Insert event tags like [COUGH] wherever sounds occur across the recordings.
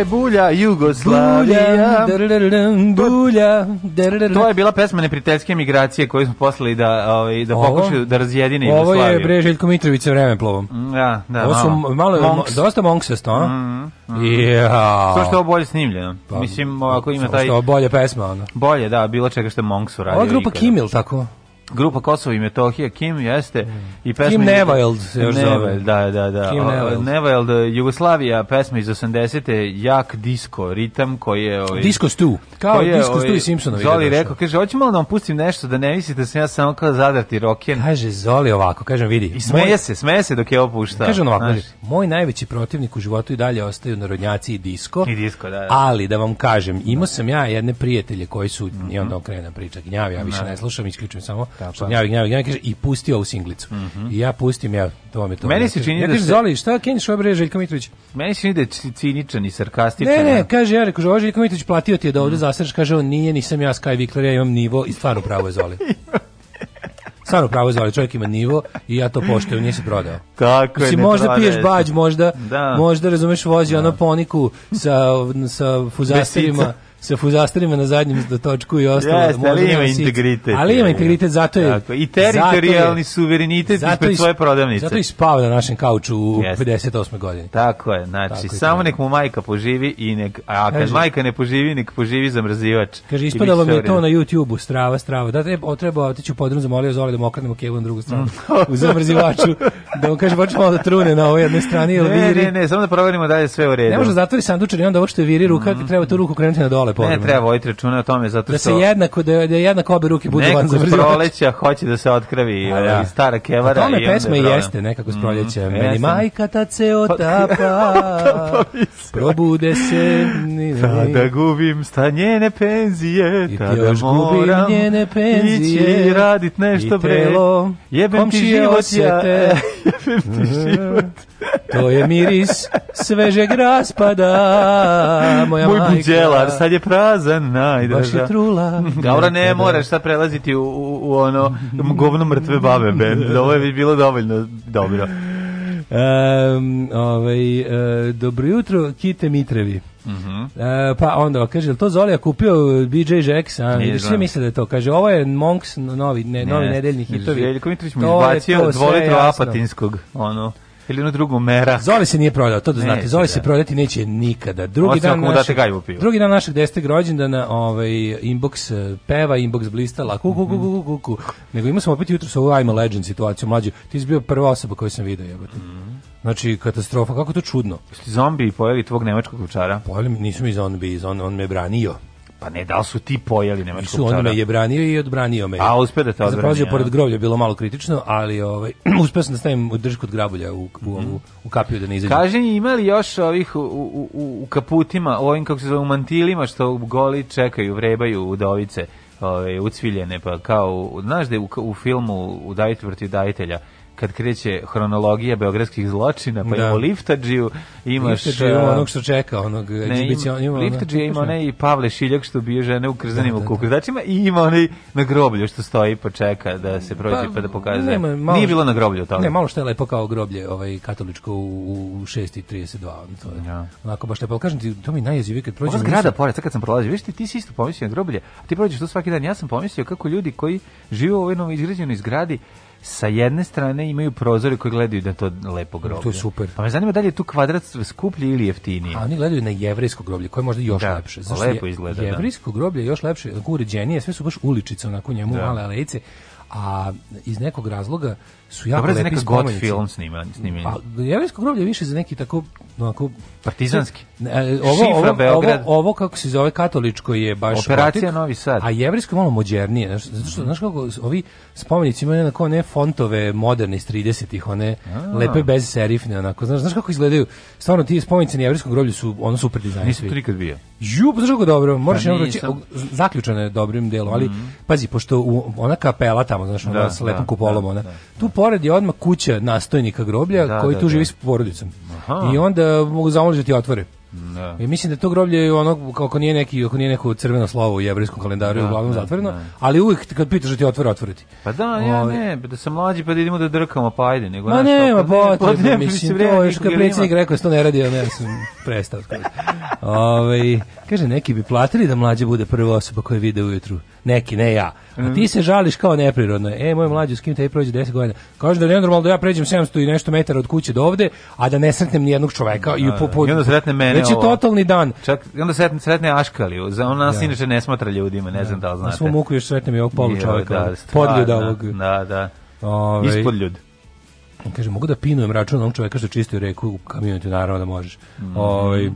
je bulja Jugoslavija. Bulja, bulja. To je bila pesma neprijateljske migracije koju smo poslali da, ovaj, da pokušaju da razjedine Jugoslaviju. Ovo je bre Željko Mitrović sa vremeplovom. Da, da. Ovo su malo, monks. dosta monksesto, a? Mm, mm. Ja. To što je bolje snimljeno. Pa, Mislim, ako ima taj... To Što je bolje pesma, ono. Bolje, da, bilo čega što je monksu radio. Ova grupa Kimil, tako? grupa Kosovo i Metohija Kim jeste i pesma Kim Nevald se još zove da da da Kim o, Nevald Jugoslavija pesma iz 80-te jak disco ritam koji je ovaj Disco Stu kao je, Disco Stu i ovaj Simpsonovi Zoli rekao kaže hoćemo malo da vam pustim nešto da ne mislite da sam ja samo kao zadarti roken kaže Zoli ovako kažem vidi i smeje moj, se smeje se dok je opušta kaže on ovako kaže, moj najveći protivnik u životu i dalje ostaju narodnjaci i disco i disco da, da. ali da vam kažem imao da. sam ja jedne prijatelje koji su mm -hmm. i onda mhm. okrenem da priča gnjavi ja više ne, da. ne slušam isključujem samo Tako. Gnjavi, gnjavi, gnjavi, kaže, i pustio u singlicu. Mm -hmm. I ja pustim, ja, to me to. Meni se čini ja da... Ja Zoli, šta keniš ovo bre Željko Mitrović? Meni se čini da je ciničan i sarkastičan. Ne, ne, kaže, ja rekao, ovo Željko Mitrović platio ti je da ovde mm. zasreš, kaže, on nije, nisam ja Sky Vikler, ja imam nivo i stvarno pravo je Zoli. stvarno pravo zvali, čovjek ima nivo i ja to poštujem, nije se prodao. Tako je, možda prodaješ. piješ bađ, možda, da. možda razumeš, vozi da. ono poniku sa, sa fuzastirima. Besica sa fuzasterima na zadnjem do točku i ostalo. Jeste, da ali ima integritet. Ali ima integritet, zato je... Tako, I teritorijalni suverenitet ispred svoje prodavnice. Zato je spava na našem kauču u Jeste. 58. godini. Tako je, znači, Tako samo je. nek mu majka poživi i nek... A kad Kaži, majka ne poživi, nek poživi zamrzivač. Kaže, ispadalo mi je to na YouTube-u, strava, strava. Da, treba, treba otići u podrum, zamolio Zoli da mu okrenemo kevu na drugu stranu. [LAUGHS] u zamrzivaču. Da mu kaže, baš malo da trune na ovoj jednoj strani. Ne, ne, ne, samo da proverimo da je sve u redu. Ne može da zatvori sandučar i onda ovo što je viri ruka, mm -hmm. treba tu ruku krenuti na dole male povrede. Ne treba voditi računa o tome zato što Da se jednako da, da jednako obe ruke budu van za proleća hoće da se otkravi A, ovaj, da. i stara kevara i pesma i jeste nekako s mhm, proleća. Mm, Meni jeste. majka tad se pa, otapa. [LAUGHS] Pa, pa, probude se. da gubim sta ne penzije, I da još moram njene penzije, ići radit nešto bre. Jebem ti život ja. [LAUGHS] Jebem ti mhm. život. To je miris svežeg raspada. Moja Moj majka. buđelar, sad je prazan najdra. Baš je trula. [LAUGHS] Gaura ne da, da, da. moraš sad prelaziti u, u, u ono govno mrtve babe band. Ovo je bilo dovoljno dobro. Um, ovaj, uh, dobro jutro, Kite Mitrevi. Uh mhm. -huh. E, uh, pa onda kaže, to Zolija kupio BJ Jax, a vidiš, svi misle da je to. Kaže, ovo je Monks novi, ne, novi ne. nedeljni hitovi. Željko Mitrović mu izbacio dvolitru apatinskog, ono ili na drugo mera. Zoli se nije prodao, to da znate. Neće, Zoli se da. prodati neće nikada. Drugi Osim dan našeg, drugi dan našeg 10. rođendana, ovaj inbox eh, peva, inbox blistala, kuku kuku kuku kuku. Ku. Nego ima sam opet jutros ovu I'm a legend situaciju, mlađu. Ti si bio prva osoba koju sam video, jebote. Mm. Znači, katastrofa, kako to čudno. Jeste zombi pojeli tvog nemačkog učara? Pojeli, nisu mi zombi, on, on me branio. Pa ne, da li su ti pojeli nemačkog čara? Su, on me je branio i odbranio me. A, uspio da te odbranio. Zapravo je pored groblja bilo malo kritično, ali ovaj, [CLEARS THROAT] uspio sam da stavim držku od grabulja u, u, u, mhm. u kapiju da ne izađe. Kaže, ima li još ovih u, u, u kaputima, u ovim, kako se zove, u mantilima, što goli čekaju, vrebaju udovice, ove, ucviljene, pa kao, znaš da je u, u filmu Udavitelj protiv dajitelja, kad kreće hronologija beogradskih zločina, pa da. imamo Liftadžiju, imaš... Liftadžiju ima onog što čeka, onog... Ne, ima, ima Liftadžija ima onaj i Pavle Šiljak što bio žene u krzanim da, da kukuzačima da. i ima onaj na groblju što stoji pa čeka da se prođe pa, pa da pokazuje. Nije bilo na groblju toga. Ne, malo što je lepo kao groblje ovaj, katoličko u, u 6.32. To je, ja. Da. Onako baš lepo. Kažem ti, to mi najjezivije kad prođe... Ova zgrada pored, sad kad sam prolazio, vidiš ti, ti si isto pomislio na groblje, a ti prođeš tu svaki dan. Ja sam pomislio kako ljudi koji žive u ovoj novo izgrađenoj zgradi sa jedne strane imaju prozore koji gledaju na to lepo groblje. To je super. Pa me zanima da li je tu kvadrat skuplji ili jeftiniji. A oni gledaju na jevrejsko groblje, koje je možda još da, lepše. Zašto lepo izgleda. Jevrejsko da. groblje je još lepše, uređenije, sve su baš uličice, onako njemu da. male alejce, a iz nekog razloga su jako Dobre, lepi god film snima, snimljen. Pa, jevrejsko groblje više za neki tako, onako... Partizanski. Ne, e, ovo, Šifra, ovo, Ovo, ovo, kako se zove katoličko je baš... Operacija gotik, Novi Sad. A jevrejsko je malo modernije, Znaš, zato što, znaš kako, ovi spomenici imaju onako ne fontove moderne iz 30-ih, one a. lepe bez serifne, onako. Znaš, znaš kako izgledaju? Stvarno, ti spomenici na jevrijskom groblju su, ono super dizajn. Nisam to nikad bio. Ju, pa znaš kako dobro, možeš pa reći, zaključeno je dobrim delom, ali mm -hmm. pazi, pošto u, ona kapela tamo, znaš, ona da, sa lepom da, kupolom, da, ona, da, tu pored je odmah kuća nastojnika groblja da, koji da, tu živi da. s porodicom. Aha. I onda mogu zamoliti da otvore. Da. I mislim da to groblje je ono kako nije neki kako nije neko crveno slovo u jevrejskom kalendaru da, uglavnom da, zatvoreno, da. ali uvijek kad pitaš da ti otvore otvoriti. Pa da, ja ovaj- ne, pa da sam mlađi pa da idemo da drkamo pa ajde, nego Ma ne, pa ma pa potrebno, mislim, to još kad predsjednik rekao da ne radi, ja ne sam prestao. ovaj kaže, neki bi platili da mlađi bude prva osoba koja vide ujutru. Neki, ne ja. A ti se žališ kao neprirodno. E, moj mlađi, s kim te prođe 10 godina. Kaže da je normalno da ja pređem 700 i nešto metara od kuće do ovde, a da ne sretnem jednog čoveka. I, da, da, da. po, po, I sretne mene Već je totalni dan. Čak, i onda sretne, sretne Aškaliju. Za ona nas ja. inače ne smatra ljudima, ne znam da li znate. Na svom muku još sretnem i ovog polu čoveka. Da, podljud ovog. Da, da. Ove, ovaj. Ispod ljud. Kaže, mogu da pinujem račun onom čoveka što čisti reku u kamionu, naravno da možeš. Mm. Ove, ovaj,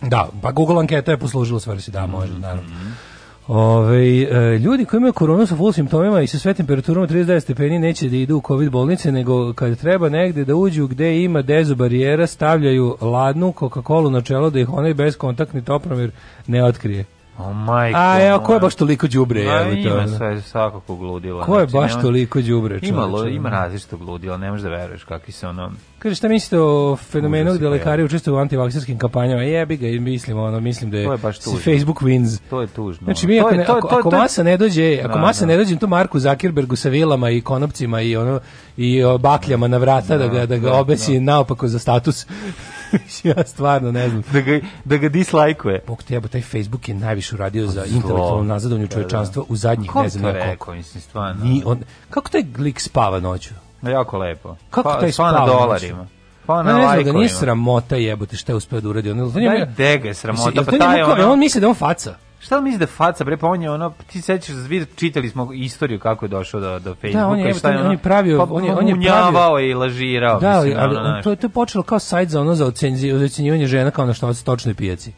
da, pa Google anketa je poslužila svrsi, da, može, naravno. Mm -hmm. Ove, e, ljudi koji imaju koronu sa full simptomima i sa sve temperaturom 39 stepeni neće da idu u covid bolnice, nego kad treba negde da uđu gde ima dezu barijera, stavljaju ladnu coca colu na čelo da ih onaj bezkontaktni topromir ne otkrije. O majko. A evo, ko je baš toliko đubre, je li to? Ima sve da. svakako gludilo. Ko je znači, baš nema, toliko đubre, čoveče? Ima, ima različito gludilo, ne možeš da veruješ kakvi se ono Kaže šta mislite o fenomenu gde pa lekari učestvuju u antivakserskim kampanjama? Jebi ga, mislim ono, mislim da je, to je baš tužno. Facebook wins. To je tužno. Znači mi ako, je, to, ako, to, ako masa ne dođe, ako da, masa da. ne dođe tu Marku Zuckerbergu sa vilama i konopcima i ono i bakljama na vrata da, da, da ga da ga da. obesi naopako za status. [LAUGHS] ja stvarno ne znam. Da ga, da ga dislajkuje. Bog te jebo, taj Facebook je najviše uradio pa za intelektualno nazadovnje da, čovečanstva u zadnjih ne znam koliko. Rekao, mislim, stvarno. Ni on, kako taj glik spava noću? Jako lepo. Kako pa, taj spava? Pa na dolarima. Pa na ne, ne znam da nije sramota jebote šta je uspeo da uradi. On, Daj, dega je sramota, mislim, pa taj ono... On misli da on faca. Šta misliš da faca bre pa on je ono ti sećaš da čitali smo istoriju kako je došao do do Facebooka da, on je, i šta je on je pravio pa, on je on je pravio i lažirao da, mislim, ali, ono, ali to to je počelo kao sajt za ono za ocenjivanje žena kao na što točnoj pijaci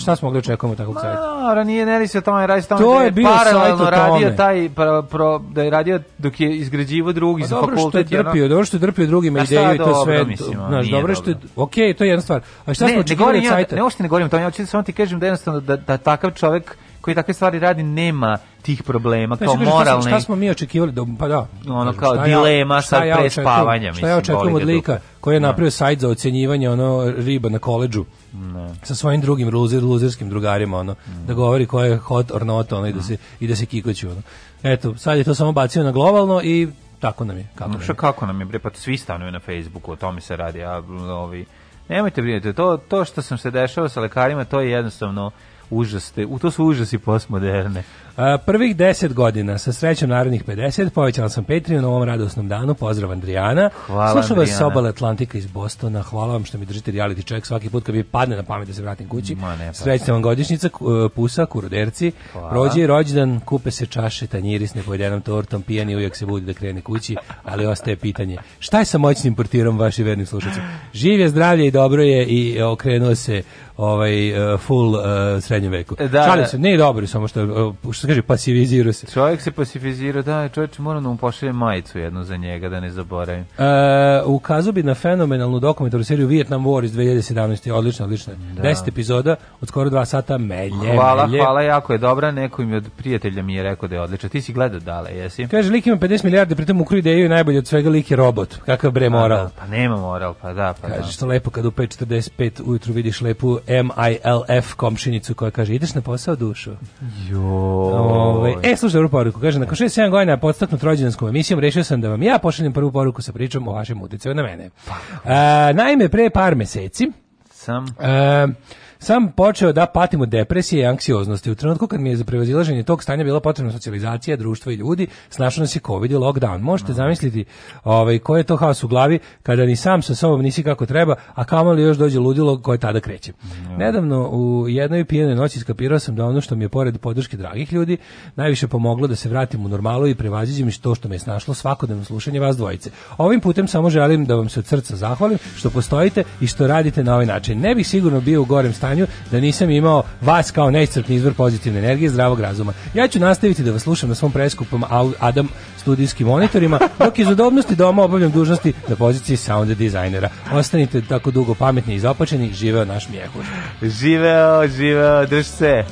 šta smo mogli da očekujemo takvog sajta? Ma, no, nije ne se o tome, radi se tome to da je, je bio paralelno radio taj, pro, pro, da je radio dok je izgrađivo drugi pa za fakultet. Dobro što je drpio, ono... dobro što je drpio drugima ideju i to sve. Mislim, znaš, dobro, dobro što je, ok, to je jedna stvar. A šta ne, smo očekivali od sajta? Ne, ne, ne, ne govorim o tome, ja hoću da samo ti kažem da jednostavno da, da takav čovjek koji takve stvari radi nema tih problema znači, kao znači, moralne. Šta smo, mi očekivali da pa da, ono kao šta dilema ja, sa prespavanjem, Šta ja očekujem od lika koji je da. napravio sajt za ocenjivanje ono riba na koleđžu. Da. Sa svojim drugim loser, loserskim drugarima ono ne. da govori ko je hot or not ono i da, da. se i da se kikoči ono. Eto, sad je to samo bacio na globalno i tako nam je. Kako, nam, je. kako nam je, bre, pa svi stanuju na Facebooku, o tome se radi, a ovi... Nemojte brinuti, to, to što sam se dešava sa lekarima, to je jednostavno užaste, u to su užasi postmoderne prvih 10 godina, sa srećom narodnih 50, povećala sam Patreon na ovom radosnom danu. Pozdrav Andrijana. Hvala Slušao vas s obale Atlantika iz Bostona. Hvala vam što mi držite reality check svaki put kad mi padne na pamet da se vratim kući. Pa. Srećna vam godišnjica, e, pusa, kuroderci. Prođe i rođendan, kupe se čaše, tanjiri s nepojedenom tortom, pijani uvijek se budi da krene kući, ali ostaje pitanje. Šta je sa moćnim portirom vaših vernim slušacima? Živje, zdravlje i dobro je i okrenuo se ovaj e, full uh, srednjem veku. Da, Šalim da. se, nije dobro samo što, što kaže, pasivizirao se. Čovjek se pasivizirao, da, čovječe, moram da mu pošaljem majicu jednu za njega, da ne zaboravim. E, ukazu bi na fenomenalnu dokumentarnu seriju Vietnam War iz 2017. Odlično, odlično. Da. 10 epizoda, od skoro 2 sata, melje, Hvala, melje. hvala, jako je dobra, neko im od prijatelja mi je rekao da je odlično. Ti si gledao dale, jesi? Kaže, lik ima 50 milijardi, pritom ukru ideju i najbolje od svega lik je robot. Kakav bre pa da, moral. Da, pa nema moral, pa da, pa Kaže, da. što lepo kad u 5.45 ujutru vidiš lepu MILF komšinicu koja kaže, ideš na posao dušu. Jo. Ove, e, slušaj prvu poruku. Kaže, nakon 67 7 godina podstaknut rođendanskom emisijom, rešio sam da vam ja pošaljem prvu poruku sa pričom o vašem uticaju na mene. Pa. E, naime, pre par meseci sam... E, sam počeo da patim od depresije i anksioznosti. U trenutku kad mi je za prevazilaženje tog stanja bila potrebna socijalizacija, društvo i ljudi, snašao nas je COVID i lockdown. Možete zamisliti ovaj, ko je to haos u glavi kada ni sam sa sobom nisi kako treba, a kamoli još dođe ludilo koje tada kreće. Nedavno u jednoj pijenoj noći skapirao sam da ono što mi je pored podrške dragih ljudi najviše pomoglo da se vratim u normalu i prevaziđem to što me je snašlo svakodnevno slušanje vas dvojice. Ovim putem samo želim da vam se od srca zahvalim što postojite i što radite na ovaj način. Ne bih sigurno bio u gorem stanju stanju da nisam imao vas kao neiscrpni izvor pozitivne energije zdravog razuma. Ja ću nastaviti da vas slušam na svom preskupom Adam studijskim monitorima, dok iz udobnosti doma obavljam dužnosti na poziciji sound dizajnera. Ostanite tako dugo pametni i zapačeni, živeo naš mjehur. Živeo, živeo, drž se.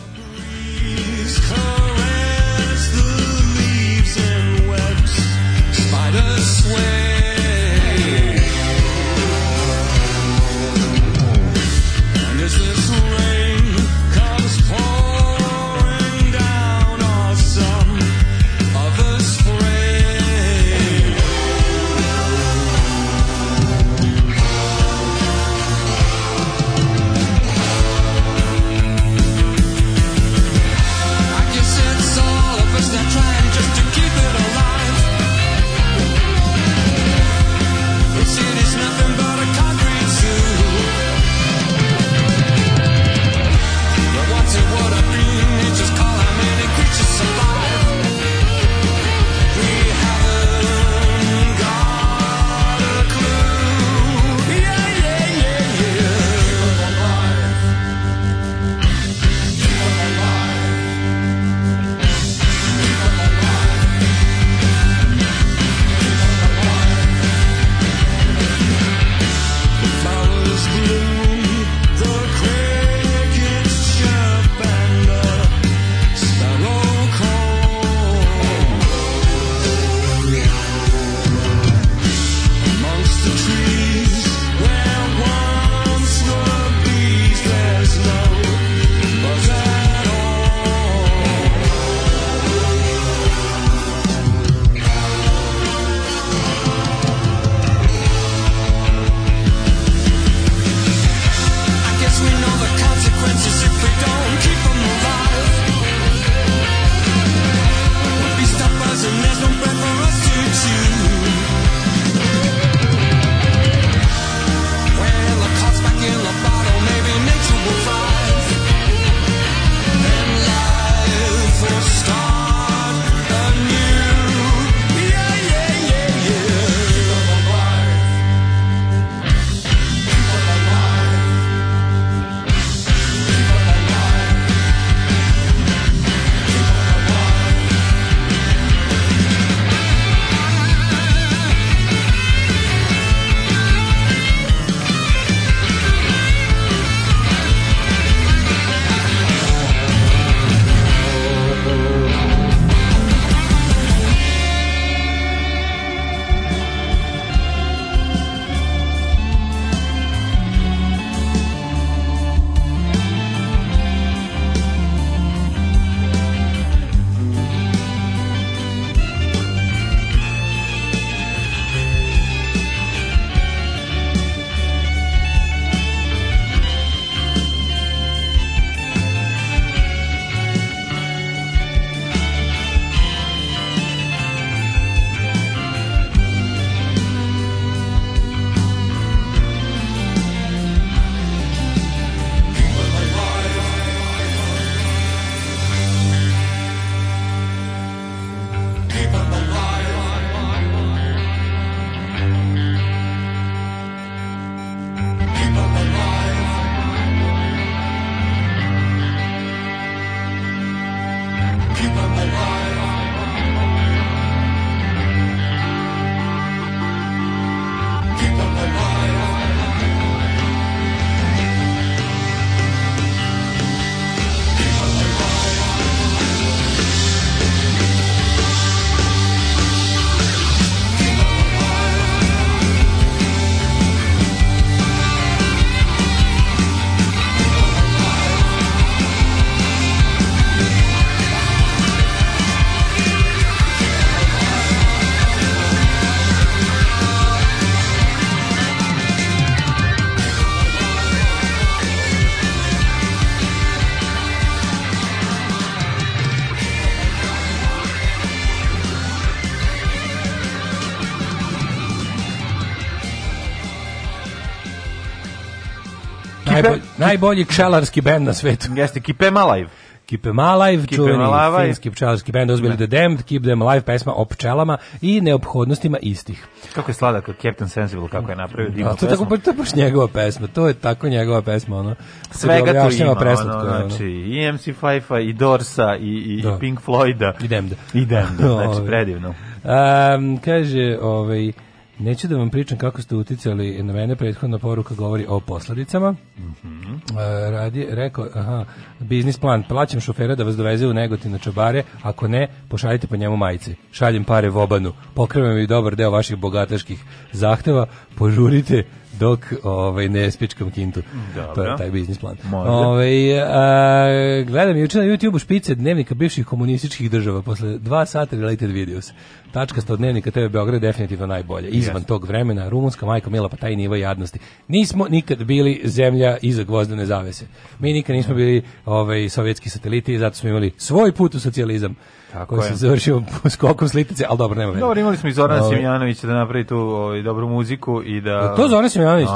najbolji kšelarski bend na svetu. Jeste, Keep Em Alive. Keep Em Alive, Malajv, čuveni alive. finski pčelarski bend, uzbili da. The Damned, Keep Them Alive, pesma o pčelama i neophodnostima istih. Kako je sladak Captain Sensible, kako je napravio divnu pesmu. To je tako, to baš njegova pesma, to je tako njegova pesma, ono. Svega tu ima, preslatko, ono, znači, i MC5-a, i Dorsa, i, i, da. i Pink Floyda. I Damned. I Damned, znači, [LAUGHS] ovaj. predivno. Um, kaže, ovaj, Neću da vam pričam kako ste uticali na mene, prethodna poruka govori o posledicama. Mm -hmm. e, radi, rekao, aha, biznis plan, plaćam šofera da vas doveze u negotin na čabare, ako ne, pošaljite po njemu majice. Šaljem pare v vobanu, pokrivam i dobar deo vaših bogataških zahteva, požurite, dok ovaj ne spičkam kintu. Dobro. To je taj biznis plan. Ovaj a, gledam juče na YouTubeu špice dnevnika bivših komunističkih država posle dva sata related videos. Tačka sto dnevnika TV Beograd definitivno najbolje. Izvan yes. tog vremena rumunska majka Mila pa taj nivo jadnosti. Nismo nikad bili zemlja iza gvozdene zavese. Mi nikad nismo bili ovaj sovjetski sateliti, zato smo imali svoj put u socijalizam. Tako koji je. se završio skokom slitice, ali dobro, nema veze. Dobro, imali smo i Zorana Ove. Ovaj. Simjanovića da napravi tu ovaj, dobru muziku i da... To Zoran Simjanović.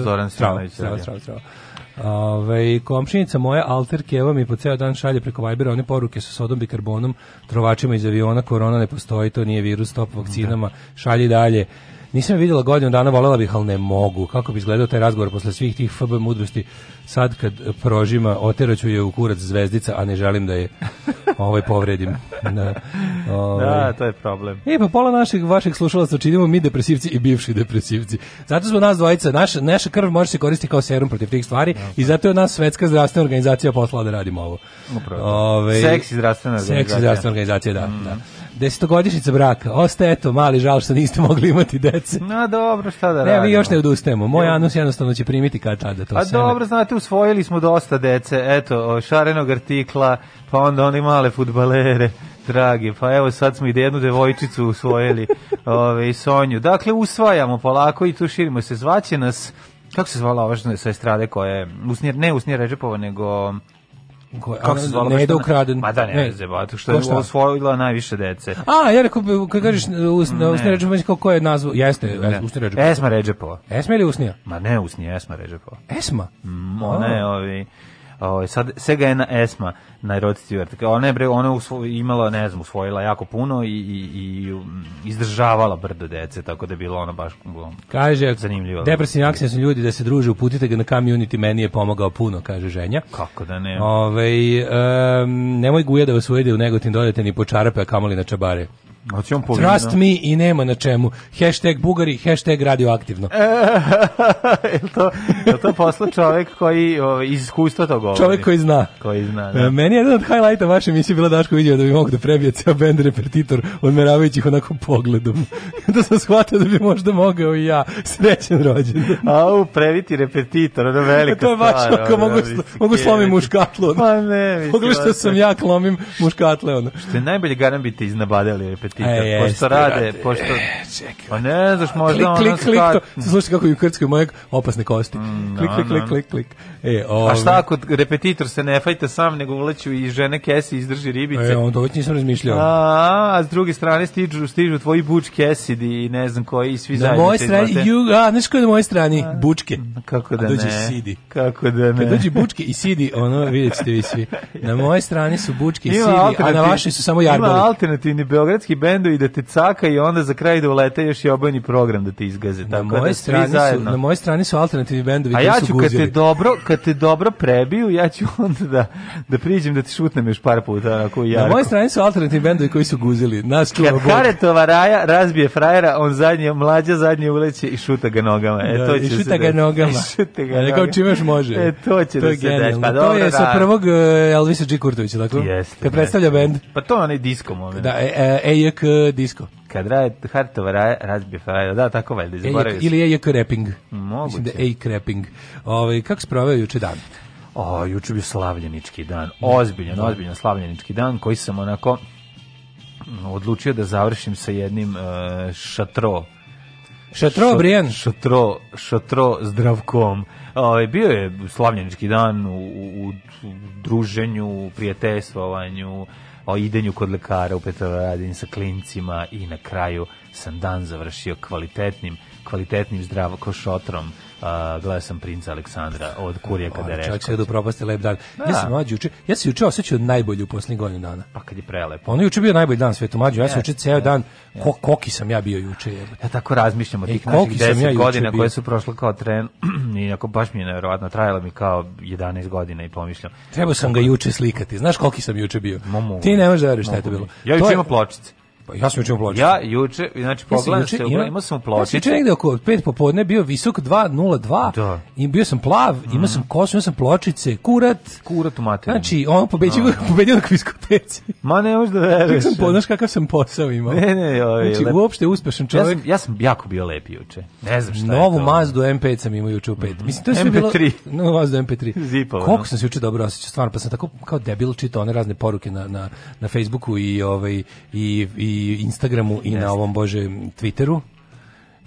Zoran Simjanović. Strava, da. strava, strava. Ove, ovaj, komšinica moja Alter Keva mi po ceo dan šalje preko Vibera one poruke sa sodom bikarbonom, trovačima iz aviona, korona ne postoji, to nije virus, top vakcinama, da. šalje dalje. Nisam videla vidjela godinu dana, volela bih, ali ne mogu. Kako bi izgledao taj razgovor posle svih tih FB mudrosti, sad kad prožima, oteraću je u kurac zvezdica, a ne želim da je ovaj povredim. Da, da ovaj. da to je problem. E, pa pola naših vaših slušalaca činimo mi depresivci i bivši depresivci. Zato smo nas dvojica, naš, naša krv može se koristiti kao serum protiv tih stvari okay. Da, i da. zato je nas Svetska zdravstvena organizacija poslala da radimo ovo. Upravo. Ovaj, Seksi zdravstvena organizacija. Seksi zdravstvena organizacija, da. Mm. da. Desetogodišnjica braka. Ostaje eto mali žal što niste mogli imati dece. No dobro, šta da radimo. Ne, vi još ne odustajemo. Moj anus jednostavno će primiti kad tada to A seme. dobro, znate, usvojili smo dosta dece. Eto, šarenog artikla, pa onda oni male futbalere. Dragi, pa evo sad smo i da jednu devojčicu usvojili, [LAUGHS] ove, Sonju. Dakle, usvajamo polako i tu širimo se. Zvaće nas, kako se zvala ova sa estrade koja je, usnjer, ne usnjer Ređepova, nego Ko, kako se zvala? Ne da ukraden. Ma da ne, ne. Zebata, što je osvojila najviše dece. A, ja rekao, kad kažeš mm, usne, usne ređe, kao ko je nazvu? Jeste, ne. usne ređe. Esma Ređepova. Esma ili usnija? Ma ne usnija, Esma Ređepova. Esma? Mm, ona je ovi... Ovaj sad Sega je na Esma na Rod Tako Ona je bre ona usvo, imala, ne znam, usvojila jako puno i, i, i mm, izdržavala brdo dece, tako da je bilo ono baš bilo kaže zanimljivo. Depresivni akcija su ljudi da se druže, uputite ga na community, meni je pomogao puno, kaže ženja. Kako da ne? Ovaj um, nemoj guja da vas ujede u Negotin, dodajte ni po čarape, a kamoli na čabare on Trust me i nema na čemu. Hashtag Bugari, hashtag radioaktivno. [LAUGHS] je to, je to posla čovek koji o, ovaj, iz iskustva to govori? Čovek koji zna. Koji zna, e, da. Meni je jedan od highlighta vaše emisije bila Daško vidio da bi mogu da prebije ceo bend repertitor odmeravajući ih onako pogledom. [LAUGHS] da sam shvatio da bi možda mogao i ja. Srećen rođen. Au, previti repertitor, ono velika stvar. to je baš stvar, ono, mogu, da, slo, mogu slomim muškatlu. Pa ne, mislim. Pogledaj što sam ja klomim muškatle. Ono. Što je najbolje garan biti iznabadali repertitor pita. E, pošto rade, pošto... E, čekaj. Pa ne znaš, možda klik, klik, klik, Klik, to. Slušaj kako ju krckaju moje opasne kosti. Mm, klik, klik, klik, klik, klik. E, ove. A šta ovaj- ako repetitor se ne fajta sam, nego uleću i žene kesi izdrži ribice? E, onda već nisam razmišljao. A, a s druge strane stižu, stižu tvoji buč kesidi i ne znam koji, i svi zajedno. Na mojoj strani, you, a, znaš ko je na mojoj strani? A, bučke. Kako da a dođe ne. Sidi. Kako da ne. Kad dođe bučke i sidi, ono, vidjet ćete vi svi. [LAUGHS] Na mojoj strani su bučke i sidi, a na vašoj su samo jarboli. Ima alternativni beogradski bendu i da te caka i onda za kraj da ulete još i obojni program da te izgaze. Tako na moje da strani su, na moje strani su alternativni bendovi. A ja ću kad te, dobro, kad te dobro prebiju, ja ću [LAUGHS] onda da, da priđem da te šutnem još par puta. Onako, na moje strani su alternativni bendovi koji su guzili. Nas čuva kad Karetova raja razbije frajera, on zadnje, mlađa zadnje uleće i šuta ga nogama. E, da, to će I šuta ga nogama. [LAUGHS] šuta ga e, nogama. čime još može. E, to će to da se desi. Pa, dobro, to je sa da. prvog e, Elvisa G. Kurtovića, tako? Dakle, jeste. Kad predstavlja bend. Pa to je onaj disco moment. Da, e, e, e JK Disco. Kad ra, Hartova ra, razbije frajer, da, tako valjda, e, zaboravio Ili je JK Rapping. Moguće. Mislim da je JK Rapping. Ove, ovaj, kako se proveo juče dan? O, juče bio slavljenički dan. Ozbiljan, da. ozbiljan slavljenički dan koji sam onako odlučio da završim sa jednim uh, šatro Šatro Brijan. Šatro, šatro zdravkom. Ovaj bio je slavljenički dan u, u, u druženju, u prijateljstvovanju, o idenju kod lekara u Petrovaradin sa klincima i na kraju sam dan završio kvalitetnim, kvalitetnim zdravo košotrom uh, gledao sam princa Aleksandra od kurije kada je rekao. Čovjek kada upropasti lep dan. Da. Ja sam mlađi juče, ja se juče osjećao najbolje u posljednjih godinu dana. Pa kad je prelepo. Ono juče bio najbolji dan svetu mlađi, ja sam juče ceo dan, ko, koki sam ja bio juče. Ja tako razmišljam o e, tih naših 10 ja godina koje su prošle kao tren [CLEARS THROAT] i ako baš mi je nevjerojatno, trajalo mi kao 11 godina i pomišljam. Trebao sam ga juče slikati, znaš koliki sam juče bio? Mogu. Ti ne možeš da veriš šta je to bilo. Ja juče imam pločice. Pa ja sam juče u ploči. Ja juče, znači pogledam ja se, imao sam u ploči. Ja juče negde oko 5 popodne bio visok 202 da. i bio sam plav, mm. imao sam mm. kosu, imao sam pločice, kurat. Kurat u materinu. Znači, ono pobeđio, no. Da. [LAUGHS] pobedio na kviskoteci. Ma ne možda da veruješ. sam, da. znaš kakav sam posao imao. Ne, ne, ovaj, znači, lep. uopšte uspešan čovjek. Ja sam, ja sam jako bio lep juče. Ne znam šta Novu je to. Mazdu M5 sam imao juče u pet. Mm. Mislim, to je sve bilo... MP3. Novu Mazdu MP3. Zipova. Koliko sam se juče dobro osjećao, stvarno, pa sam tako kao debil čitao one razne poruke na, na, na Facebooku i, ovaj, i, i i Instagramu i yes. na ovom bože Twitteru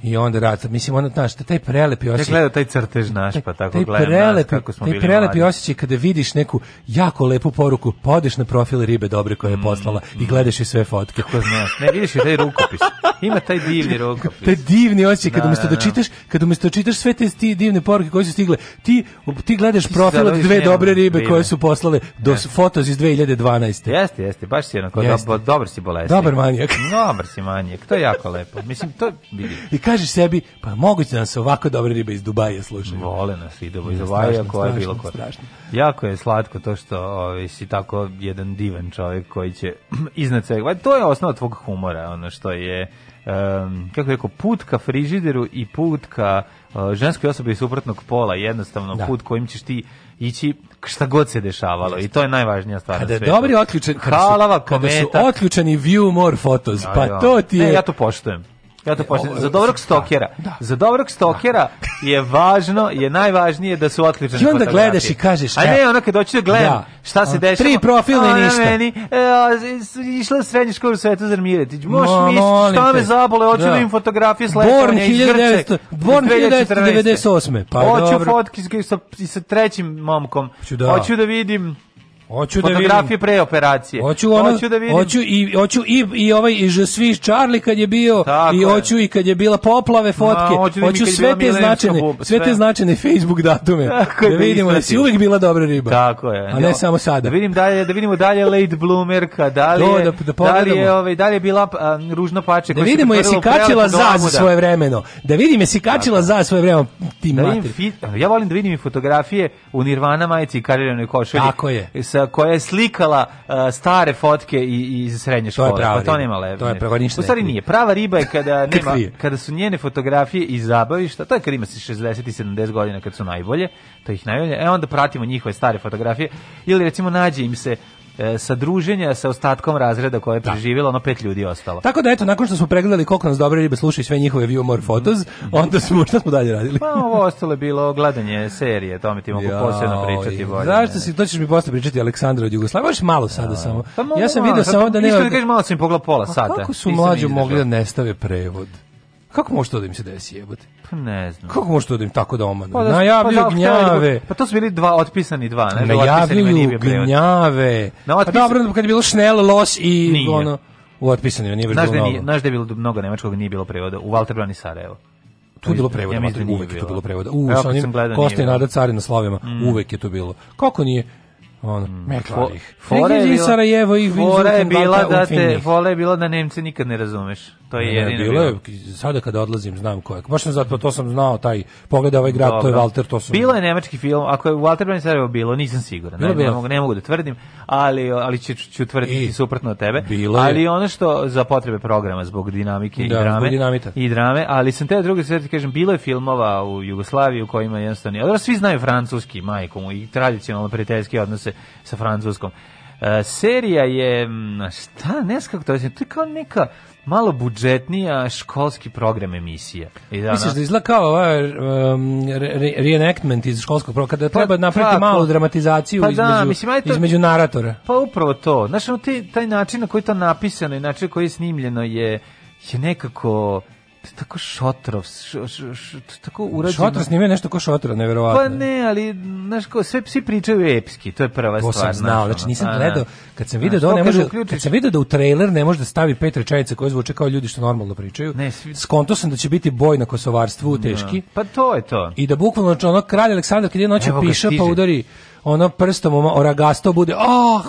I onda rat, mislim onda znaš, taj prelepi osećaj. Ja gledao taj crtež naš, taj, pa tako taj gledam prelepi, nas, kako smo taj bili prelepi osećaj kada vidiš neku jako lepu poruku, podeš pa na profil ribe dobre koja je mm, poslala mm, i gledaš i sve fotke. Kako znaš, ne vidiš i taj rukopis. Ima taj divni [LAUGHS] rukopis. taj divni osećaj kada da, umesto da, da, da, čitaš, kada umesto da čitaš sve te ti divne poruke koje su stigle, ti ti gledaš ti profil od dve dobre ribe, ribe koje su poslale do yes. fotos iz 2012. Jeste, jeste, baš si jednako, jeste. dobar si bolesnik. Dobar manijak. Dobar si manijak, to je jako lepo. Mislim, to vidi kažeš sebi, pa moguće da se ovako dobre ribe iz Dubaja slušaju. Vole nas i Dubaja, iz Dubaja koja je bilo ko. Jako je slatko to što ovi, ovaj, si tako jedan divan čovjek koji će [CLEARS THROAT] iznad svega. Ovaj, to je osnova tvog humora, ono što je um, kako rekao, put ka frižideru i put ka uh, ženskoj osobi suprotnog pola, jednostavno da. put kojim ćeš ti ići šta god se dešavalo i to je najvažnija stvar kada na svetu. dobri otključen kada su, kometa, kada su otključeni view more photos, ja, pa ja. to ti e, je ne, ja to poštujem Ja to počnem. Za dobrog da, stokera. Da. Za dobrog stokera je važno, je najvažnije da su otključene fotografije. I onda gledaš i kažeš... A ne, e, ono kad doći da gledam da. šta se dešava. Tri profilne i ništa. Meni, e, išla srednje školu u Svetu Miretić. Možeš no, misliti šta me zabole, hoću da. da im fotografije sletavanja iz Grče. Born 1998. Pa, Hoću fotke sa, sa trećim momkom. Hoću da, da vidim Hoću da fotografije pre operacije. Hoću ono, hoću da vidim. Hoću i hoću i i ovaj i Žesvi Charlie kad je bio Tako i hoću i kad je bila poplave fotke. No, hoću, da hoću sve te značene, bub, sve te značene Facebook datume. [LAUGHS] Tako da vidimo da si uvek bila dobra riba. Tako je. A ne jo. samo sada. Da vidim dalje, da vidimo dalje late bloomerka, da li je, da, da da dalje je ovaj da li je bila a, ružna pače Da vidimo je si kačila za svoje vremeno. Da vidim je si kačila za svoje vreme tim da mater. Ja volim da vidim i fotografije u Nirvana majici i kariranoj košulji. Tako je devojčica koja je slikala uh, stare fotke i iz srednje škole. To je prava pa to nema lepo. To je prava ništa. U stvari nije. Prava riba je kada [LAUGHS] nema kada su njene fotografije iz zabavišta. To je kad ima se 60 i 70 godina kad su najbolje, to ih najbolje. E onda pratimo njihove stare fotografije ili recimo nađe im se E, sa druženja sa ostatkom razreda koje je da. preživjelo, ono pet ljudi ostalo. Tako da eto, nakon što smo pregledali koliko nas dobre ribe slušaju sve njihove view more photos, mhm. onda smo šta smo dalje radili. Pa ovo ostalo je bilo gledanje serije, to mi ti mogu ja, posebno pričati bolje. Zašto si to ćeš mi posle pričati Aleksandra od Jugoslavije? Baš malo sada ja. Da. samo. Pa, ja sam video samo da nema. Iskreno da kažeš malo sam pogledao pola sata. Kako su mlađi mogli da nestave prevod? Kako može to da im se desi, jebote? Pa ne znam. Kako može to da im tako da omanu? Pa da, pa najavljuju pa da, gnjave. Pa to su bili dva, otpisani dva. Ne? Najavljuju gnjave. Na otpisan... Pa dobro, kad je bilo Schnell, Loss i nije. ono... U otpisanima nije baš bilo da mnogo. Znaš da je bilo mnogo nemačkog, nije bilo prevoda. U Walter Brani Sarajevo. Tu je bilo prevoda, ja da uvek je to bilo prevoda. U, sa onim Kosta i Nada Carina Slavima, mm. uvek je to bilo. Kako nije? ono, mm. Merklarih. Fore je bila, Sarajevo i fore je bila da te, fore je bila da Nemce nikad ne razumeš. To je jedino. Bilo je sada kada odlazim znam ko je. Baš sam zato to sam znao taj pogledaj ovaj grad, Dobro. to je Walter, to sam. Bilo je nemački film, ako je Walter Benjamin Sarajevo bilo, nisam siguran. Bilo, ne, bilo. ne, mogu ne mogu da tvrdim, ali ali ću, ću tvrditi I, suprotno od tebe. Bilo ali je. ono što za potrebe programa zbog dinamike da, i drame. Dinamita. I drame, ali sam te druge sve da kažem bilo je filmova u Jugoslaviji u kojima jednostavno. Odnosno svi znaju francuski, majkom i tradicionalno prijateljski odnose sa francuskom. Uh, serija je, mm, šta, ne to je, to je kao neka, malo budžetnija školski program emisija. I da, Misliš da izgleda kao ovaj um, re, reenactment iz školskog programa, kada treba pa napraviti tako, malu dramatizaciju pa da, između, da, mislim, to, između naratora. Pa upravo to. Znaš, ono, taj, način na koji to napisano i način koji je snimljeno je, je nekako tako šotrov, š, š, š, tako urađeno. Šotrov snimio nešto ko šotrov, neverovatno. Pa ne, ali, znaš, ko, sve svi pričaju epski, to je prva stvar. To sam znao, znači nisam gledao, kad sam video da ne može, uključiš? kad sam video da u trailer ne može da stavi pet rečenica koje zvuče kao ljudi što normalno pričaju, ne, svi... skonto sam da će biti boj na kosovarstvu, da. teški. Pa to je to. I da bukvalno, znači, ono, kralj Aleksandar kad je noću piše, pa udari ono prstom, ono, oragasto bude, ah, oh!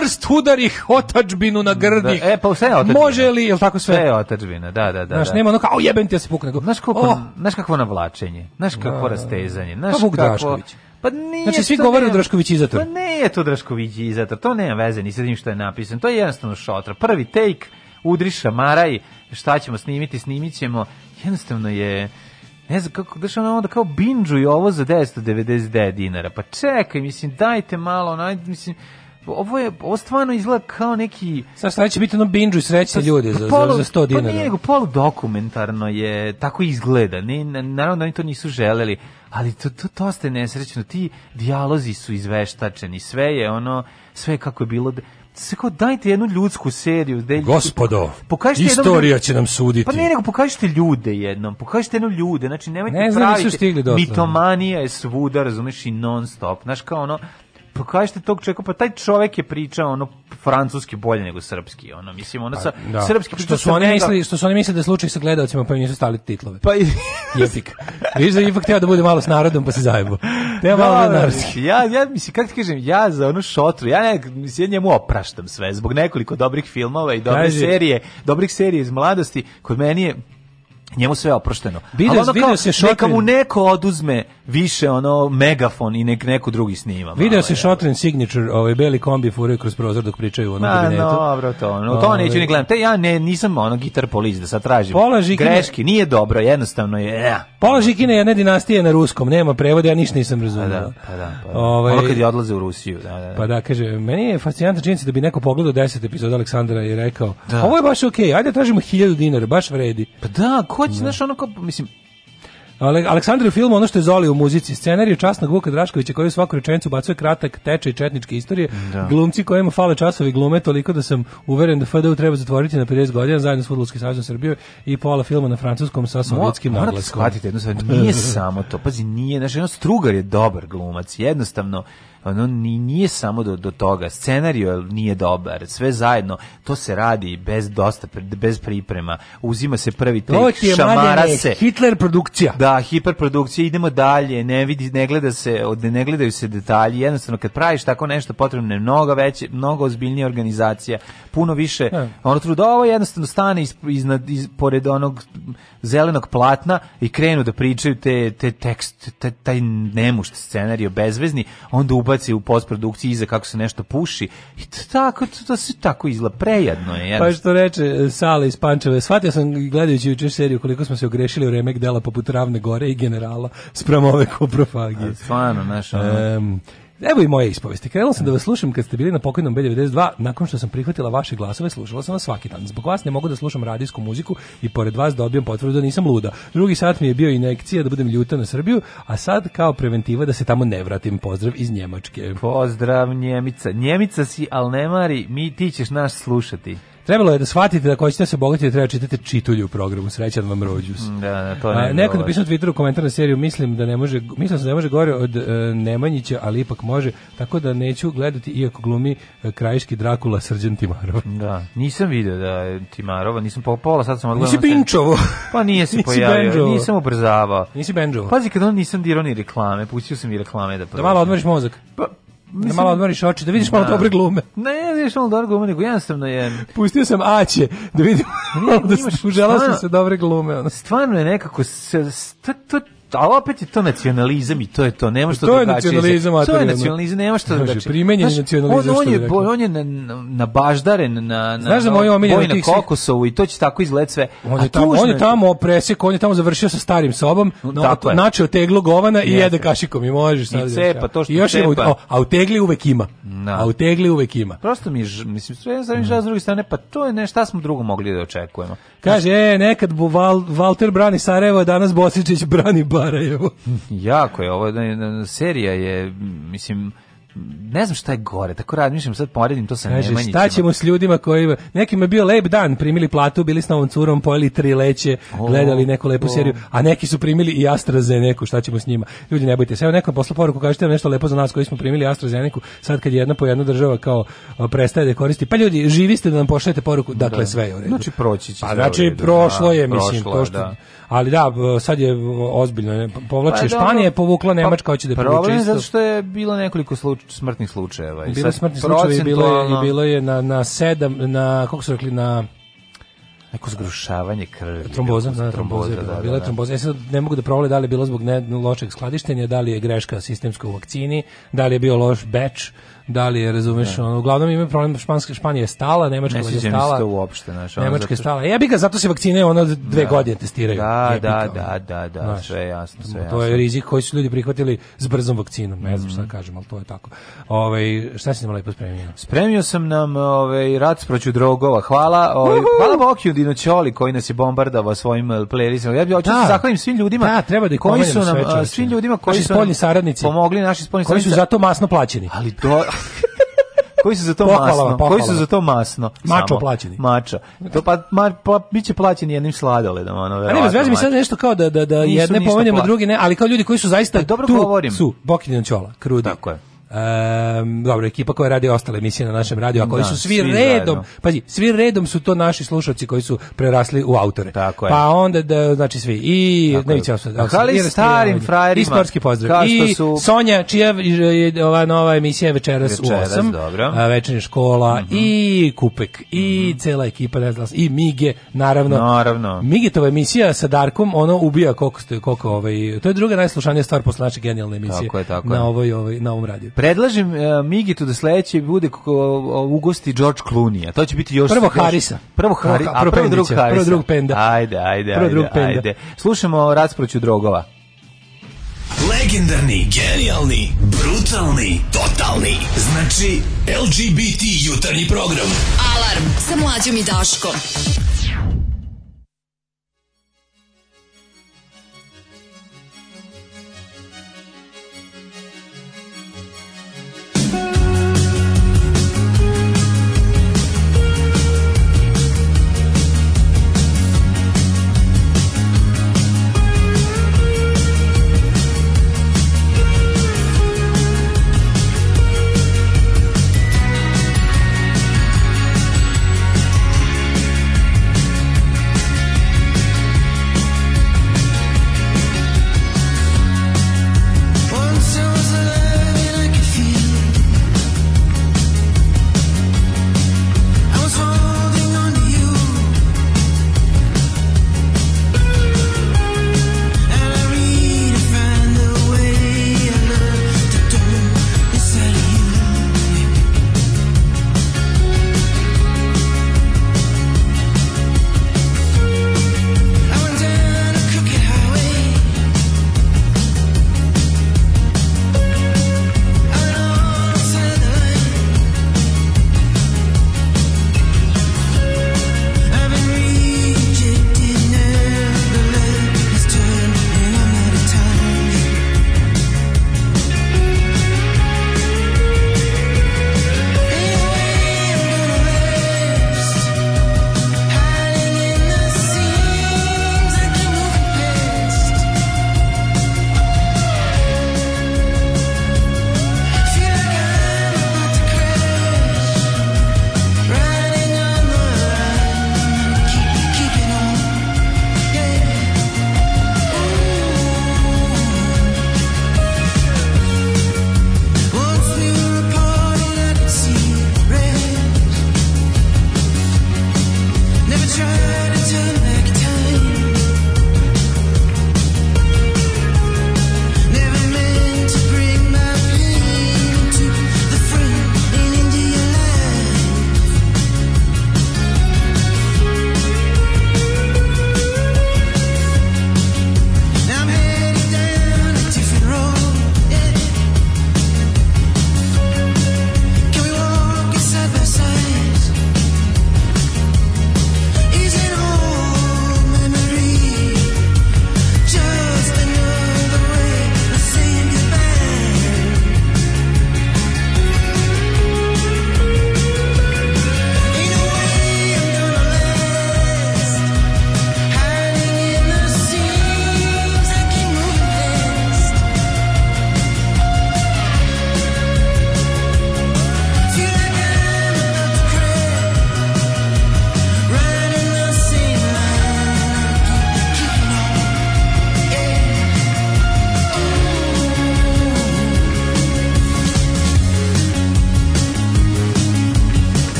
prst udari otačbinu na grdi. Da, e, pa sve je otačbina. Može li, je li tako sve? Sve je otačbina, da, da, da. Znaš, da. nema ono kao, jebem ti ja da se pukne. znaš, koliko, oh. znaš kakvo navlačenje, znaš da. kakvo da, rastezanje, znaš pa kako... Drašković. Pa nije znači, svi govore o Drašković izator. Pa ne je to Drašković izator, to nema veze ni sa tim što je napisan. To je jednostavno šotra. Prvi take, udriša, maraj, šta ćemo snimiti, snimit ćemo. Jednostavno je ne znam kako, daš ono onda kao binđuju ovo za 999 dinara, pa čekaj, mislim, dajte malo, onaj, mislim, ovo je ovo stvarno izgleda kao neki Sa šta biti ono binđu i srećni ljudi za, polu, za, 100 dinara. Pa nije nego polu dokumentarno je tako izgleda. Ne, naravno da oni to nisu želeli, ali to to to ste nesrećno. Ti dijalozi su izveštačeni, sve je ono sve kako je bilo sve kao dajte jednu ljudsku seriju. Gde Gospodo, pokažite istorija jednom, će nam suditi. Pa ne, nego pokažite ljude jednom, pokažite jednu ljude, znači nemojte ne, praviti. Ne znam, nisu stigli dosta. Mitomanija je svuda, razumeš, i non stop. Znaš, kao ono, pa kažete tog čeka, pa taj čovjek je pričao ono francuski bolje nego srpski, ono mislim ono pa sa da. srpski što su oni mislili, što su oni mislili da slučaj sa gledaocima, pa im nisu stali titlove. Pa jefik. Viš da ipak treba da bude malo s narodom, pa se zajebu. Treba da, malo da, da Ja ja mislim kako ti kažem, ja za onu šotru, ja ne mislim ja njemu opraštam sve zbog nekoliko dobrih filmova i dobre Kaži. serije, dobrih serija iz mladosti, kod meni je njemu sve oprošteno. Vidio, ono vidio se šotrin. Neka mu neko oduzme više ono megafon i nek neko drugi snima. Video se šotrin signature, ovaj beli kombi furaju kroz prozor dok pričaju u onom kabinetu. dobro to. No, to ovaj. neću ni gledam. Te ja ne nisam ono gitar polis da sad tražim. Pola žikine, greški, nije dobro, jednostavno je. Ja. Pola žikine jedne dinastije na ruskom, nema prevoda, ja ništa nisam razumio. Pa da, pa da. Pa da. Ovaj, kad je odlaze u Rusiju, da, da, da. Pa da, kaže, meni je fascinantna činjenica da bi neko pogledao 10 epizoda Aleksandra i rekao, da. ovo je baš okej, okay, ajde da tražimo 1000 dinara, baš vredi. Pa da, ko hoće, da. znaš, ono kao, mislim, Aleksandar u filmu ono što je Zoli u muzici, scenariju časnog Vuka Draškovića koji u svaku rečenicu bacuje kratak tečaj četničke istorije. Da. Glumci kojima fale časovi glume toliko da sam uveren da FDU treba zatvoriti na 50 godina zajedno s Fudbalskim savezom Srbije i pola filma na francuskom sa sovjetskim naglaskom. Morate shvatiti jednu stvar, nije [LAUGHS] samo to. Pazi, nije, znači, jedan strugar je dobar glumac, jednostavno ono nije samo do, do toga, scenario nije dobar, sve zajedno, to se radi bez dosta, bez priprema, uzima se prvi tek, šamara se. Hitler produkcija. Da, hiperprodukcija, idemo dalje, ne vidi, ne gleda se, ne gledaju se detalji, jednostavno kad praviš tako nešto potrebno je mnogo veće, mnogo ozbiljnija organizacija, puno više, e. ono truda, ovo jednostavno stane iz, iznad, iz, pored onog zelenog platna i krenu da pričaju te, te tekst, te, taj nemušt scenario bezvezni, onda uba ubaci u postprodukciji iza kako se nešto puši i tako to, to se tako izla prejadno je pa što reče e, Sala iz Pančeva shvatio sam gledajući juče seriju koliko smo se ogrešili u remek dela poput Ravne gore i generala spram ove koprofagije stvarno naša um, Evo i moje ispovesti. Krenula sam da vas slušam kad ste bili na pokojnom B92, nakon što sam prihvatila vaše glasove, slušala sam vas svaki dan. Zbog vas ne mogu da slušam radijsku muziku i pored vas dobijem potvrdu da nisam luda. Drugi sat mi je bio inekcija da budem ljuta na Srbiju, a sad kao preventiva da se tamo ne vratim. Pozdrav iz Njemačke. Pozdrav Njemica. Njemica si, al ne mari, mi ti ćeš naš slušati. Trebalo je da shvatite da ako ćete da se bogatiti treba čitati čitulju u programu. Srećan vam rođus. Mm, da, da, to ne. neko napisao na Twitteru komentar na seriju mislim da ne može mislim da ne može gore od uh, Nemanjića, ali ipak može, tako da neću gledati iako glumi uh, krajiški Drakula Srđan Timarov. Da, nisam video da je Timarova, nisam po pola, sad sam odgledao. Nisi pinčovo. Pa nije se [LAUGHS] pojavio, nisam ubrzavao. Nisi benđovo. Pazi kad on nisam dirao ni reklame, pustio sam i reklame da. Da malo odmoriš mozak. Pa Mislim, da malo odmoriš oči, da vidiš malo da. dobre glume. Ne, da vidiš malo dobre glume, nego jednostavno je... Pustio sam Aće, da vidim, da, da, da, da, da, da, da, da, da, da, da, da, da, da, a da, opet je to nacionalizam i to je to, nema što drugačije. To je nacionalizam, to je nacionalizam, nema što drugačije. Primenjen nacionalizam. On, on je on je na, na baždaren na na Znaš da moj omiljen na Kokosovu i to će tako izgled sve. On je tamo, on je tamo presek, on je tamo završio sa starim sobom, no, je. načeo teglu govana i jede kašikom i možeš sad. Da I cepa, to što I cepa. Ima, a u tegli uvek ima. No. Da. A u tegli uvek ima. Prosto mi mislim sve za mm. s druge strane, pa to je nešto smo drugo mogli da očekujemo. Kaže, e, nekad Walter brani Sarajevo, danas Bosičić brani ba Sarajevo. jako je, ovo serija je, mislim, ne znam šta je gore, tako razmišljam, sad poredim to sa Kaže, Šta ćemo s ljudima koji, nekim je bio lep dan, primili platu, bili s novom curom, pojeli tri leće, o, gledali neku lepu o. seriju, a neki su primili i AstraZeneku, šta ćemo s njima? Ljudi, ne bojte se, evo nekom posla poruku, kažete nešto lepo za nas koji smo primili AstraZeneku, sad kad jedna po jedna država kao prestaje da koristi, pa ljudi, živi ste da nam pošaljete poruku, dakle da. sve je u redu. Znači proći će. Pa, znači da, prošlo je, da, mislim, prošlo, to što... Da. Ali da, sad je ozbiljno, povlače pa, Španija je povukla, pa Nemačka hoće da je Problem je zato što je bilo nekoliko slučaja smrtnih slučajeva. I bilo je smrtnih slučajeva i bilo je, i bilo je na, na sedam, na, kako su rekli, na neko zgrušavanje krvi. Tromboza, da, tromboza, da, da, da, bila je da. tromboza. Ja sad ne mogu da provale da li je bilo zbog ne, lošeg skladištenja, da li je greška sistemska u vakcini, da li je bio loš beč, da li je, razumeš, ono, uglavnom ima problem, Španska, Španija je stala, Nemačka ne je stala. Ne uopšte, znaš. Nemačka je stala. Ja bih ga, zato se vakcine ono dve da. godine testiraju. Da, da, da, da, da, znaš, sve jasno, sve jasno. To je rizik koji su ljudi prihvatili s brzom vakcinom, ne znam mm šta kažem, ali to je tako. Ovaj, šta si nam lepo spremio? Spremio sam nam ovaj, rat proću drogova. Hvala, ovaj, uh -huh. hvala Bokiju Dinoćoli koji nas je bombardavao svojim playlistima. Ja bih hoću da se zahvalim svim ljudima. Da, treba da koji su nam svim ljudima koji su spoljni saradnici. Pomogli naši spoljni Koji su zato masno plaćeni. Ali do, [LAUGHS] koji su za to pohvala, masno, pohvala. koji su za to masno. Mačo plaćeni. Mačo. To pa ma, pa biće plaćeni jednim sladoledom, ono verovatno. A ne, zvezi mi sad nešto kao da da da jedne pomenemo, drugi ne, ali kao ljudi koji su zaista pa, dobro tu govorim. su Bokinjan Ćola, Krudi. Tako je. Um, dobro, ekipa koja radi ostale emisije na našem radiju, a koji da, su svi, svi redom, zajedno. pazi, svi redom su to naši slušalci koji su prerasli u autore. Tako je. Pa onda, da, znači svi, i Nevića Osnovi, starim frajerima, sportski pozdrav, i su... Sonja, čija je ova nova emisija večeras, večeras u 8, dobro. A, večernja škola, mm -hmm. i Kupek, mm -hmm. i mhm. cela ekipa, ne znam, i Mige, naravno. Naravno. Migetova emisija sa Darkom, ono ubija koliko, koliko ovaj, to je druga najslušanija stvar posle naše genijalne emisije tako je, tako je. na, ovoj, ovaj, na ovom radiju Predlažem uh, Migitu da sledeće bude ko, ugosti George Clooney, a to će biti još prvo Harisa. Prvo Harisa, prvo, prvo drug Harisa. Prvo drug Penda. Ajde, ajde, prvo drug Penda. Ajde. Slušamo rasproću drogova. Legendarni, genijalni, brutalni, totalni. Znači LGBT jutarnji program. Alarm sa mlađom i Daškom.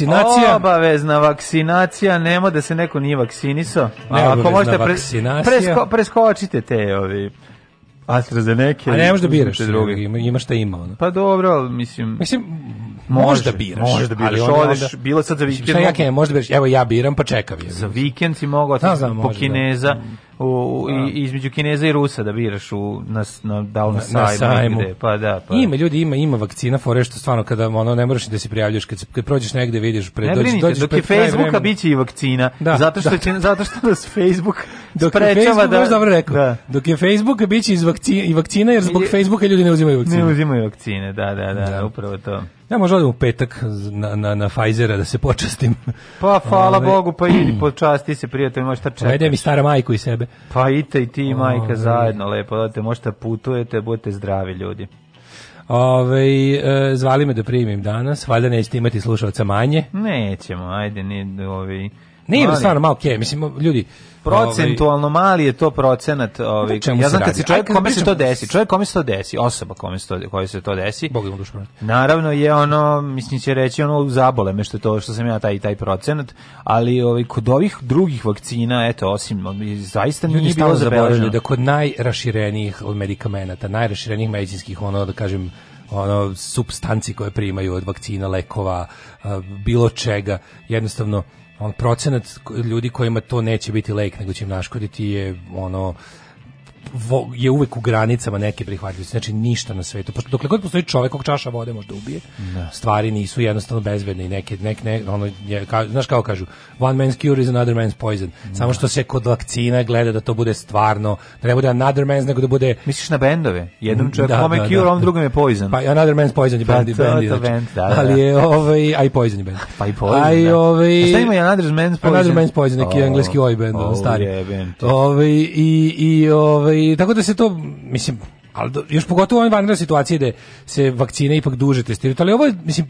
vakcinacija. Obavezna vakcinacija, nema da se neko nije vaksinisao. A ako možete pre, presko, preskočite te ovi AstraZeneca. A ne možeš da biraš, ima, ima šta ima. Ono. Pa dobro, mislim... Mislim, možda biraš. Možda biraš. Ali odeš, bilo sad za vikend. Šta ja kažem, možda biraš. Evo ja biram, pa čekam je. Za vikend si mogao ti po da. Kineza u, i, da. između Kineza i Rusa da biraš u na na da na, sajmu, na sajmu. Gde, pa da, pa. Ima ljudi, ima ima vakcina fore što stvarno kada ono ne moraš da se prijavljaš, kad, kad prođeš negde vidiš pred ne dođeš dođeš dok je Facebooka biće i vakcina da, zato što da. će zato što nas Facebook [LAUGHS] dok sprečava Facebook, da dobro rekao. Da. Dok je Facebooka biće iz vakcina i vakcina jer zbog je, Facebooka ljudi ne uzimaju vakcine. Ne uzimaju vakcine, da, da, da, da. upravo to. Ja možda odem u petak na, na, na Pfizera da se počastim. Pa, hvala Ove, ovaj, Bogu, pa idi [CLEARS THROAT] počasti se, prijatelj, šta ovaj, čekaš. Vede mi stara majku i sebe. Pa ite i ti i majka Ove. Ovaj. zajedno, lepo, da te možda putujete, budete zdravi ljudi. Ove, e, zvali me da primim danas, valjda nećete imati slušalca manje. Nećemo, ajde, ne, ovi... Nije, stvarno, malo okay, mislim, ljudi, Procentualno ovaj- mali je to procenat, ovaj ja znam kad se čovjek kome se to desi, čovjek kome se to desi, osoba kome se to kojoj se to desi. Bog mu dušu. Naravno je ono, mislim će reći ono zabole me što to što sam ja taj taj procenat, ali ovaj kod ovih drugih vakcina, eto osim zaista nije Ljudi bilo zabeleženo da kod najraširenijih od medikamenata, najraširenijih medicinskih ono da kažem ono substanci koje primaju od vakcina, lekova, bilo čega, jednostavno on procenat ljudi kojima to neće biti lek nego će im naškoditi je ono vo, je uvek u granicama neke prihvatljivosti. Znači ništa na svetu. Pošto pa dokle god postoji čovjek kog čaša vode da ubije, ne. Da. stvari nisu jednostavno bezbedne i neke nek ne, ono je, ka, znaš kako kažu, one man's cure is another man's poison. Ne. Da. Samo što se kod vakcina gleda da to bude stvarno, da ne bude another man's nego da bude Misliš na bendove? Jednom čovjeku da, da, cure, da, on drugom je poison. Pa another man's poison je pa, bend, pa, znači. band da, da, Ali da. je ovaj aj poison je band. [LAUGHS] Pa i poison. Aj da. ovaj. šta ima another man's poison? Another man's poison neki oh, engleski oj bend, oh, stari. Ovaj i i ovaj Ovaj, tako da se to, mislim, ali još pogotovo u ovoj situacije da se vakcine ipak duže testiraju, ali ovo je, mislim,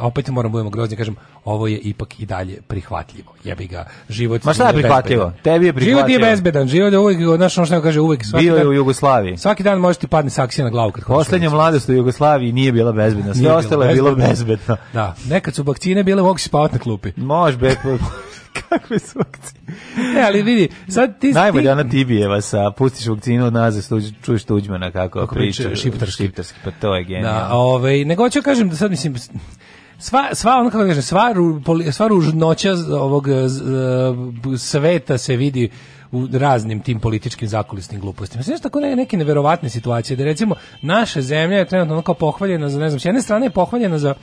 opet moram da budemo grozni, kažem, ovo je ipak i dalje prihvatljivo. Jebi ga, život Ma šta je prihvatljivo? Bezbedan. Tebi je prihvatljivo. Život je bezbedan, život je uvek, znaš ono što kaže, uvek svaki Bio je u Jugoslaviji. Svaki dan možeš ti padne saksija na glavu kad da Poslednja mladost u Jugoslaviji nije bila bezbedna, sve ostalo je bilo bezbedno. Da, nekad su vakcine bile, mogu si spavati na klupi. Može, Kakve su vakcine? Ne, ali vidi, sad ti... Najbolje ti... ona Tibijeva sa, pustiš vakcinu od nas, da čuješ Tuđmana kako, kako priča. priča šiptarski. šiptarski. pa to je genijalno. Da, ovaj, nego hoću da kažem da sad, mislim, sva sva ono kako da kažem sva ru, sva ružnoća ovog z, sveta se vidi u raznim tim političkim zakulisnim glupostima. Sve tako ne, neke neverovatne situacije da recimo naša zemlja je trenutno onako pohvaljena za ne znam s jedne strane je pohvaljena za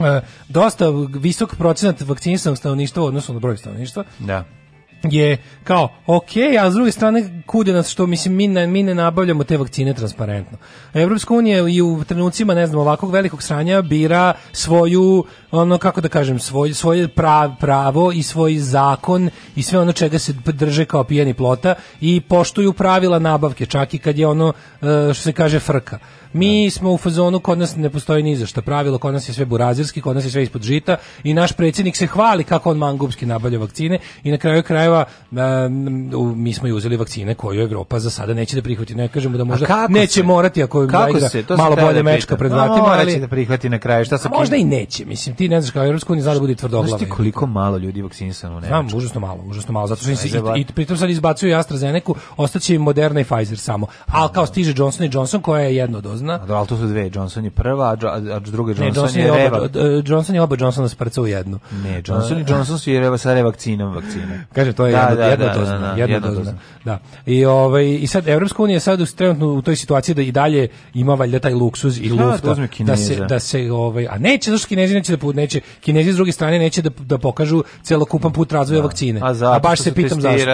E, dosta visok procenat vakcinisanog stanovništva u na broj stanovništva. Da je kao ok, a s druge strane kude nas što mislim mi ne, mi ne nabavljamo te vakcine transparentno. Evropska unija i u trenucima ne znam ovakvog velikog sranja bira svoju ono kako da kažem svoj svoje pravo i svoj zakon i sve ono čega se drže kao pijeni plota i poštuju pravila nabavke čak i kad je ono e, što se kaže frka. Mi da. smo u fazonu, kod nas ne postoji ni za šta pravilo, kod nas je sve burazirski, kod nas je sve ispod žita i naš predsjednik se hvali kako on mangupski nabavlja vakcine i na kraju krajeva um, mi smo i uzeli vakcine koju Evropa za sada neće da prihvati. Ne kažemo da možda neće se? morati ako kako se? To malo bolje mečka pred vratima, ali će da prihvati na kraju. Šta sa Možda i neće, mislim, ti ne znaš kao Evropsku uniju zna da bude tvrdoglava. Znaš ti koliko malo ljudi vakcinisano u Nemačku? Znam, užasno malo, užasno malo, zato što im se i, i pritom sad izbacuju AstraZeneca, ostaće im Moderna i Pfizer samo. Al kao stiže Johnson i Johnson koja je jedno do sazna. Da, ali tu su dve, Johnson je prva, a druga Johnson, ne, Johnson je, je oba, e, Johnson je oba Johnsona da sprca u jednu. Ne, Johnson i Johnson su je sa revakcinom vakcine. [LAUGHS] Kaže, to je da, jedna, da, jedna, da, da, da, jedna, jedna dozna. Da. I, ovaj, I sad, Evropska unija je sad trenutno u toj situaciji da i dalje ima valjda taj luksuz i da lufta. Da, da, se, da se, ovaj, a neće, zašto kinezi neće da neće, kinezi s druge strane neće da, da pokažu celokupan put razvoja vakcine. A, a baš se pitam zašto.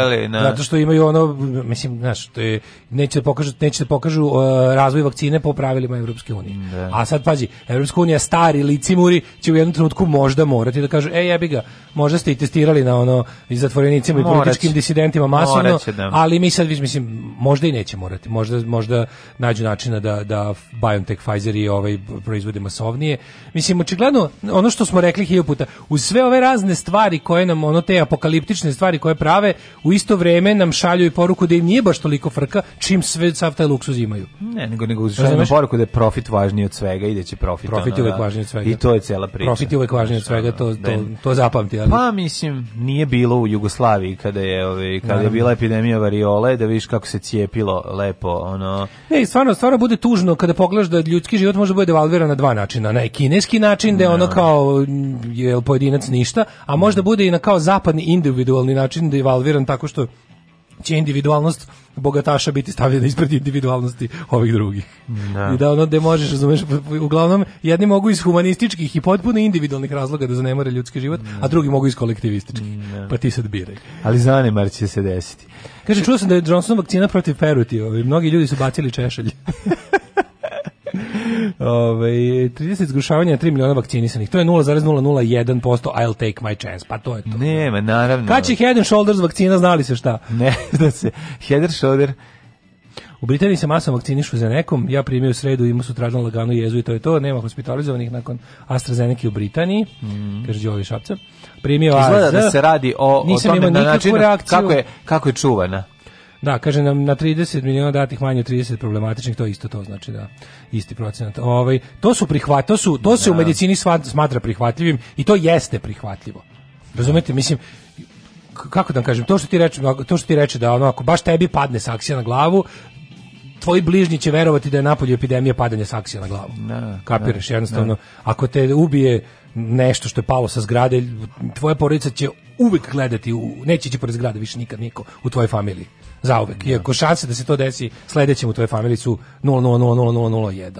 Zato što imaju ono, mislim, znaš, to je, neće da pokažu, neće da pokažu uh, razvoj vakcine po pravilima Evropske unije. Da. A sad pađi, Evropska unija stari licimuri će u jednom trenutku možda morati da kažu, ej jebi ga, možda ste i testirali na ono i zatvorenicima i političkim disidentima masovno, da. ali mi sad mislim možda i neće morati. Možda možda nađu načina da da BioNTech, Pfizer i ovaj proizvode masovnije. Mislim očigledno ono što smo rekli hiljadu puta, uz sve ove razne stvari koje nam ono te apokaliptične stvari koje prave, u isto vreme nam šalju i poruku da im nije baš toliko frka čim sve sav taj luksuz imaju. Ne, nego nego imaš... poruku da je profit važniji od svega i da će profit... Profit je uvek da. važniji od svega. I to je cela priča. Profit je uvek važniji od svega, to, to, to zapamti. Ali... Pa mislim, nije bilo u Jugoslaviji kada je, ovaj, kada je bila epidemija variole, da vidiš kako se cijepilo lepo. Ono... Ne, stvarno, stvarno bude tužno kada pogledaš da ljudski život može da bude devalviran na dva načina. Na kineski način, da je ono da. kao je pojedinac ništa, a možda bude i na kao zapadni individualni način devalviran tako što će individualnost bogataša biti stavljena ispred individualnosti ovih drugih. Da. I da ono gde možeš, razumeš, uglavnom jedni mogu iz humanističkih i potpuno individualnih razloga da zanemare ljudski život, da. a drugi mogu iz kolektivističkih. Da. Pa ti sad biraj. Ali zanemar će se desiti. Kaže, čuo sam da je Johnson vakcina protiv peruti, mnogi ljudi su bacili češelj. [LAUGHS] Ove, 30 zgrušavanja 3 miliona vakcinisanih. To je 0,001%, I'll take my chance. Pa to je to. Nema, naravno. Kad će Head and Shoulders vakcina, znali se šta? Ne, zna [LAUGHS] da se. Head and Shoulder... U Britaniji se masno vakcinišu za nekom, ja primio u sredu, imao su tražno laganu jezu i to je to, nema hospitalizovanih nakon AstraZeneca u Britaniji, mm -hmm. kaže Đovi Šapca. Primio Izgleda da se radi o, o tome na način kako je, kako je čuvana. Da, kaže nam na 30 miliona datih manje od 30 problematičnih, to isto to znači da isti procenat. Ovaj to su prihvatio su to se u da. medicini smatra prihvatljivim i to jeste prihvatljivo. Razumete, mislim kako da kažem, to što ti reče, to što ti reče da ono ako baš tebi padne saksija na glavu, tvoji bližnji će verovati da je napolju epidemija padanja saksija na glavu. Da, Kapiraš, ne, da, jednostavno, ne. Da. ako te ubije nešto što je palo sa zgrade, tvoja porodica će uvek gledati, u, neće će pored zgrade više nikad niko u tvojoj familiji za zauvek. Da. Iako šanse da se to desi sledećem u tvojoj familiji su 0000001.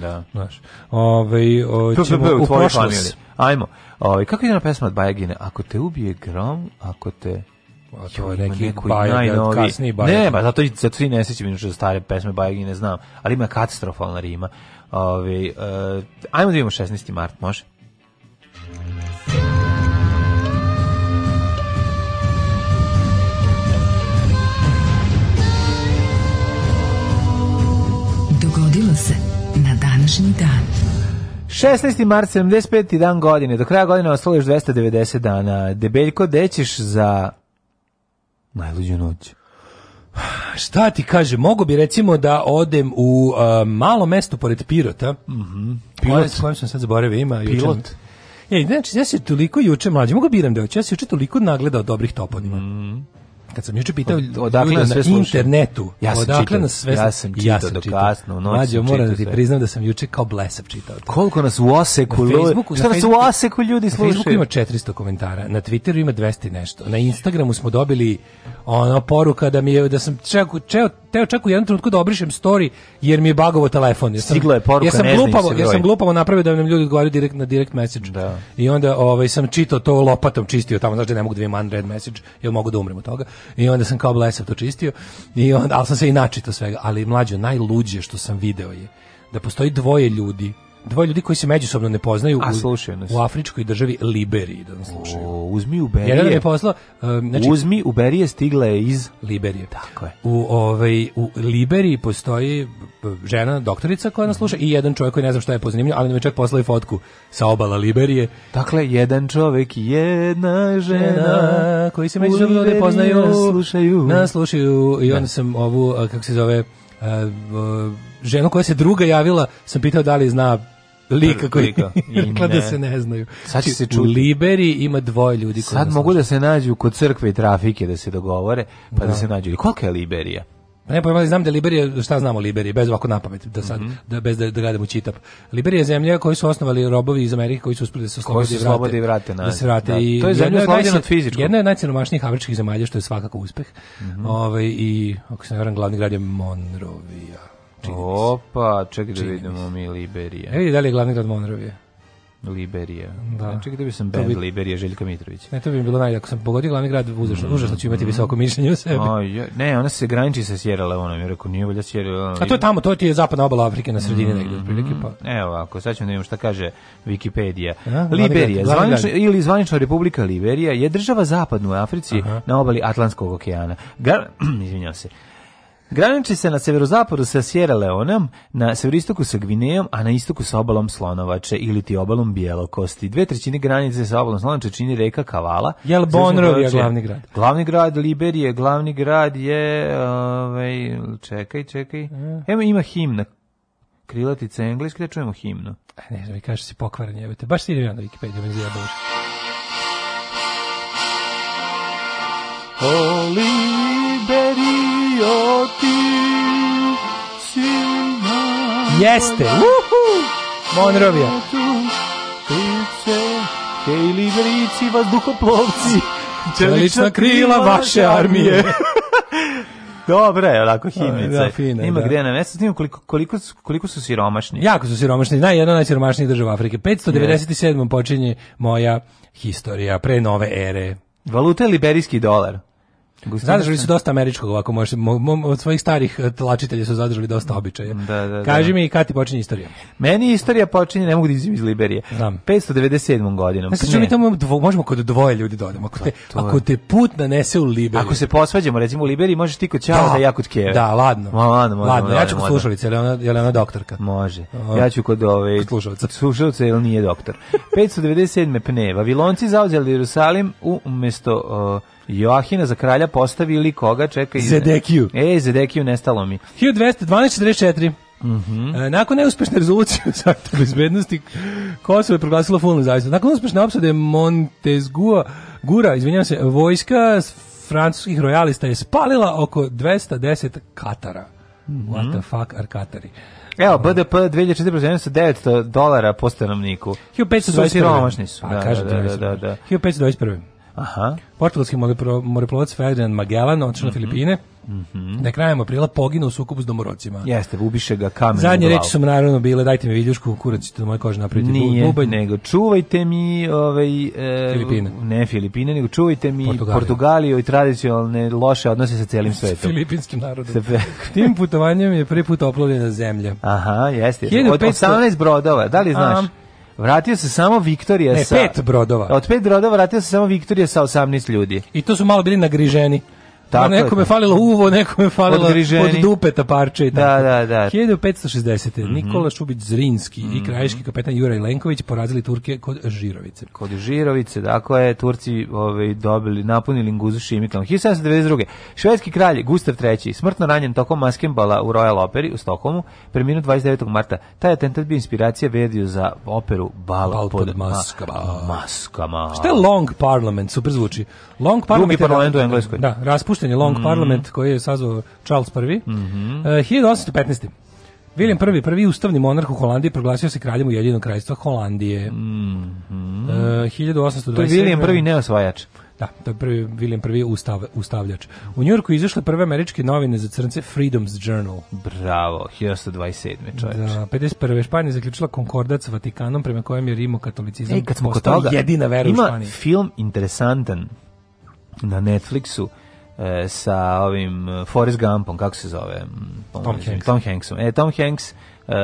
Da. Znaš. Ovaj u tvojoj familiji. Ajmo. Ovaj kako ide na pesma od Bajagine? Ako te ubije grom, ako te a to je neki Bajaga, kasni Bajaga. Ne, ba, zato, zato i ne sjećam inače stare pesme Bajagine znam, ali ima katastrofalna rima. Ove, ovaj, uh, ajmo da imamo 16. mart, može? Može. desilo se na današnji dan. 16. mart 75. dan godine. Do kraja godine ostalo još 290 dana. Debeljko, dećeš za najluđu noć? Šta ti kaže, mogu bi recimo da odem u uh, malo mesto pored Pirota. Mm -hmm. Pilot. S kojim sam sad zaboravio, ima. Pilot. Jučem. Ej, znači, ja se toliko juče mlađe, mogu da biram da hoću, ja se juče toliko nagledao dobrih toponima. Mm -hmm kad sam juče pitao odakle na sve internetu, ja sam odakle nas sve ja sam čitao, ja sam čitao. kasno, noć Mađo, moram da ti priznam da sam juče kao blesav čitao. To. Koliko nas u Oseku, na Facebooku, šta nas u Oseku ljudi slušaju? Na Facebooku ima 400 komentara, na Twitteru ima 200 nešto, na Instagramu smo dobili ono poruka da mi je, da sam čeo, čeo teo čak u jednom trenutku da obrišem story jer mi je bagovo telefon. Ja sam, Stigla je poruka, ja sam ne glupavo, ja sam glupavo napravio da nam ljudi odgovaraju direkt na direct message. Da. I onda ovaj sam čitao to lopatom čistio tamo, znači da ne mogu da imam unread message, jer mogu da umrem od toga. I onda sam kao blesav to čistio. I onda al sam se i načitao svega, ali mlađe najluđe što sam video je da postoji dvoje ljudi dvoje ljudi koji se međusobno ne poznaju A, u, u afričkoj državi Liberiji da slušaju. O, uzmi u Berije. Jedan je poslao um, znači, uzmi u Berije stigla je iz Liberije. Tako je. U ovaj u Liberiji postoji e, žena doktorica koja nas sluša i jedan čovjek koji ne znam šta je pozanimljivo, ali nam je čak poslao i fotku sa obala Liberije. Dakle jedan čovjek i jedna žena, žena koji se međusobno ne poznaju, slušaju. Nas slušaju i onda da. sam ovu e, kako se zove uh, uh, ženu koja se druga javila, sam pitao da li zna lika koji rekla [LAUGHS] da se ne znaju. Sad će znači, se čuti. U Liberi ima dvoje ljudi koji Sad mogu da se nađu kod crkve i trafike da se dogovore, pa da, da se nađu. Kolika je Liberija? Pa ne pojma, pa znam da Liberija, šta znamo o Liberiji, bez ovako napamet, da sad, mm -hmm. da, bez da, da gademo čitap. Liberija je zemlja koju su osnovali robovi iz Amerike koji su uspeli da se oslobode i vrate. i vrate, da se vrate. Da. I to je zemlja oslobođena od fizičkog. Jedna je najcenomašnijih afričkih zemalja, što je svakako uspeh. Mm -hmm. Ove, ovaj, I, ako se ne varam, glavni grad je Monrovija čini Opa, čekaj da vidimo mi Liberija. E vidi da li je glavni grad Monrovije. Liberija. Da. Znači gde da bi sam bez bi... Liberija Željka Mitrović. Ne, to bi bilo Ako Sam pogodio glavni grad, uzrašno, mm. užasno ću imati mm. visoko mišljenje o sebi. O, ja, ne, ona se graniči sa Sierra Leonom. Ja rekao, nije volja Sierra Leone. A to je tamo, to ti je zapadna obala Afrike na sredini mm. negdje. Otprilike, pa. Mm. Evo ovako, sad ćemo da vidimo šta kaže Wikipedia. Ja, Liberija, zvanično, ili zvanična republika Liberija je država zapadnu u Africi Aha. na obali Atlantskog okeana. Gar, [CLEARS THROAT] izvinjam se. Graniči se na severozapadu sa Sierra Leoneom, na severistoku sa Gvinejom, a na istoku sa obalom Slonovače ili ti obalom Bjelokosti. Dve trećine granice sa obalom Slonovače čini reka Kavala. Jel Bonrov je glavni grad? Glavni grad Liberije, glavni grad je... Ovaj, čekaj, čekaj. Evo ima himna Krilatica engleske, da čujemo himnu. A e, ne znam, kaže se da si evo te. Baš si idem ja na Wikipediju, meni zjeba Holy Liberio ti silna Jeste, uhu, Monrovija Lice, hej Liberici, vazduhoplovci [LAUGHS] Čelična krila vaše armije [LAUGHS] Dobre, onako da, himnica. Da, fine, Nema da. gde na mesto, koliko, koliko, koliko su siromašni. Jako su siromašni, naj, jedna najsiromašnijih država Afrike. 597. Yes. počinje moja historija pre nove ere. Valuta je liberijski dolar. Zadržali su dosta američkog ovako, možeš, od svojih starih eh, tlačitelja su zadržali dosta običaja. Da, da, da. Kaži mi kada ti počinje istorija. Meni istorija počinje, ne mogu da izim iz Liberije. Znam. 597. godinom. Znači, mi tamo dvo, možemo kod dvoje ljudi dodamo. Da ako pa, te, to ako te put nanese u Liberiju. Ako se posvađamo, recimo u Liberiji, možeš ti kod Ćao da, da ja kod Keve. Da, ladno. Ma, ladno, ladno, ladno. Ja ću kod slušalice, je ona, je ona doktorka? Može. Ja ću kod ove... Kod slušalice. Slušalice, jer nije doktor. 597. pne. Vavilonci zauzeli Jerusalim umesto... Uh, Joahina za kralja postavili koga čeka iz... Zedekiju. E, Zedekiju nestalo mi. 1212-44. Mm -hmm. nakon neuspešne rezolucije u bezbednosti Kosovo je proglasilo full nezavisnost. Nakon uspešne opsade Montezgua, Gura, izvinjavam se, vojska francuskih rojalista je spalila oko 210 Katara. Mm -hmm. What the fuck are Katari? Evo, BDP 2014 900 dolara po stanovniku. 1521. Su siromašni da, da, da, da, da. 1521. Aha. Portugalski moreplovac Ferdinand Magellan otišao na mhm. Filipine. Mm -hmm. Na da krajem aprila poginuo u sukobu s domorocima. Jeste, ubiše ga kamen. Zadnje reči su naravno bile dajte mi viljušku, kurac ćete moje kože napraviti Nije, bubanj. nego čuvajte mi ovaj, e, Filipine. Ne Filipine, nego čuvajte mi Portugaliju, Portugaliju i tradicionalne loše odnose sa celim svetom. filipinskim narodom. Sa [LAUGHS] Tim putovanjem je prvi put oplovljena zemlja. Aha, jeste. jeste. Od 18 brodova, da li znaš? Aha. Vratio se samo Viktorija ne, sa... pet brodova. Od pet brodova vratio se samo Viktorija sa 18 ljudi. I to su malo bili nagriženi. Tako nekome je falilo uvo, nekome je falilo Odgriženi. od dupeta parče i da, tako. Da, da, da. 1560. Mm -hmm. Nikola Šubić Zrinski mm -hmm. i mhm. krajiški kapetan Juraj Lenković porazili Turke kod Žirovice. Kod Žirovice, dakle, Turci ovaj, dobili, napunili Nguzu Šimikama. 1792. Švedski kralj Gustav III. smrtno ranjen tokom maskembala u Royal Operi u Stokomu, preminuo 29. marta. Taj atentat bi inspiracija Verdiju za operu Bala, Bal pod, pod maskama. maskama. Šta je Long Parliament? Super zvuči. Long Parliament, Drugi parlament u da- Engleskoj. Da, raspušten raspuštanje Long mm Parliament koji je sazvao Charles I. Mm -hmm. uh, 1815. William I, prvi ustavni monarh u Holandiji, proglasio se kraljem Ujedinog kraljstva Holandije. Mm -hmm. uh, 1827. To je William I neosvajač. Da, to je prvi William prvi ustav, ustavljač. U Njujorku izašle prve američke novine za crnce Freedom's Journal. Bravo, 1927. čovječ. Da, 51. Španija zaključila konkordat sa Vatikanom prema kojem je Rimo katolicizam Ej, kad smo kod toga, jedina vera u Španiji. Ima film interesantan na Netflixu E, sa ovim e, Forrest Gumpom, kako se zove? Mm, pa, Tom, Tom Hanksom. Tom Hanksom. E, Tom Hanks Uh,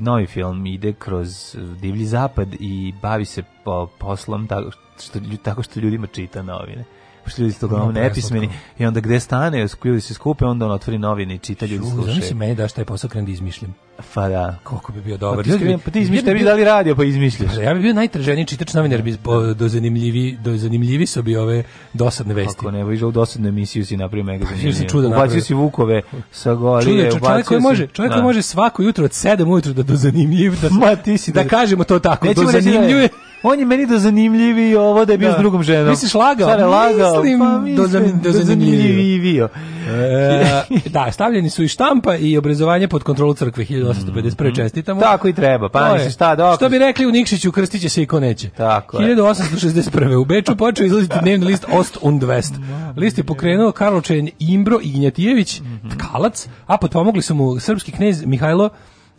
novi film ide kroz divlji zapad i bavi se po, poslom tako što, tako što ljudima čita novine pošto ljudi su uglavnom nepismeni i onda gde stane, ljudi se skupe, onda on otvori novine i čita ljudi slušaju. Znaš si meni daš taj posao krenem da izmišljam. Pa da. Koliko bi bio pa dobar. Pa ti, bi, pa ti izmišljaš, bi bio... radio, pa izmišljaš. Pa, ja bi bio najtraženiji čitač novinar, bi do zanimljivi, do zanimljivi su bi ove dosadne vesti. Kako ne, viš ovu dosadnu emisiju si napravio mega zanimljivo. Pa, si čudan ubacio si Vukove sa golije, ubacio čovjek koji može, čovjek koji može svako jutro od 7 ujutro da do zanimljiv, da, Ma, ti si da, da kažemo to tako, do da zanimljuje. On je meni do zanimljiviji ovo da je bio da. s drugom ženom. Misliš lagao? Sada lagao. Mislim, pa, mislim da do, zam, do, do zanimljiviji. E, da, stavljeni su i štampa i obrazovanje pod kontrolu crkve 1851. Mm. Čestitamo. Tako i treba, pa ne šta dok. Da Što bi rekli u Nikšiću, krstiće se i ko neće. Tako 1861. U Beču počeo izlaziti dnevni list Ost und West. [LAUGHS] List je pokrenuo Karlo Čen Imbro Ignjatijević, mm -hmm. tkalac, a potpomogli su mu srpski knez Mihajlo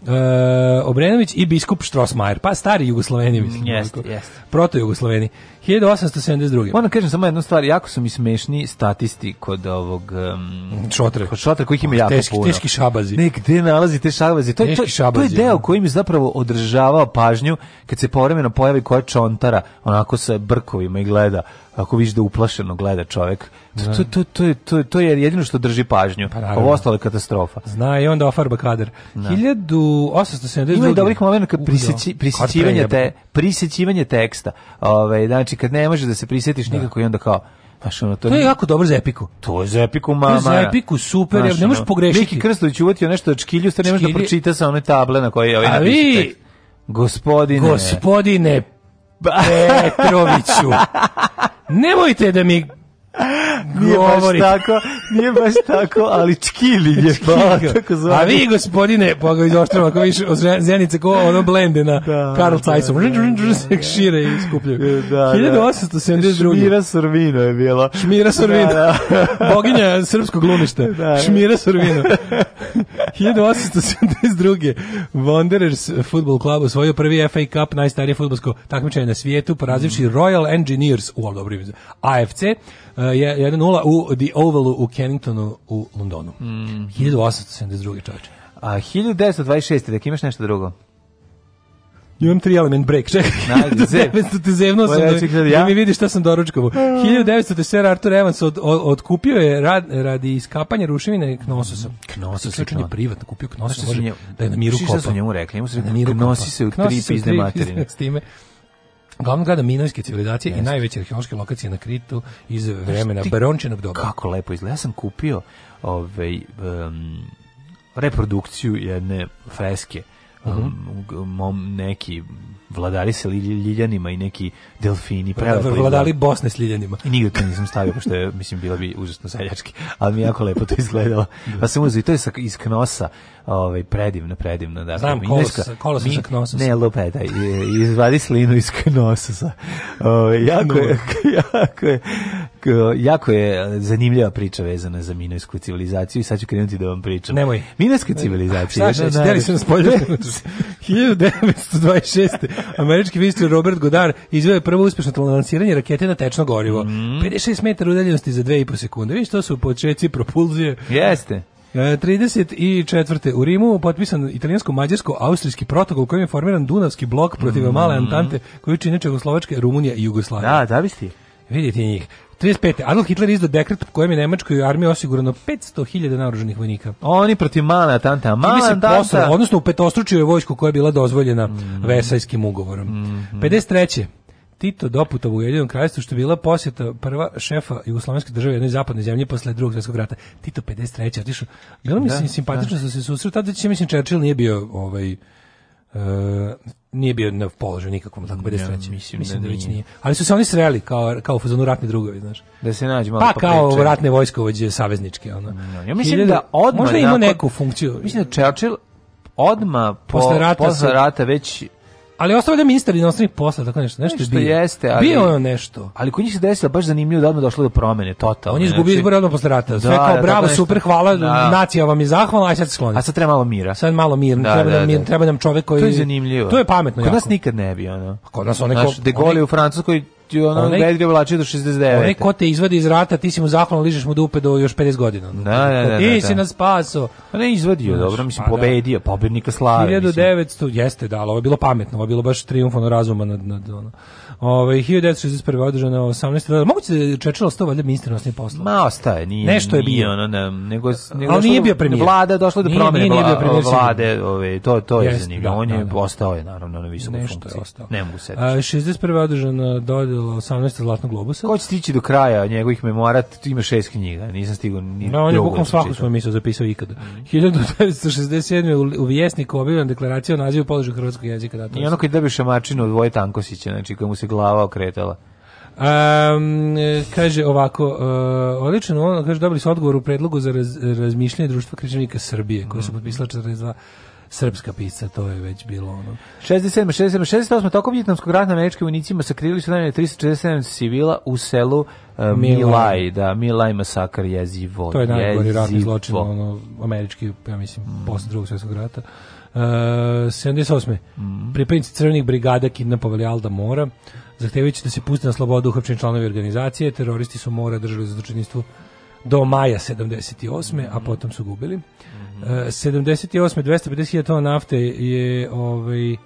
Uh, Obrenović i biskup Štrosmajer, pa stari Jugosloveni, mislim. Jeste, mm, jeste. Proto Jugosloveni. 1872. Moram da kažem samo jednu stvar, jako su mi smešni statisti kod ovog um, šotre. Kod šotre kojih ima jako teški, puno. Teški šabazi. Ne, gde nalazi te šabazi? To, teški to, šabazi, to je deo koji mi zapravo održavao pažnju kad se povremeno pojavi koja čontara, onako sa brkovima i gleda, ako viš da uplašeno gleda čovek Da. To, to, to, to, to je jedino što drži pažnju. Pa, Ovo ostalo je katastrofa. Zna i onda ofarba kadar. Da. 1872. Ima i dobrih momenta prisjeći, prisjećivanja, te, prisjećivanja teksta. Ove, ovaj, znači, kad ne možeš da se prisjetiš da. nikako i onda kao, Znaš, ono, to, to je jako dobro za epiku. To je za epiku, mama. Za epiku, super, znaš, ne možeš pogrešiti. Viki Krstović uvatio nešto od čkilju, stvarno ne možeš da pročita sa one table na koje je ovaj napisao tekst. Gospodine. Gospodine [LAUGHS] Petroviću. Nemojte da mi Nije baš tako, nije baš tako, ali čkili je tako pa, zove. A vi, gospodine, pa ga izoštrava, ako više od zenice, ko ono blende na da, Karl Tyson, Da, da, da. šire i skupljaju. Da, 1872. Da. Šmira Sorvino je bilo. Šmira Sorvino. Da, da. Boginja srpskog lumišta. Da, Šmira Sorvino. 1872. Wanderers Football Club osvojio prvi FA Cup, najstarije futbolsko takmičenje na svijetu, porazivši Royal Engineers, u dobro AFC, uh, e, 1-0 eh, u The Ovalu u Kenningtonu u Londonu. Mm. 1872. čovječe. A 1926. Dek da, imaš nešto drugo? Imam tri element break, čekaj. Najde, te zevno sam da, ja? da mi vidi šta sam doručkovo. Ah. 1900. Arthur Evans od, od, otkupio je rad, radi iskapanja ruševine Knososa. Mhm. Knosos, sličan je privatno kupio Knosos, može da je na miru kopa. Šta su njemu rekli? Njemu su rekli, knosi se u tri pizne materine. S time. Glavno grada minojske civilizacije yes. i najveće arheološke lokacije na Kritu iz vremena ti, Barončenog doba. Kako lepo izgleda. Ja sam kupio ovaj, um, reprodukciju jedne freske um, uh -huh. neki vladali se ljiljanima i neki delfini. Prelepo pa pa vladali Bosne s ljiljanima. I nigde to nisam stavio, pošto je, mislim, bilo bi užasno seljački, ali mi jako lepo to izgledalo. Da. Pa sam uzeo i to je sa, iz Knosa, ovaj, predivno, predivno. Da, Znam, kolos, kolos mi, sa Knosa. Ne, da izvadi slinu iz Knosa. Ovaj, jako, je, [LAUGHS] jako je, Uh, jako je zanimljiva priča vezana za minojsku civilizaciju i sad ću krenuti da vam pričam. Nemoj. Minojska civilizacija. Šta će, htjeli su nas 1926. Američki fizičar Robert Godard izveo prvo uspešno lansiranje rakete na tečno gorivo. Mm. 56 metara udaljenosti za 2,5 sekunde. Viš, to su početci propulzije. Jeste. 34. E, u Rimu potpisan italijansko-mađarsko-austrijski protokol kojim je formiran Dunavski blok protiv mm -hmm. male Antante koji čine Čegoslovačke, Rumunija i Jugoslavija. Da, da biste. Vidite njih. 35. Adolf Hitler izdao dekret po kojem je Nemačkoj armiji osigurano 500.000 naoružanih vojnika. Oni protiv mala tanta, mala tanta. Posla, odnosno u petostručio je vojsku koja je bila dozvoljena mm. Vesajskim ugovorom. Mm -hmm. 53. Tito Doputov u Jedinom kraljestvu, što je bila posjeta prva šefa Jugoslovenske države jednoj zapadne zemlje posle drugog svjetskog rata. Tito 53. Otišao. Bilo mi da, simpatično da. se susreo, tada će, mislim, Churchill nije bio ovaj, Uh, nije bio na položaju nikakvom tako 53. Da ja, mislim, mislim da, da već nije. Ali su se oni sreli kao kao fuzonu ratni drugovi, znaš. Da se nađe malo pa, pa kao ratne vojskovođe savezničke, ono. No, da, ja mislim Hiljada, da odma možda ima neku funkciju. Mislim da Churchill odma po posle rata, posle rata već Ali ostao je ministar inostranih posla, tako nešto, nešto, nešto je bio. jeste, ali bio je nešto. Ali kod njih se desilo baš zanimljivo da odmah došlo do promene, totalno. On je izgubio znači... odmah posle rata. Sve da, kao da, bravo, da, super, hvala, da. nacija vam je zahvalna, aj sad se skloni. A sad treba malo mira. Sad malo mira, da, treba da, nam da. treba nam čovek koji To je zanimljivo. To je pametno. Kod jako. nas nikad ne bi ono. Pa kod nas onaj ko De Gaulle u Francuskoj ono Bedri oblačio do 69. Onaj ko te izvadi iz rata, ti si mu zahvalan, ližeš mu dupe do još 50 godina. Da, da, da. Ti da, si da. nas spaso. Pa ne izvadio, Znaš, dobro, mislim, pa da. pobedio, pobednika slave. 1900, mislim. jeste, da, ali ovo je bilo pametno, ovo je bilo baš triumfalno razuma nad, nad ono. Ovaj 1961. održana 18. dolara. Moguće da je Čečilo valjda ministar nosnih poslova. Ma ostaje, nije. Nešto je bio, ono, ne, nego nego ali nije bio premijer. Vlada došla do promene nije, nije bio vlade, ovaj to to je zanimljivo. Da, on je da, da. ostao je naravno na visokoj funkciji. Nešto je ostao. Ne mogu se. 61. održana dodela 18. zlatnog globusa. Ko će stići do kraja njegovih memora, tu ima šest knjiga. Nisam stigao ni No, on je bukvalno svaku svoju misao zapisao ikada. 1967. Mhm. u Vjesniku objavljena deklaracija o nazivu položaja hrvatskog jezika. I ono kad dobiješ mačinu od Voje Tankosića, znači komu se glava okretala. Um, kaže ovako, uh, odlično, ono, kaže, dobili su odgovor u predlogu za raz, razmišljanje društva križanika Srbije, koje su mhm. potpisala 42 srpska pisa, to je već bilo ono. 67. 67. 68. tokom vjetnamskog rata američki vojnicima sakrivili su najmanje 347 civila u selu uh, Milaj. Milaj, da, Milaj masakar jezivo. To je najgori ratni zločin, ono, američki, ja mislim, mm. posle drugog svjetskog rata. Uh, 78. Mm. Pripadnici crvenih brigada kidnapovali Alda Mora, zahtevajući da se puste na slobodu uhapšeni članovi organizacije. Teroristi su Mora držali u zatočeništvu do maja 78. Mm. a mhm. potom su gubili. Mm uh, 78. 250.000 tona nafte je ovaj, uh,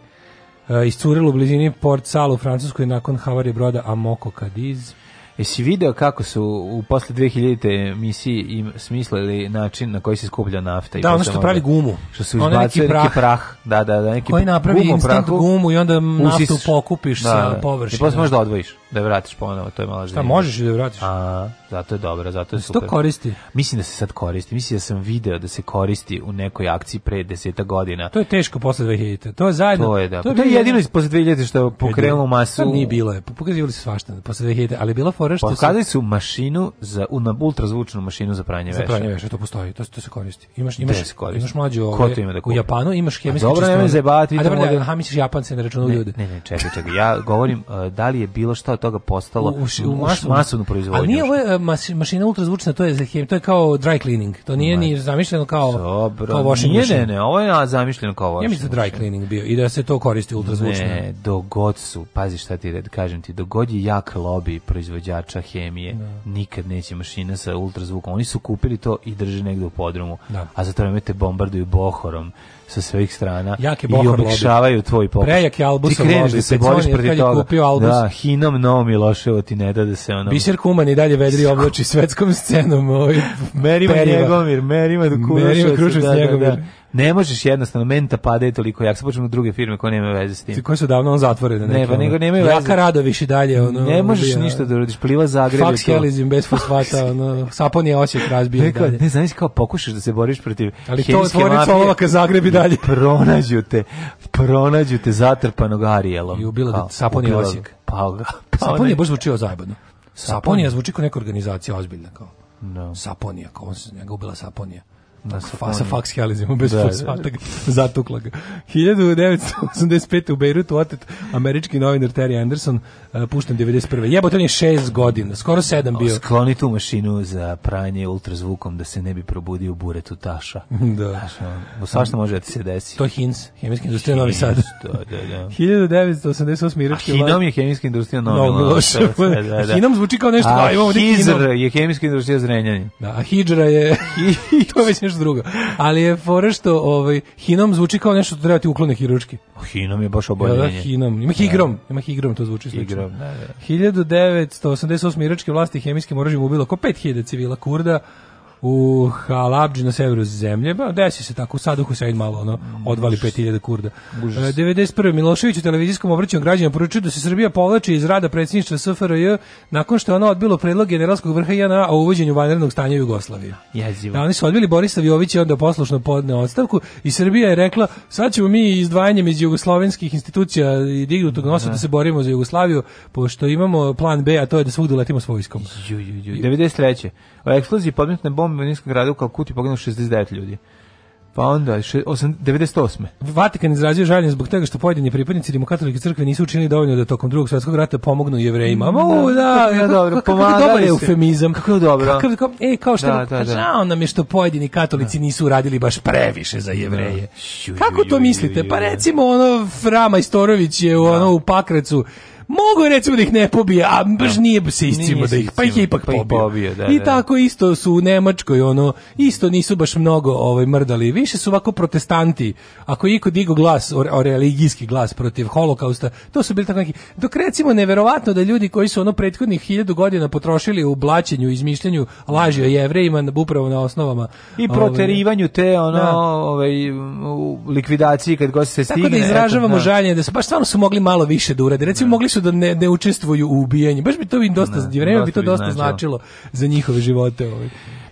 iscurilo u blizini Port Salu u Francuskoj nakon havarije broda Amoco Cadiz. Jesi video kako su u posle 2000 te misiji im smislili način na koji se skuplja nafta i Da, ono što pravi gumu, što se izbacuje neki, prah. neki prah. Da, da, da, neki koji napravi gumu, instant prahu, gumu i onda naftu usis, pokupiš da, sa da, površine. I posle možeš da odvojiš da je vratiš ponovo, to je malo mala Šta, možeš i da je vratiš? A, zato je dobro, zato je super. to koristi? Mislim da se sad koristi. Mislim da sam video da se koristi u nekoj akciji pre deseta godina. To je teško posle 2000. To je zajedno. To je, da. To je, pa to je jedino iz posle 2000 što je pokrenulo masu. To nije bilo je. Pokazivali su svašta posle 2000, ali je bila fora što pa Pokazali su mašinu za na ultrazvučnu mašinu za pranje veša. Za pranje veša to postoji, to, to se koristi. Imaš imaš se koristi. imaš mlađe ove. Ko ovaj, to ima da kupi? U Japanu imaš hemijske Dobro, nemoj zajebati. A dobro, da, misliš Japan se ne računa u ljude. Ne, ne, čekaj, čekaj. Ja govorim e, da li je bilo šta toga postalo u, u, u masovnu, proizvodnju. A nije ovo e, mas, mašina ultrazvučna, to je za to je kao dry cleaning. To nije ni zamišljeno kao Dobro, kao washing nije, Ne, ne, ovo je zamišljeno kao washing. Ja mislim da dry cleaning bio i da se to koristi ultrazvučno. Ne, dogod su, pazi šta ti red, kažem ti, dogod je jak lobby proizvođača hemije, da. nikad neće mašina sa ultrazvukom. Oni su kupili to i drže negde u podrumu. Da. A zato vreme te bombarduju bohorom sa svih strana i obikšavaju tvoj popis. Prejak je Albus Ti kreneš da se boriš protiv toga. Kupio Albus. Da, hinom novo Miloševo ti ne da da se ono... Biser Kuman i dalje vedri oblači svetskom scenom. Ovaj, Merima Njegomir, Merima Kruševac. Merima Kruševac da, da, da, Njegomir. Da, da. Ne možeš jednostavno, menta pada je toliko, jak, se počnem druge firme koje nemaju veze s tim. Ti Koje su davno on zatvorene. Ne, pa nego nemaju veze. Jaka Radović i dalje. Ono, ne možeš ono, ništa da uradiš, pliva Zagreb. Faks helizim bez fosfata, ono, sapon je osjek razbio Neka, dalje. Ne, znaš kao pokušaš da se boriš protiv Ali to tvornica ovaka Zagreb i dalje. [LAUGHS] Pronađu te, pronađu te zatrpanog Arielom. I ubila da pa, sapon je osjek. Pa, pa, sapon je baš zvučio zajebano. Saponija zvuči kao neka organizacija ozbiljna kao. No. Saponija, kao on se njega ubila Saponija. Na Fa, sa faks helizima, bez da, fosfata da. zatukla ga. 1985. u Beirutu otet američki novinar Terry Anderson, uh, pušten 91. Jebo, on je šest godina, skoro sedam bio. Skloni tu mašinu za pranje ultrazvukom da se ne bi probudio buret u taša. [LAUGHS] da. Znaš, no, svašta može da ti se desi. To je Hins, hemijska industrija Novi Sad. Da, da, da. 1988. [LAUGHS] Irački A Hinom je hemijska industrija Novi Sad. [LAUGHS] Da, da, da, da. Hinom zvuči kao nešto. A, a Hizr je hemijska industrija Zrenjanin. Da, a Hidžra je... to je već nešto drugo. Ali je fora što ovaj, hinom zvuči kao nešto što treba ti uklone hiručki. Hinom je baš oboljenje. Da, da hinom. Ima da. higrom, ima higrom, to zvuči slično. Higrom, da, da. 1988. iračke vlasti hemijskim oružjem ubilo oko 5000 civila Kurda, u uh, Halabđi na severu zemlje, ba, desi se tako, u Sadu se malo ono, odvali 5000 kurda. Užas. 91. E, Milošević u televizijskom obraćanju građana poručio da se Srbija povlači iz rada predsjedništva SFRJ nakon što je ono odbilo predlog generalskog vrha JNA o uvođenju vanrednog stanja Jugoslavije. Jezivo. Da, oni su odbili Borisa Vjovića i onda poslušno podne odstavku i Srbija je rekla sad ćemo mi izdvajanjem iz jugoslovenskih institucija i dignutog nosa da. da se borimo za Jugoslaviju, pošto imamo plan B, a to je da svugdje letimo s vojskom. Ju, ju, ju. 93. O eksploziji podmetne bombe u Ninskom gradu u Kalkuti poginulo 69 ljudi. Pa onda, še, 8, 98. Vatikan izrazio žaljenje zbog toga što pojedini pripadnici rimokatolike crkve nisu učinili dovoljno da tokom drugog svjetskog rata pomognu jevrejima. Mm, Ma, u, da, da, dobro, pomagali dobar eufemizam. Kako je dobro. Kako, kako, e, kao što, da, da, pa da. nam je što pojedini katolici da. nisu radili baš previše za da. jevreje. Da. Kako to mislite? Pa recimo, ono, Frama Istorović je u, da. ono, u Pakrecu Mogu recimo da ih ne pobije, a baš da. nije se iscimo da ih, pa ih je ipak pa da pobio. pobio da, I da, da, tako isto su u Nemačkoj, ono, isto nisu baš mnogo ovaj, mrdali. Više su ovako protestanti. Ako je iko digo glas, o, o, religijski glas protiv holokausta, to su bili tako neki. Dok recimo neverovatno da ljudi koji su ono prethodnih hiljadu godina potrošili u blaćenju, izmišljanju laži o jevrejima, upravo na osnovama. I ovaj, proterivanju te, ono, da. ovaj, likvidaciji kad god se stigne. Tako da izražavamo žaljenje, da su, baš stvarno su mogli malo više da urade. Recimo, mogli su odluče da ne, ne učestvuju u ubijanju. Baš bi to im dosta, ne, vreme dosta bi to dosta značilo za njihove živote. Ovaj.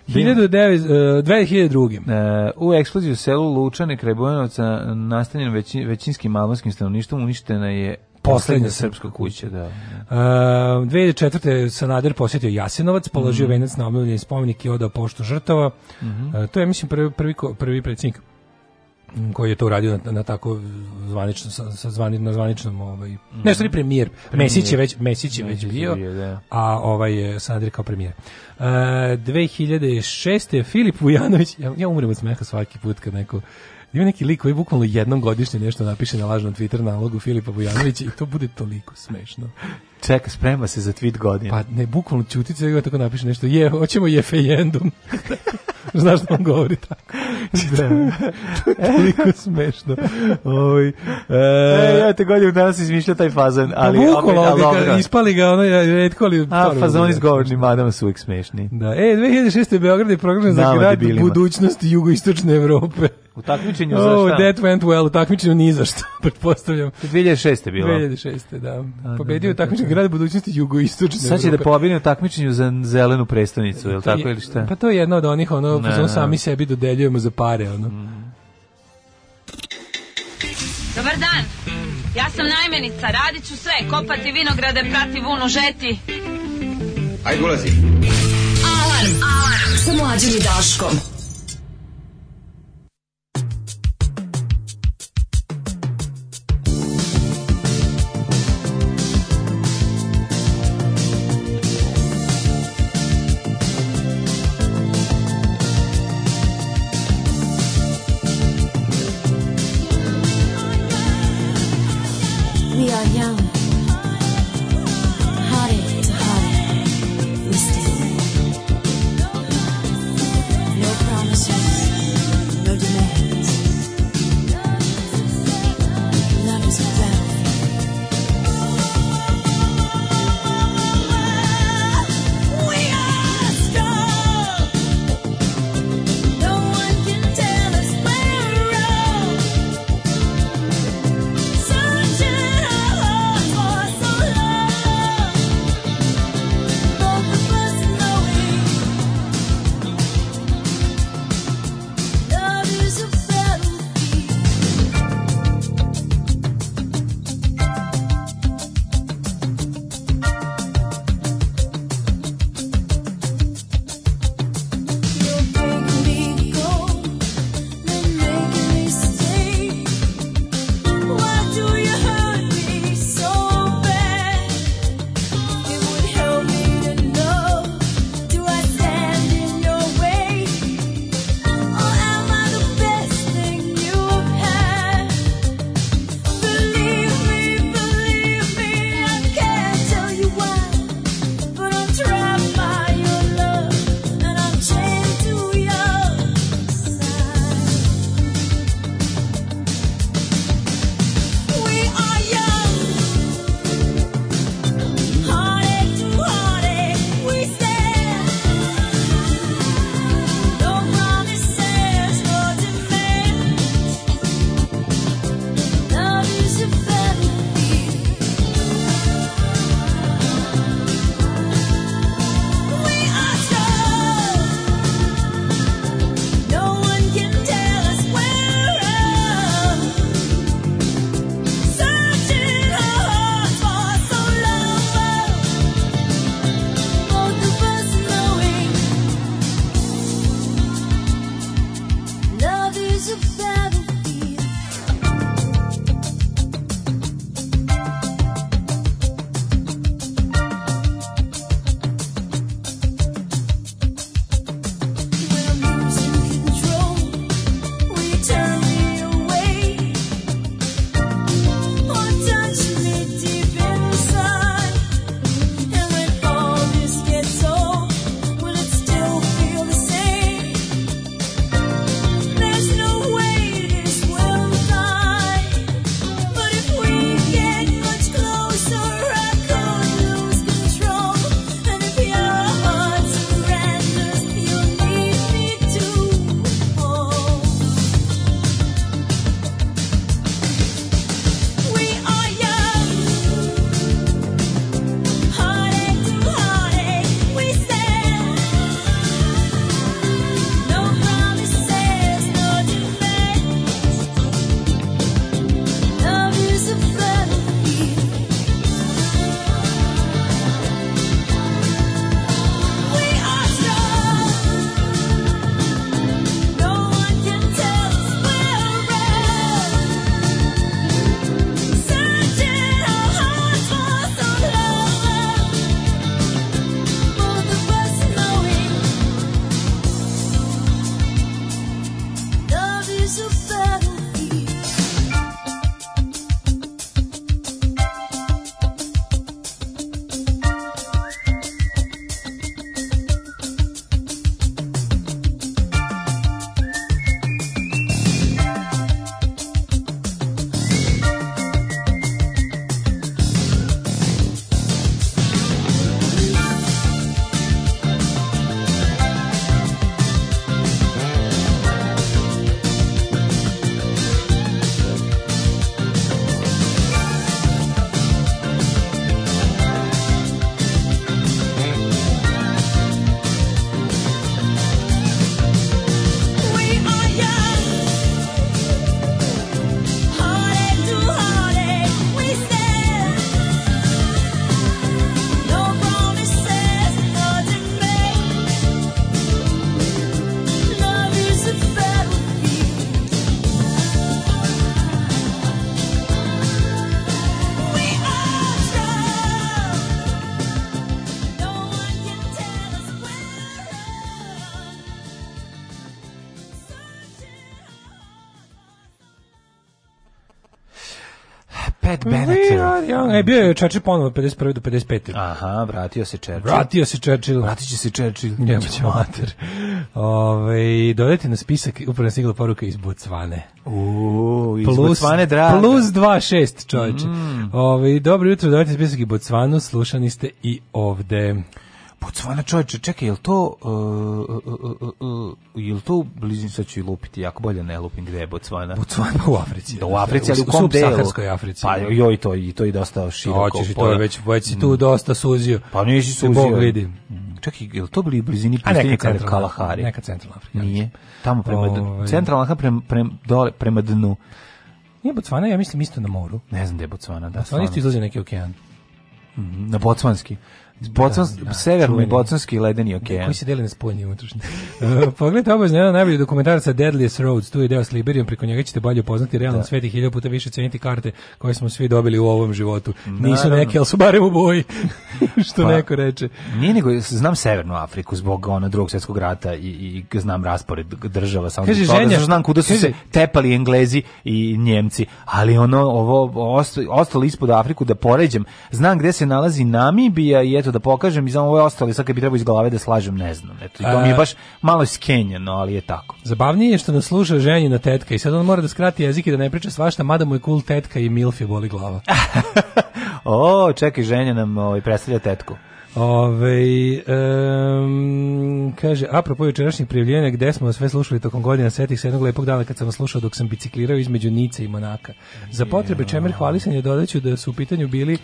19, uh, 2002. u eksploziju selu Lučane kraj Bojanovca nastanjen veći, većinskim albanskim stanovništvom uništena je Poslednja srpska kuća, da. Uh, e, 2004. Sanader posjetio Jasenovac, položio mm -hmm. venac na obnovljeni spomenik i odao poštu žrtava. Mm -hmm. uh, to je, mislim, prvi, prvi, prvi predsjednik koji je to uradio na, na tako zvanično sa, sa zvani, na zvaničnom ovaj mm. ne što ni premijer Mesić je već Mesić je već bio da. a ovaj je Sanader kao premijer. Uh, e, 2006 Filip Vujanović ja, ja umrem od smeha svaki put kad neko ima neki lik koji bukvalno jednom godišnje nešto napiše na lažnom Twitter nalogu Filipa Vujanovića i to bude toliko smešno. Čeka, sprema se za tweet godine. Pa ne, bukvalno ćuti se, tako napiše nešto. Je, hoćemo je fejendum. [LAUGHS] Znaš što on govori tako. Da. [LAUGHS] toliko smešno. Oj. Ovaj, e, e, ja te godinu danas izmišljao taj fazan, pa ali bukvalno, opet, ali ga, ispali ga ono, ja, redko, ali... A, fazoni s govornim madama su uvijek smešni. Da. E, 2006. Beograd je program za grad budućnosti jugoistočne Evrope. U takmičenju oh, za šta? Oh, that went well. U takmičenju ni za šta, [LAUGHS] pretpostavljam. 2006. je bilo. 2006. da. Pobedio da, u da, da, takmičenju grad budućnosti jugoistočne. Sad će da Evrope. da pobine u takmičenju za zelenu prestonicu, je li tako ili šta? Pa to je jedno od onih, ono, ne, ono sami sebi dodeljujemo za pare, ono. Mm. Dobar dan, ja sam najmenica, radit ću sve, kopati vinograde, prati vunu, žeti. Ajde, ulazi. Alarm, alarm, sa mlađim i Daškom. Young, je bio je Churchill od 51. do 55. Aha, vratio se Churchill. Vratio se Churchill. Vratit će se Churchill. Njemu će mater. Ove, dodajte na spisak, upravo je stigla poruka iz Bocvane. Uuu, iz plus, Bocvane draga. Plus 2,6 čovječe. Mm. Ove, dobro jutro, dodajte spisak i Bocvanu, slušani ste i ovde. Bocvana čovječe, čekaj, je li to uh, ili to blizin sad ću i lupiti, jako bolje ne lupim gde je Botswana. Botswana u Africi. Da, u Africi, da, ali u, u kom delu? Africi. Pa da. joj, to, i to i dosta široko. Hoćeš i to je već, već si tu mm. dosta suzio. Pa nisi suzio. Bog vidi. Mm. Čekaj, i, je li to bili blizini pustinje kada Kalahari? Neka centralna Afrika. Nije. Tamo prema, o, ovaj- centralna Afrika prema, prema, dole, prema dnu. Nije Botswana, ja mislim isto na moru. Ne znam da je Botswana. Da, Botswana isto izlazi neki okean. Mm, na bocvanski. Bocan, da, da severni bocanski ledeni okean. Koji se deli na spoljni i unutrašnji. [LAUGHS] E, pogledajte obavezno jedan najbolji dokumentaraca Deadliest Roads, tu je deo s Liberijom, preko njega ćete bolje upoznati realno da. svet i hiljada puta više ceniti karte koje smo svi dobili u ovom životu. Naravno. Nisu neke, ali su barem u boji, [LAUGHS] što pa, neko reče. Nije nego, znam Severnu Afriku zbog ona drugog svjetskog rata i, i znam raspored država, samo Kaže, ženja, što znam kuda su se tepali Englezi i Njemci, ali ono, ovo, ostalo ispod Afriku da poređem, znam gde se nalazi Namibija i eto hteo da pokažem i za ove ostale, sad kad bi trebao iz glave da slažem, ne znam. Eto, i to mi je e. baš malo skenjeno, ali je tako. Zabavnije je što nas sluša ženjina tetka i sad on mora da skrati jezik i da ne priča svašta, mada mu je cool tetka i Milf boli glava. [LAUGHS] o, čekaj, ženja nam ovaj, predstavlja tetku. Ove, um, kaže, apropo jučerašnjih prijavljenja gde smo sve slušali tokom godina, setih se jednog lepog dana kad sam vas slušao dok sam biciklirao između Nice i Monaka. Za potrebe čemer hvalisanja dodaću da su u pitanju bili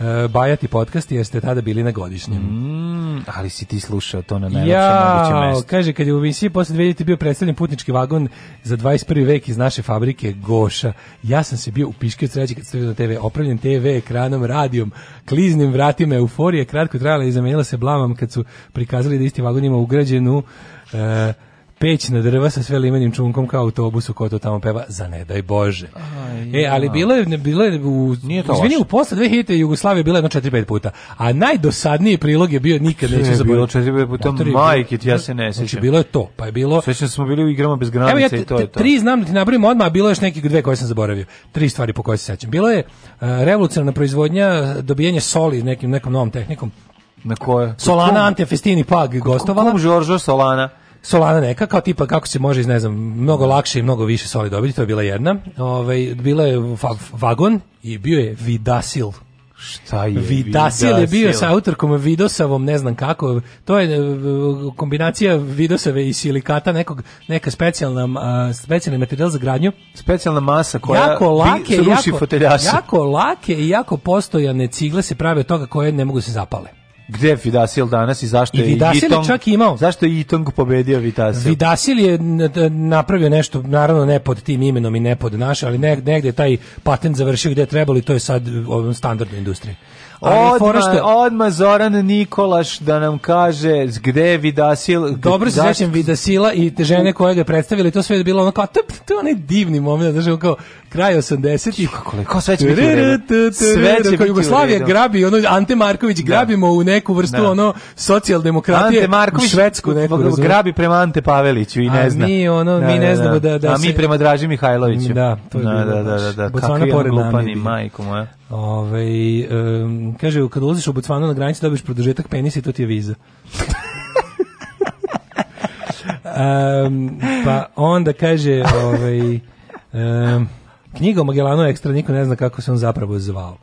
uh, bajati podcast jer ste tada bili na godišnjem. Mm, ali si ti slušao to na najlepšem ja, mogućem mestu. Kaže, kad je u emisiji posle 2000 bio predstavljen putnički vagon za 21. vek iz naše fabrike Goša. Ja sam se bio u piške od sreće kad ste na TV, opravljen TV ekranom, radijom, kliznim vratima, euforije, kratko trajala i zamenila se blamam kad su prikazali da isti vagon ima ugrađenu uh, peć na drva sa sve limenim čunkom kao autobusu u to tamo peva za ne daj bože. Aj, e, ali bilo je bilo je u Nije to izvini, u posle 2000 Jugoslavije bilo je jedno 4-5 puta. A najdosadniji prilog je bio nikad neće zaboraviti. Da, bilo 4-5 puta Motori, majke, ti ja se ne sećam. Znači bilo je to, pa je bilo Sećam smo bili u igrama bez granice Evo, ja, i to je to. Tri znam da ti nabrojim odmah, bilo je još nekih dve koje sam zaboravio. Tri stvari po kojoj se sećam. Bilo je uh, revolucionarna proizvodnja, dobijanje soli nekim nekom novom tehnikom. Na koje? Solana Antifestini Pag gostovala. Kako Žoržo Solana? Solana neka, kao tipa kako se može iz, ne znam, mnogo lakše i mnogo više soli dobiti, to je bila jedna. Ove, ovaj, bila je vagon i bio je Vidasil. Šta je? Vidasil, je bio sa autorkom Vidosavom, ne znam kako. To je eh, kombinacija Vidosave i silikata, nekog, neka specijalna, eh, specijalni materijal za gradnju. Specijalna masa koja jako lake, ruši jako, foteljaše. Jako lake i jako postojane cigle se prave od toga koje ne mogu da se zapale gde Vidasil danas i zašto I Vidasil je čak imao. Zašto je Itong pobedio Vidasil? Vidasil je napravio nešto, naravno ne pod tim imenom i ne pod naše, ali negde taj patent završio gde je trebalo i to je sad ovom standardnoj industriji. Ali odma, što... odma Zoran Nikolaš da nam kaže gde je Vidasil. Dobro se sećam Vidasila i te žene koje ga predstavili, to sve je bilo ono kao, to je onaj divni moment, znaš, kao, kraj 80-ih. Ko sve će biti Sve će biti Jugoslavija grabi, ono, Ante Marković da. grabimo u neku vrstu, da. ono, socijaldemokratije, u švedsku neku. Grabi prema Ante Paveliću i ne zna. mi, ono, mi da, ne znamo da... da A mi prema Draži Mihajloviću. Da, to je da, da, da, da. Kakvi on glupani, majko moja. Ove, um, kaže, kad ulaziš u Bocvanu na granici, dobiješ produžetak penisa i to ti je viza. um, [LAUGHS] pa onda kaže, ovaj, um, Knjiga o Magellanu Ekstra, niko ne zna kako se on zapravo zvao.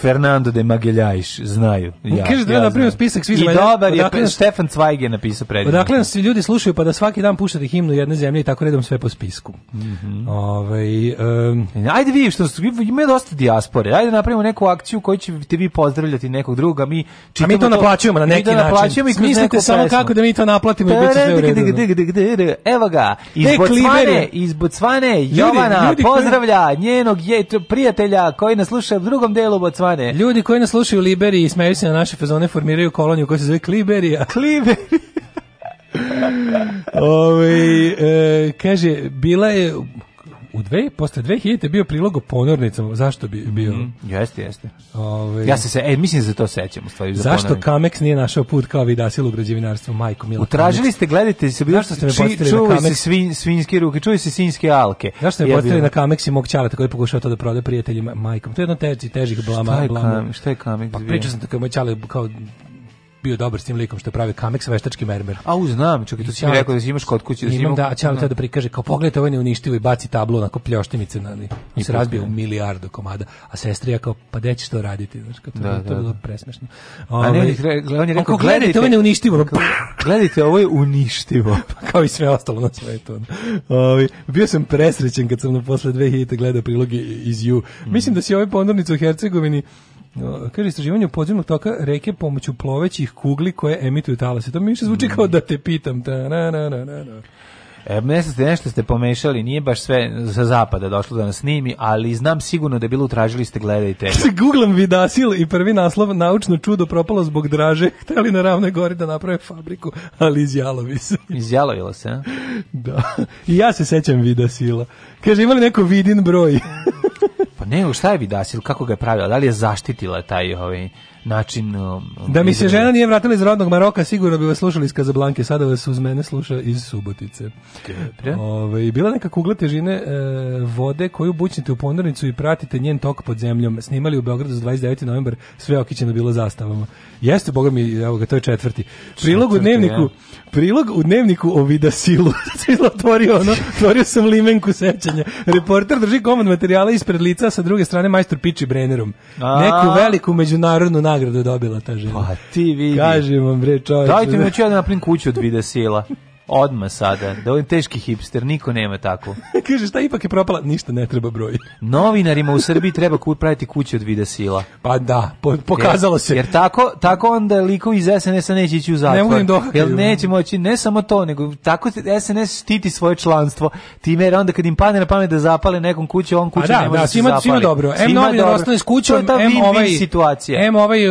Fernando de Magellajš, znaju. Ja, Kaže da ja napravim spisak svih zemalja. I dobar je, odakle, Stefan Zweig je napisao predivno. Odakle nas ljudi slušaju pa da svaki dan puštate himnu jedne zemlje i tako redom sve po spisku. Mm -hmm. Ove, ovaj, um, Ajde da vi, što ima dosta dijaspore, ajde da napravimo neku akciju koju ćete vi pozdravljati nekog druga, mi A mi to, to naplaćujemo na neki da način. I Smislite samo kako da mi to naplatimo i biće sve u redu. Evo ga, iz Tek Bocvane, iz Bocvane, Jovana ljudi, ljudi, pozdravlja njenog je, prijatelja koji nas sluša u drugom delu Bocvane. Ljudi koji nas slušaju u Liberiji i smeju se na naše fazone formiraju koloniju koja se zove Kliberija. [LAUGHS] Kliberija. Ove, ovaj, e, kaže, bila je U dve, posle 2000 bio prilog o ponornicama, zašto bi bio? Mm Jeste, jeste. Ove, ovaj- ja se se, e, mislim da se to sećam u stvari. Za da zašto ponornice. Kamex nije našao put kao Vidasil u građevinarstvu, majko Mila Utražili Kamex. ste, gledajte, se bilo što ste me postili ču, na Kamex. se svin, svinjski ruke, čuju se svinjske alke. Zašto ste me postili na Kamex i mog tako koji pokušao to da proda prijateljima, majkom. To je jedno teži, težih blama. Šta je, blama. Kam, šta je Kamex? Pa pričao sam tako, moj čale kao bio dobar s tim likom što pravi Kamex veštački mermer. A uznam, čekaj, to si mi rekao da si imaš kod kuće. Da imam, da, a ćao da. da prikaže, kao pogledaj ovo ovaj neuništivo i baci tablo na pljoštimice na I se razbio u milijardu komada. A sestra ja kao, pa da ćeš to raditi? znači kao, to, da, to, da, bilo da. presmešno. Ove, A ne, ovaj, on je rekao, gledajte, ovo je neuništivo. Gledajte, ovo je uništivo. [LAUGHS] Pa kao i sve ostalo na svetu. Ove, ovaj, bio sam presrećen kad sam na posle 2000 gledao priloge iz You. Mislim da si ovaj ponornicu u Hercegovini Kaže, istraživanje podzemnog toka reke pomoću plovećih kugli koje emituju talase. To mi više zvuči kao da te pitam. Ta, na, na, na, na. E, nešto ste, nešto ste pomešali, nije baš sve sa zapada došlo da nas snimi, ali znam sigurno da je bilo utražili ste gledajte. [LAUGHS] Googlam Vidasil i prvi naslov naučno čudo propalo zbog draže, [LAUGHS] hteli na ravnoj gori da naprave fabriku, ali izjalovi se. [LAUGHS] Izjalovilo se, a? Da. I ja se sećam Vidasila. Kaže, imali neko vidin broj? Ne, šta je Vidasil, kako ga je pravila, da li je zaštitila taj ovaj način um, Da mi se žena nije vratila iz rodnog Maroka, sigurno bi vas slušali iz Kazablanke, sada vas uz mene sluša iz Subotice. Ove, bila neka kugla težine e, vode koju bućnite u ponornicu i pratite njen tok pod zemljom. Snimali u Beogradu za 29. novembar, sve okićeno bilo zastavama. Jeste, boga mi, evo ga, to je četvrti. Prilog četvrti, u dnevniku, ja. prilog u dnevniku o Vidasilu. [LAUGHS] otvorio ono, otvorio sam limenku sećanja. Reporter drži komand materijala ispred lica, sa druge strane majstor piči Brennerom. Neku veliku međunarodnu nagradu dobila ta žena. Pa ti vidi. Kažem vam bre, čovječe. Dajte mi ću da. ja da napravim kuću od videsila. Odma sada, da ovim teški hipster, niko nema tako. [LAUGHS] Kaže, šta ipak je propala? Ništa ne treba broji. Novinarima u Srbiji treba ku, praviti kuće od vida sila. Pa da, po, pokazalo jer, se. Jer tako, tako onda likovi iz SNS-a neće ići u zatvor. Ne jer neće moći, ne samo to, nego tako SNS štiti svoje članstvo. Time, jer onda kad im padne na pamet da zapale nekom kuću, on kuću pa da, ne može da, da svima, svima dobro. Svima M novinar ostane s kućom, ta M ovaj, situacija. M ovaj e,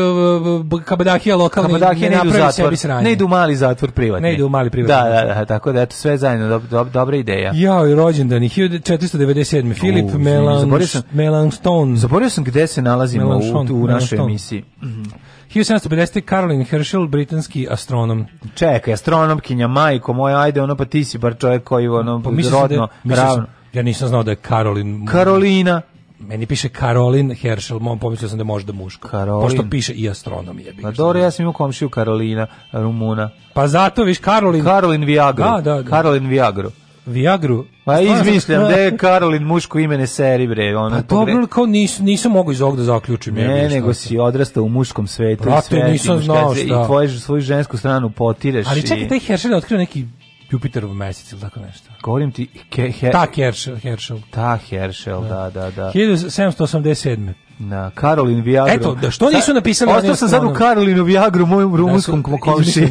e, kabadahija lokalni kabadahija ne, ne napravi zatvor, sebi sranje. Ne idu u mali zatvor privatni. Ne idu u mali privatni. Da, da, da, da, tako da, eto, sve zajedno, dob, dob, dobra ideja. Ja, i rođendan, 1497. Filip uh, Melanchthon. Zaborio sam gde se nalazimo Melanchon, u, u našoj emisiji. Mm -hmm. 1750. Caroline Herschel, britanski astronom. Čekaj, astronomkinja, majko moja, ajde, ono, pa ti si bar čovjek koji, ono, pa, da- rodno, da, ravno. Ja nisam znao da je Karolin... Karolina meni piše Karolin Herschel, mom pomislio sam da je možda muško. Karolin. Pošto piše i astronom astronomija. Pa dobro, ja sam imao komšiju Karolina, Rumuna. Pa zato, viš, Karolin... Karolin Viagro. Da, da, da. Karolin Viagro. Viagru. Pa izmišljam [LAUGHS] da je Karolin muško imene seri bre, ona. Pa dobro, kao nisam nisam mogao iz ovog da zaključim Ne, ja, nego si odrastao u muškom svetu Prate, i sve. nisam znao šta. I tvoju svoju žensku stranu potireš. Ali čekaj, i... taj Herschel je otkrio neki Jupiterov mesec ili tako nešto. Govorim ti... Ke, her, ta Herschel. Ta Herschel, da, da, da. da. 1787 na Karolin Viagru. Eto, da što nisu napisali Ostao sam sad u Karolinu Viagru, mojom da rumunskom da komši.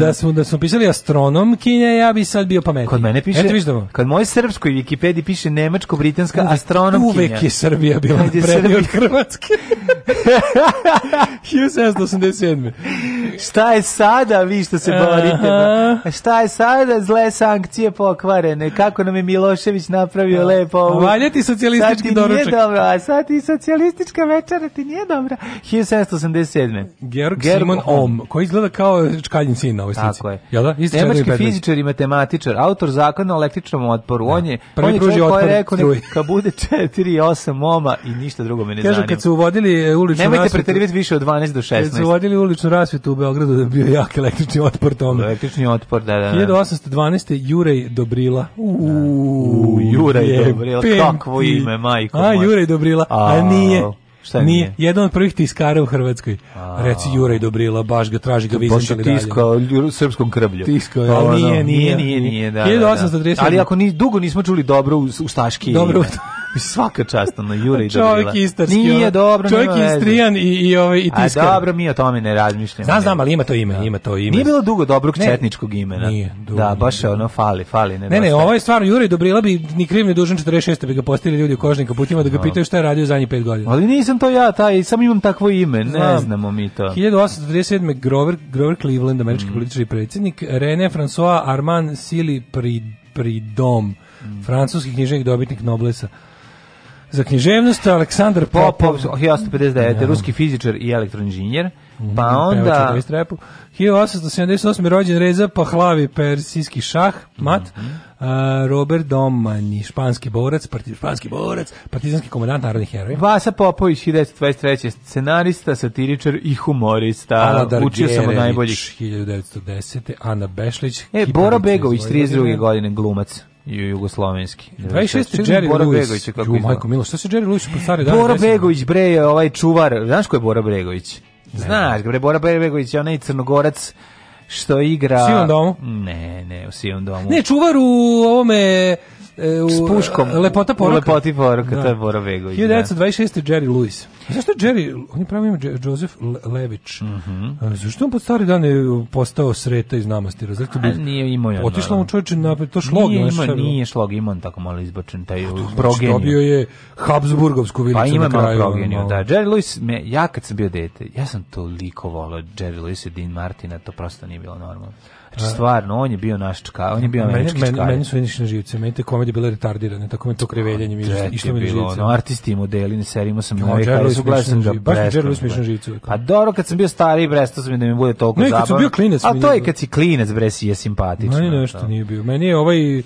Da smo, da smo pisali astronom kine, ja bi sad bio pametan. Kod mene piše, Eto, da kod moje srpskoj Wikipediji piše nemačko-britanska astronom astronomkinja. Uvek je Srbija bila na prednje od Hrvatske. 1787. [LAUGHS] Šta je sada, vi što se borite? Ba? Šta je sada? Zle sankcije pokvarene. Kako nam je Milošević napravio lepo ovu. Valjati socijalistički doručak. Sad ti nije dobro, a sad ti socijalistički Socijalistička večera ti nije dobra. 1787. Georg, Georg Simon Ohm, koji izgleda kao Čkaljin sin na ovoj slici. Tako je. Jel da? Isti Nemački fizičar i matematičar, autor zakona o električnom otporu. On je, da. Prvi on je čovjek koji je rekao neka bude 4 i 8 oma i ništa drugo me ne zanima. kad su uvodili e, uličnu Nemojte rasvetu... preterivati više od 12 do 16. Kad su uvodili uličnu rasvetu u Beogradu da bio jak električni otpor tome. Električni otpor, da, da. da. 1812. Jurej Dobrila. Uuu, Jurej Dobrila, kakvo ime, majko. A, Jurej Dobrila, a nije. Šta nije? nije? Jedan od prvih tiskara u Hrvatskoj. A, Reci Juraj Dobrila, baš ga traži ga vizant ili dalje. Tiskao srpskom krvlju. Tiskao, pa, ali nije, nije, nije, nije, nije, da, 1837. Da, da. Ali ako ni, dugo nismo čuli dobro u, u Staški. Dobro u Svaka čast na Jure i Dobrila. Čovjek istarski. Nije dobro, čovjek je istrijan i i ovaj i tiskar. A dobro, mi o tome ne razmišljamo. Znam, znam, ali ima to ime, da. ima to ime. Nije bilo dugo dobrog ne, četničkog imena. Nije, dugo, da, baš je ono fali, fali, ne. Ne, ne, ovo je stvarno Jure i Dobrila bi ni kriv ni dužan 46 bi ga postavili ljudi u kožnim kaputima da ga da. pitaju šta je radio zadnjih 5 godina. Ali nisam to ja, taj, sam imam takvo ime, ne znam. znamo mi to. 1837 Grover Grover Cleveland, američki mm. političar predsjednik, René François Armand Sili pri pri dom, mm. francuski književnik dobitnik Noblesa. Za književnost Aleksandar Popov, Popov 1859, ja. Da. ruski fizičar i elektroinženjer. Mm, pa onda... 1878. rođen Reza po Pahlavi, persijski šah, mat. Mm -hmm. uh, Robert Domani, španski borac, parti, španski borac, partizanski komandant narodnih heroja. Vasa Popović, 1923. scenarista, satiričar i humorista. Aladar Učio Gerević, sam od najboljih. 1910. Ana Bešlić. E, Boro Begović, 32. godine, glumac jugoslovenski. 26. Jerry Bora Lewis. Begović, kako Ju, majko Milo, šta se Jerry Lewis po stare dane? Bora Begović, bre, ovaj čuvar. Znaš ko je Bora Begović? Znaš, bre, Bora Begović je onaj crnogorac što igra... U Sivom domu? Ne, ne, u Sivom domu. Ne, čuvar u ovome... E, u, S puškom. E, lepota poruka. U lepoti poruka, da. to je Bora Begović. 1926. Da. Jerry Lewis. Zašto je Jerry, on je pravi ime Joseph Lević. Mm -hmm. Zašto on pod stari dan je postao sreta iz namastira? Zašto bi... Nije imao je. Otišla mu čovječe napred, to šlog. Nije, ima, nije šlog, ima on tako malo izbačen, taj pa, progeniju. Dobio je Habsburgovsku vilicu pa, ima na kraju. Pa ima da. Jerry Lewis, me, ja kad sam bio dete, ja sam toliko volao Jerry Lewis i Dean Martina, to prosto nije bilo normalno. Znači, stvarno, on je bio naš čka, on je bio američki meni, čkar. Meni su vidiš na živce, meni te komedije bile retardirane, tako me to kreveljenje mi išlo mi na živce. Ono, artisti modeli, ne serimo sam no, navijek, ali su gledali sam ga Baš mi Jerry Lewis na živce. Pa, pa dobro, kad sam bio stariji, bresto sam da mi bude toliko zabavno. Ne, kad sam bio klinec. A to je kad si klinec, bre, si je simpatično. Meni nešto nije bio. Meni je ovaj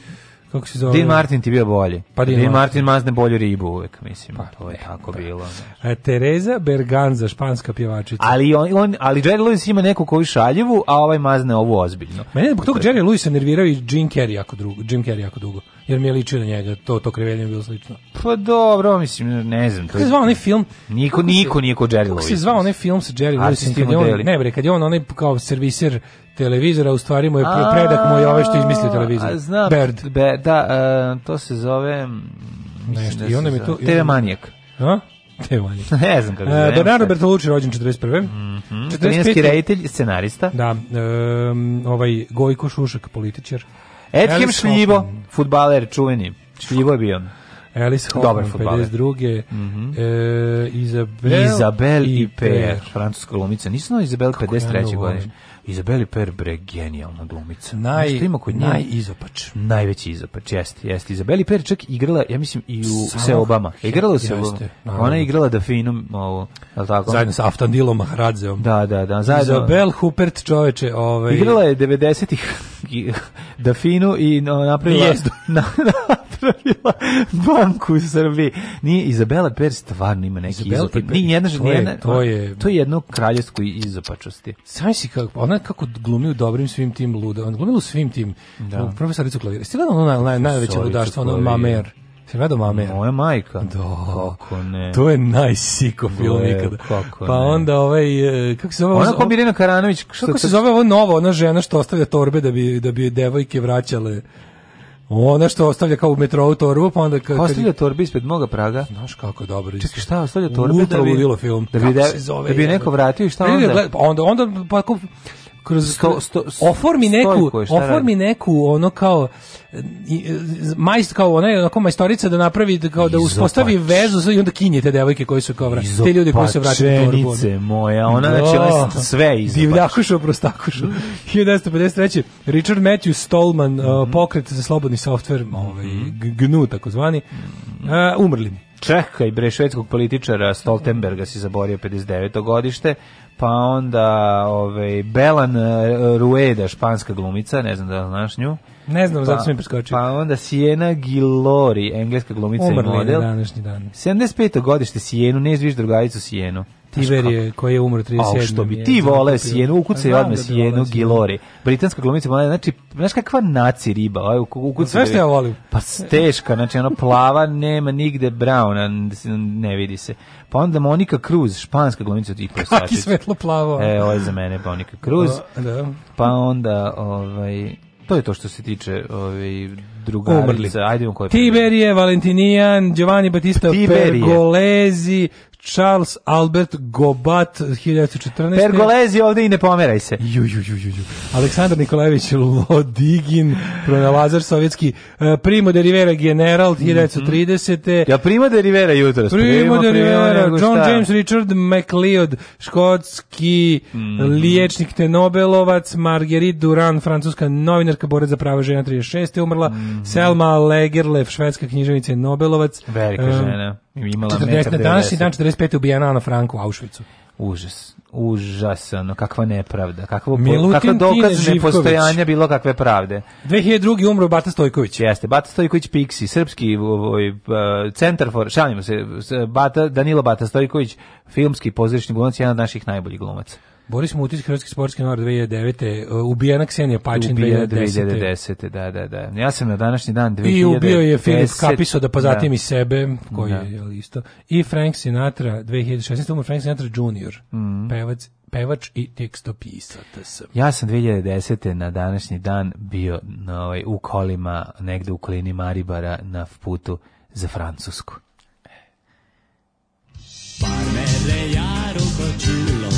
kako se zove? Dean Martin ti bio bolji. Pa Dean, Dean Martin mazne bolju ribu uvek, mislim. Pa, to je ne, tako pa. bilo. Da. E, Tereza Berganza, španska pjevačica. Ali, on, on, ali Jerry Lewis ima neku koju šaljivu, a ovaj mazne ovu ozbiljno. Mene zbog tog Jerry Lewis se nervirao i Jim Carrey jako, drugo, Jim Carrey jako dugo. Jer mi je ličio na njega, to, to kreveljenje je bilo slično. Pa dobro, mislim, ne znam. Kako se zvao onaj film? Niko, niko niko Jerry Lewis. Kako se zvao onaj film sa Jerry Lewis? Ne bre, kad je on onaj kao serviser televizora, u stvari moj je a, predak moj ove ovaj što izmislio televizor. A, znam, Bird. Be, da, a, e, to se zove... Mm, da Nešto, da i onda mi tu... TV manijak. A? TV manje. [LAUGHS] ne znam kako. Uh, Bernardo Bertolucci rođen 41. Mm -hmm. 45. reditelj, scenarista. Da, um, ovaj Gojko Šušak političar. Edhem Šljivo, fudbaler čuveni. Šljivo je bio. Alice Hoffman, 52. Mm -hmm. e, Izabel, Izabel i, i Per, francuska glumica. Nisam no Izabel 53. godine. Izabeli Perbre genijalna glumica. Naj što ima kod nje najizopač. Najveći izopač jeste, jeste Izabeli Per čak igrala, ja mislim i u se Obama. Igrala se Obama. Ona je igrala da finom ovo, al tako. Zajedno sa Aftandilom Mahradzeom. Da, da, da, zajedno. Izabel Hupert čoveče, ovaj Igrala je 90-ih da finu i napravila jezdu. [LAUGHS] napravila banku u Srbiji. Nije, Izabela Per stvarno ima neki Izabela Ni Nije jedna, to, nijedna, je, to, je, to je jedno kraljevsko izopačosti. Sami si kako, ona kako glumi u dobrim svim tim luda, ona glumi u svim tim, da. profesoricu klavira. Ste gledali ona naj, najveće ludaštvo, ona Mamer? Se gledao mame? Moja majka. Do, da. kako ne. To je najsiko film ikada. Kako pa ne. onda ovaj, e, kako se zove? Ona ko Mirina Karanović. Što kako se zove ovo novo, ona žena što ostavlja torbe da bi, da bi devojke vraćale Ona što ostavlja kao u metrou torbu, pa onda kad ostavlja torbe ispred moga praga. Znaš kako je dobro. Čekaj, šta ostavlja torbe da bi bilo film? Da bi da, da bi neko vratio i šta onda? Pa onda onda pa kroz sto, sto, oformi neku stojko, oformi radi? neku ono kao majst kao ona kao onako majstorica da napravi da kao da uspostavi vezu i onda kinje te devojke koji su kao vraćaju te ljude koji su vraćaju u torbu moja ona da. znači ona da. sve iz divljakušo prostakušo 1953 Richard Matthew Stallman mm -hmm. uh, mhm. pokret za slobodni softver mhm. ovaj GNU takozvani mhm. uh, umrli Čekaj, bre, švedskog političara Stoltenberga si zaborio 59. godište, pa onda ovaj, Belan eh, Rueda, španska glumica, ne znam da li znaš nju. Ne znam, pa, zato sam mi preskočio. Pa onda Sijena Gilori, engleska glumica Umrli i model. Umrli današnji dan. 75. godište Sijenu, ne izviš drugaricu Sijenu. Tiberije, koji je umro 37. A što bi ti vole Sijenu, ukucaj odme da Sijenu Gilori. Britanska glumica, znači, znaš kakva naci riba, ovaj ukucaj. Sve što da ja volim. Pa teška, znači ona plava, nema nigde brauna, ne vidi se. Pa onda Monika Cruz, španska glumica od Ikos [LAUGHS] Kaki svetlo plavo. E, ovo je za mene Monika Cruz. Da. Pa onda, ovaj, to je to što se tiče ovaj drugarica. Ajde, on koji Tiberije, Valentinijan, Giovanni Battista Pergolezi, Charles Albert Gobat 1914. Pergolezi ovde i ne pomeraj se. Ju, ju, ju, ju. Aleksandar Nikolajević Lodigin, pronalazar sovjetski, e, Primo de Rivera general 1930. Mhm. Ja Primo de Rivera jutros. Primo, primo de Rivera, primo, John šta? James Richard McLeod, škotski mm -hmm. liječnik te Nobelovac, Marguerite Duran, francuska novinarka, borec za prava žena 36. umrla, mm -hmm. Selma Lagerlef, švedska književnica Nobelovac. Velika žena imala 40 metar 90. Danas i dan 45. ubijena Ana Frank u Auschwitzu. Užas, užasano, kakva nepravda, kakvo, Milutin kakva dokaz nepostojanja bilo kakve pravde. 2002. umro Bata Stojković. Jeste, Bata Stojković Pixi. srpski ovaj, centar for, šalimo se, Bata, Danilo Bata Stojković, filmski pozorišni glumac, jedan od naših najboljih glumaca. Boris Mutis, Hrvatski sportski novar 2009. Uh, Ubijena Ksenija Pačin 2010. 2010. Da, da, da. Ja sam na današnji dan 2010. I ubio je Filip Kapiso da pa da. zatim da. i sebe, koji da. je isto. I Frank Sinatra 2016. Umar Frank Sinatra junior, Mm -hmm. Pevac pevač i tekstopisac. Ja sam 2010. na današnji dan bio na ovaj, u kolima, negde u kolini Maribara na putu za Francusku. Parmele jaru kočilo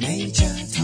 nature.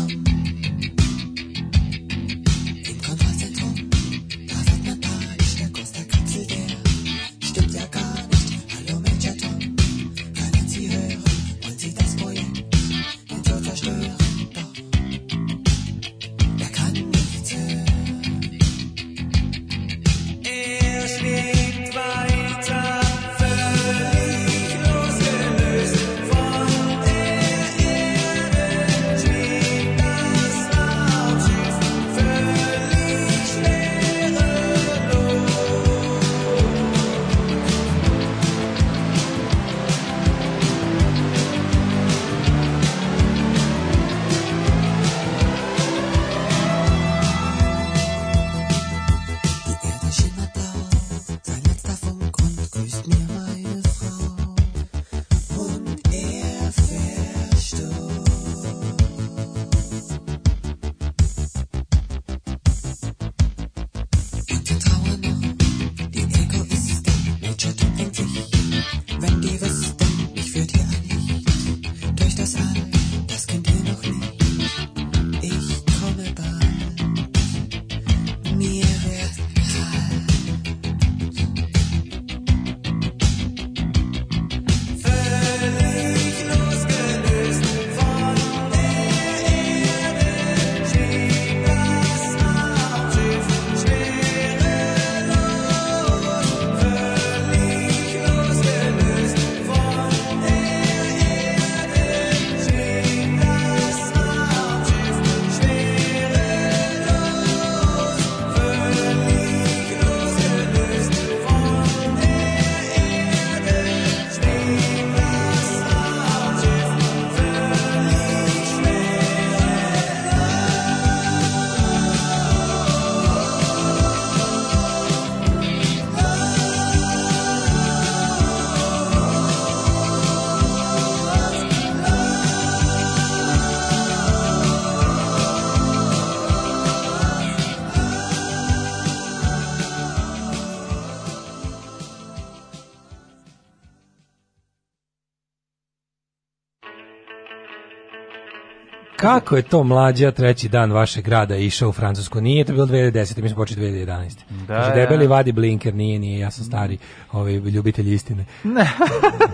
Kako je to mlađa treći dan vašeg grada išao u Francusku? Nije to bilo 2010. Mi smo počeli 2011. Da, Kaže, znači, debeli vadi blinker, nije, nije, ja sam stari ovaj, ljubitelj istine. Ne.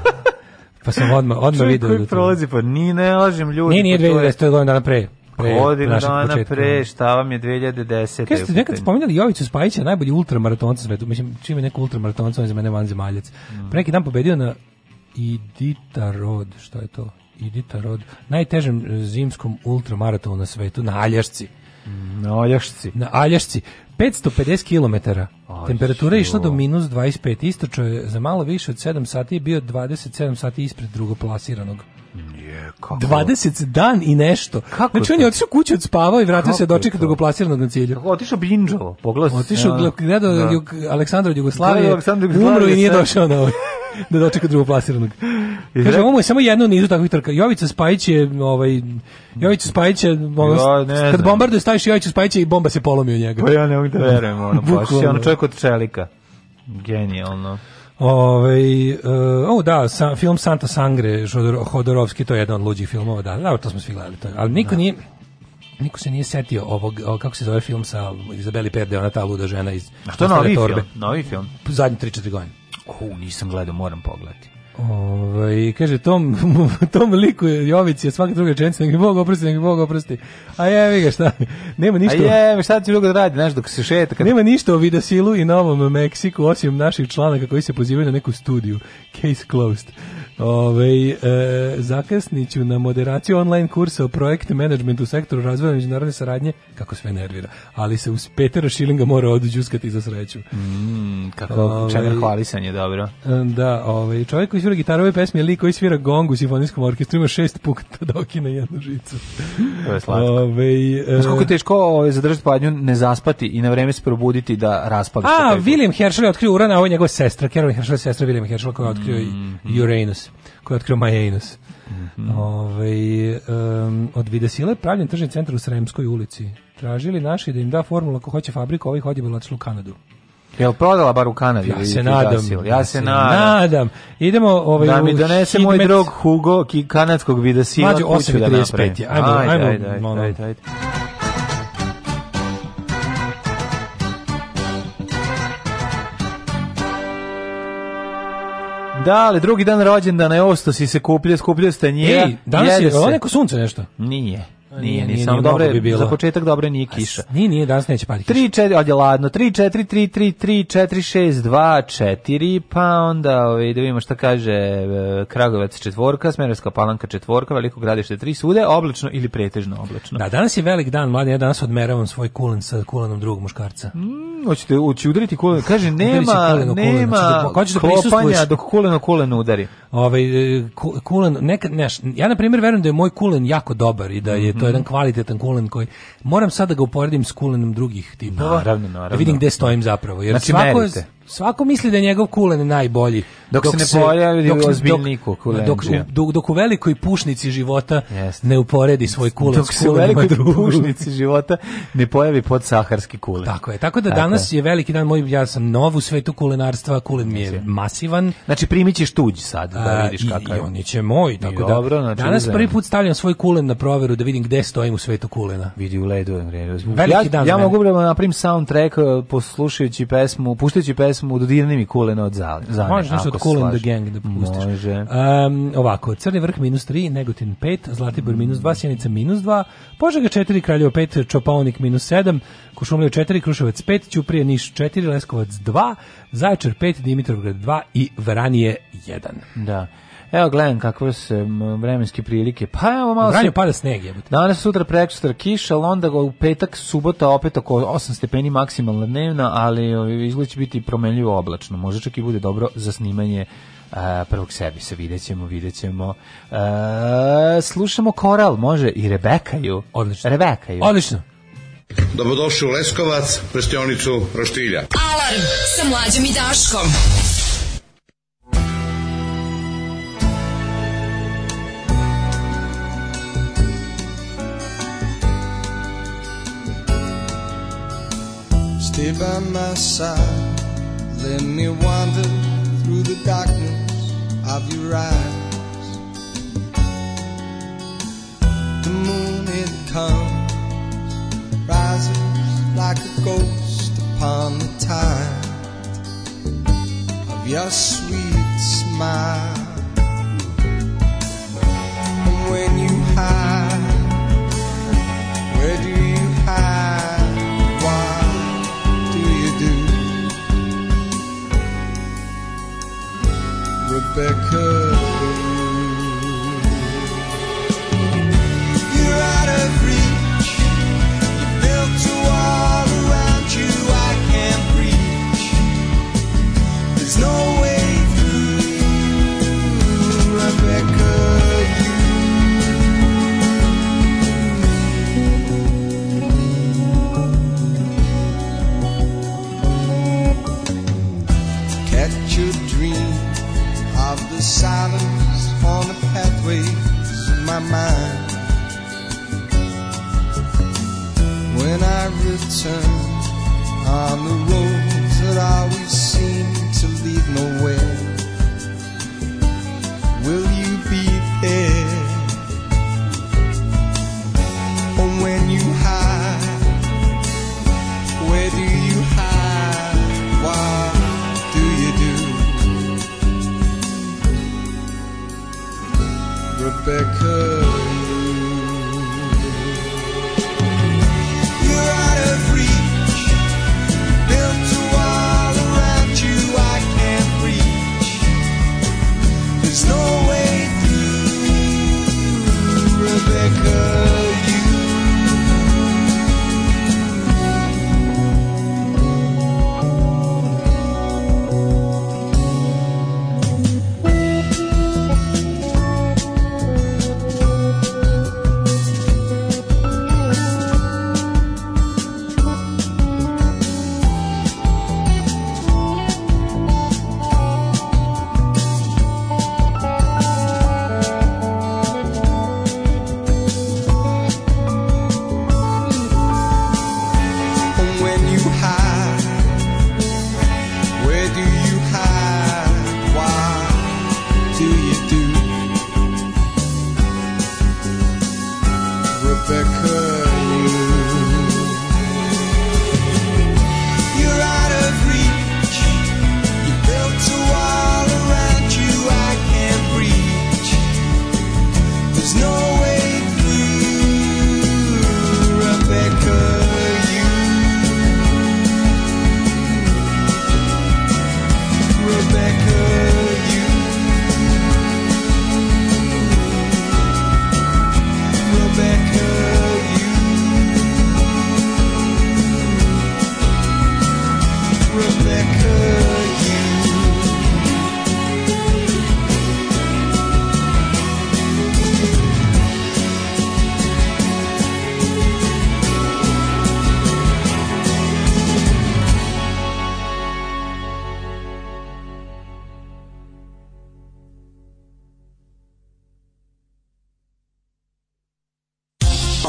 [LAUGHS] pa sam odmah, odmah Čuj, vidio. Koji da prolazi, pa ni ne lažem ljudi. Nije, nije 2010, pa to je godin dana pre. pre godinu dana početka. pre, šta vam je 2010. Kada ste nekad spominjali Jovicu Spajića, najbolji ultramaratonca svetu, mislim, čim je neko ultramaratonca, on je za mene vanzemaljac. Mm. Preki dan pobedio na Idita Road, što je to? Idita rod. Najtežem e, zimskom ultramaratonu na svetu, na Aljašci. Mm, na Aljašci. Na Aljašci. 550 km. Temperatura je išla do minus 25. Istočo je za malo više od 7 sati je bio 27 sati ispred drugoplasiranog. Je, kako? 20 dan i nešto. Kako znači on je otišao kući od spavao i vratio se dočeka drugoplasiranog na cilju. otišao Binđovo, poglasio. Otišao ja, da. gledao da. Jug, Aleksandra od Jugoslavije, Jugoslavije da, umro i nije došao na ovo. Ovaj. [LAUGHS] da dočeka drugog plasiranog. Kaže, ovo je samo jedno nizu takvih trka. Jovica Spajić je, ovaj, Jovica Spajić je, ono, ja, kad bombardu staviš Jovica Spajić i bomba se polomi u njega. Pa ja ne mogu da verujem, ono, baš je ono čovjek od čelika. Genijalno. Ove, ovaj, uh, oh, da, sam, film Santa Sangre, Žodor, Hodorovski, to je jedan od luđih filmova, da, da, to smo svi gledali, to, ali niko da. nije, niko se nije setio ovog, ovog, kako se zove film sa Izabeli Perde, ona ta luda žena iz... A što novi film? Novi film? Zadnji 3-4 godine. U, nisam gledao, moram pogledati. Ovaj kaže tom [LAUGHS] tom liku Jović je svaka druga rečenica nego Bog oprosti nego Bog oprosti. A je ga šta? [LAUGHS] Nema ništa. A je, šta ti drugo da radi, znaš, dok se šeta kad Nema ništa o Vidasilu i Novom Meksiku osim naših članaka koji se pozivaju na neku studiju. Case closed. Ove, e, zakasniću na moderaciju online kursa o projektu menadžmentu u sektoru razvoja međunarodne saradnje, kako sve nervira. Ali se uz Petera Šilinga mora oduđuskati za sreću. Mm, kako ove, čegar hvalisanje, dobro. E, da, ove, čovjek koji svira gitarove pesme, lik koji svira gong u simfonijskom orkestru, ima šest pukata doki na jednu žicu. to je slatko. Ove, e, Kako je teško ove, ovaj, zadržati padnju, ne zaspati i na vreme se probuditi da raspali. A, William Herschel je otkrio urana, a ovo je njegova sestra, Carol Herschel je sestra William Herschel koja je otkrio mm, Uranus. Anus, koji je otkrio Maja Anus. Mm -hmm. Ove, um, od Videsile je pravljen tržni centar u Sremskoj ulici. Tražili naši da im da formula ko hoće fabriku, ovih odje bila u Kanadu. Jel prodala bar u Kanadi? Ja se nadam. Ja, ja se nadam. nadam. Idemo ovaj da mi donese moj drug Hugo ki kanadskog vidasila. Mađo 8:35. Ajmo, ajmo. Ajde, ajde, ajde, ajde. Da, ali drugi dan rođendana je osto si se kupljio, skupljio ste nje. Ej, danas je, je oneko sunce nešto? Nije. Nije, nije, nije samo dobro bi bilo. za početak dobre nije kiša. Ni nije, danas neće pati kiša. 3, 4, odje ladno, 3, 4, 3, 3, 3, 4, 6, 2, 4, pa onda ovaj, da vidimo šta kaže e, Kragovac četvorka, Smerovska palanka četvorka, Veliko gradište 3, sude, oblačno ili pretežno oblačno. Da, danas je velik dan, mladen, ja danas odmeravam svoj kulen sa kulenom drugog muškarca. Mm, hoćete, hoće udariti kulen, kaže, [LAUGHS] nema, kuleno, nema kuleno. Znači da hoćeš da, hoćeš da klopanja dok kuleno kuleno udari. Ovaj, e, kulen, neka, neš, ja na primjer verujem da je moj kulen jako dobar i da je to je jedan mhm. kvalitetan kulen koji moram sada da ga uporedim s kulenom drugih tipova. Naravno, naravno. Da vidim gde stojim zapravo. Jer znači, svako merite svako misli da je njegov kulen najbolji. Dok, dok se ne pojavi dok, ozbiljni dok, dok, da. dok, dok u velikoj pušnici života yes. ne uporedi svoj kulen dok s kulenima Dok se u velikoj pušnici života ne pojavi pod saharski kulen. Tako je, tako da tako danas je. je veliki dan moj, ja sam nov u svetu kulenarstva, kulen mi je znači. masivan. Znači primit ćeš tuđi sad, da vidiš kakav je. I on će moj, tako da. Dobro, znači, danas prvi put stavljam svoj kulen na proveru da vidim gde stojim u svetu kulena. Vidi u ledu. Veliki ja, dan ja mogu da napravim soundtrack eh, poslušajući pesmu, puštajući pesmu pesmu Dodirni mi kuleno od zale. zale Može nešto od Cool the Gang da pustiš. Može. Um, ovako, Crni vrh minus 3, Negotin 5, Zlatibor mm. minus 2, Sjenica minus 2, Požega 4, Kraljevo 5, Čopaonik minus 7, Kušumljevo 4, Kruševac 5, Ćuprije Niš 4, Leskovac 2, Zaječar 5, Dimitrovgrad 2 i Vranije 1. Da. Evo gledam kakve su vremenske prilike. Pa evo malo Vranju se... pada sneg je. Danas sutra preksutra kiša, ali onda u petak, subota opet oko 8 stepeni maksimalna dnevna, ali izgleda će biti promenljivo oblačno. Može čak i bude dobro za snimanje Uh, prvog servisa, vidjet ćemo, vidjet ćemo. Uh, slušamo koral, može, i Rebekaju. Odlično. Rebekaju. Odlično. Dobrodošli u Leskovac, prštionicu Roštilja. Alarm sa mlađom i Daškom. Stay by my side. Let me wander through the darkness of your eyes. The moon it comes, rises like a ghost upon the tide of your sweet smile. And when you hide. could. mind when I return on the roads that always seem to lead nowhere. Will you be there? Or when you hide, where do you hide? What do you do? Rebecca.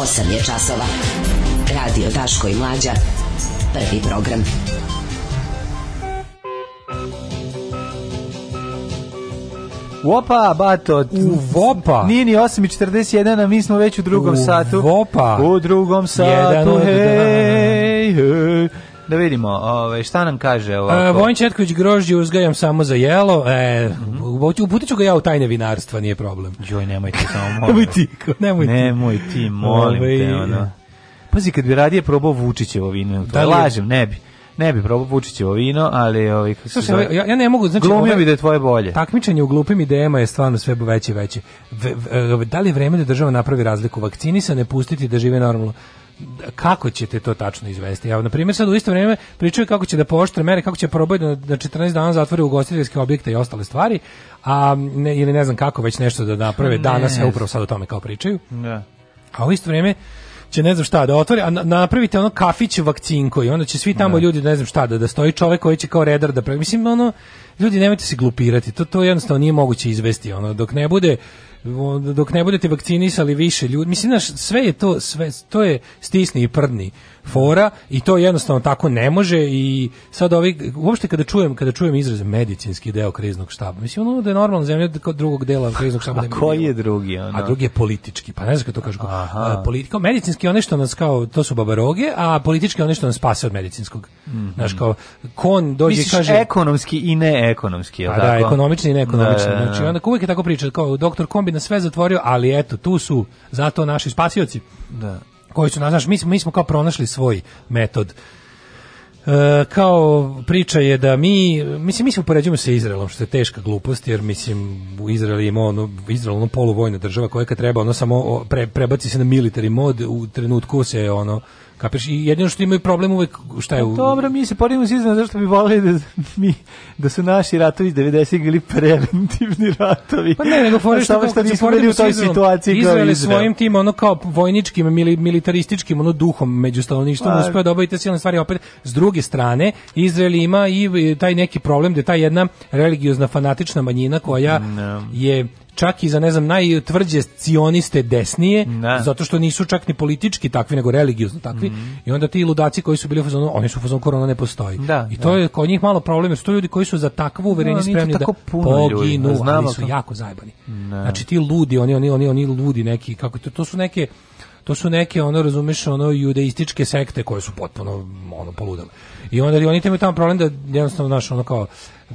8 je časova. Radio Daško i Mlađa. Prvi program. Vopa, bato. U vopa. Nije ni 8.41, a mi smo već u drugom u satu. U vopa. U drugom satu. Jedan, Hey, hej. Da vidimo, ovaj šta nam kaže e, ovako. Uh, Vojin Četković grožđe uzgajam samo za jelo. E, mm -hmm. uputiću ga ja u tajne vinarstva, nije problem. Joj, nemojte samo [LAUGHS] molim. nemoj ti, nemoj ti. Nemoj ti, molim Ove, te, ovaj, ono. E. Pazi, kad bi radije probao Vučićevo vino, to da lažem, ne bi ne bi probao Vučićevo vino, ali ovaj Slušaj, ja, ja ne mogu, znači glumio ovaj bi da je tvoje bolje. Takmičenje u glupim idejama je stvarno sve veće i veće. V, v, e, da li je vreme da država napravi razliku vakcinisane pustiti da žive normalno? kako ćete to tačno izvesti? Ja, na primjer, sad u isto vrijeme pričaju kako će da pooštre mere, kako će probati da, 14 dana zatvore ugostiteljske objekte i ostale stvari, a ne, ili ne znam kako već nešto da naprave. Ne. Danas ja upravo sad o tome kao pričaju. Da. A u isto vrijeme će ne znam šta da otvori, a napravite ono kafić vakcinko i onda će svi tamo ne. Da. ljudi ne znam šta da, da stoji čovjek koji će kao redar da pravi. Mislim, ono, ljudi nemojte se glupirati, to, to jednostavno nije moguće izvesti, ono, dok ne bude dok ne budete vakcinisali više ljudi, mislim, znaš, sve je to, sve, to je stisni i prdni fora i to jednostavno tako ne može i sad ovi uopšte kada čujem kada čujem izraz medicinski deo kriznog štaba mislim ono da je normalno zemlja da drugog dela kriznog štaba a koji je drugi ono? a drugi je politički pa ne znam kako to kažu politika medicinski je ono što nas kao to su babaroge a politički je ono što nas spase od medicinskog mm -hmm. kao kon dođe Misliš, kaže ekonomski i neekonomski je a, pa da, tako da ekonomični i neekonomični da, da, znači onda uvek je tako priča kao doktor kombi nas sve zatvorio ali eto tu su zato naši spasioci da koji su, znaš, mi smo, mi smo kao pronašli svoj metod. E, kao priča je da mi, mislim, mi se upoređujemo sa Izraelom, što je teška glupost, jer mislim, u Izrael ima ono, Izrael ono poluvojna država koja kad treba, ono samo pre, prebaci se na military mod, u trenutku se ono Kapiš, I jedino što imaju problem uvek šta je... Pa u... Dobro, mi se poredimo s iznad zašto bi volili da, mi, da su naši ratovi 90 ih ili preventivni ratovi. Pa ne, nego fore što, što nisu bili u toj situaciji Izrael kao Izrael. svojim tim, ono kao vojničkim, mili, militarističkim, ono duhom među stanovništvom pa. uspeo da obavite silne stvari. Opet, s druge strane, Izrael ima i e, taj neki problem da je ta jedna religiozna fanatična manjina koja no. je čak i za ne znam najtvrđe cioniste desnije ne. Da. zato što nisu čak ni politički takvi nego religiozno takvi mm. i onda ti ludaci koji su bili u fazonu oni su u fazonu korona ne postoji da, i da. to da. je kod njih malo problem jer su to ljudi koji su za takvo uverenje no, spremni da poginu ljudi, pa ali su jako zajebani ne. Da. znači ti ludi oni oni oni oni ludi neki kako to, to su neke to su neke ono razumeš ono judeističke sekte koje su potpuno ono poludale i onda oni imaju tamo problem da jednostavno znaš ono kao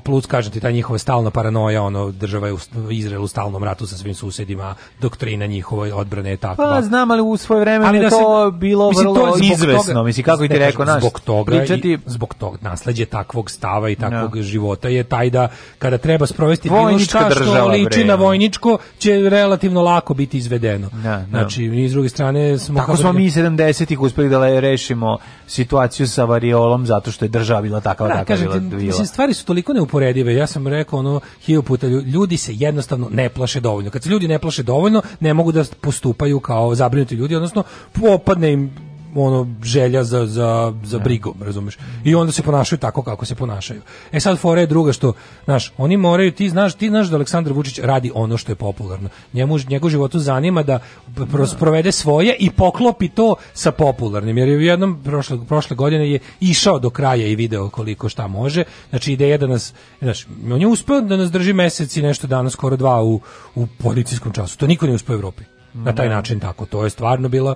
plus kažem ti ta njihova stalna paranoja, ono država je u, Izrael u stalnom ratu sa svim susedima, doktrina njihove odbrane je takva. Pa znam, ali u svoje vreme da to bilo mislim, vrlo to je izvesno, toga, mislim kako ti rekao naš. Zbog toga, pričati... i, zbog tog nasleđe takvog stava i da. takvog no. života je taj da kada treba sprovesti bilo šta što liči na vojničko će relativno lako biti izvedeno. No, da, no. Da. Znači, i s druge strane smo Tako smo mi 70-ih uspeli da rešimo situaciju sa variolom zato što je država bila takva da, takva bila. Mislim stvari su toliko neuporedive. Ja sam rekao ono hiljadu puta ljudi se jednostavno ne plaše dovoljno. Kad se ljudi ne plaše dovoljno, ne mogu da postupaju kao zabrinuti ljudi, odnosno popadne im ono želja za za za da. brigom, razumeš? I onda se ponašaju tako kako se ponašaju. E sad fora je druga što, znaš, oni moraju ti znaš, ti znaš da Aleksandar Vučić radi ono što je popularno. Njemu njegov životu zanima da, da. provede svoje i poklopi to sa popularnim. Jer je u jednom prošle prošle godine je išao do kraja i video koliko šta može. Znači ideja da nas, znaš, on je uspeo da nas drži meseci nešto danas skoro dva u u policijskom času. To niko nije uspeo u Evropi. Na taj da. način tako. To je stvarno bila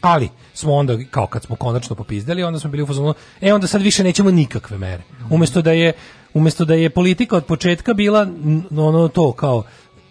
Ali smo onda kao kad smo konačno popizdeli, onda smo bili u fazonu, e onda sad više nećemo nikakve mere. Umesto da je umesto da je politika od početka bila ono to kao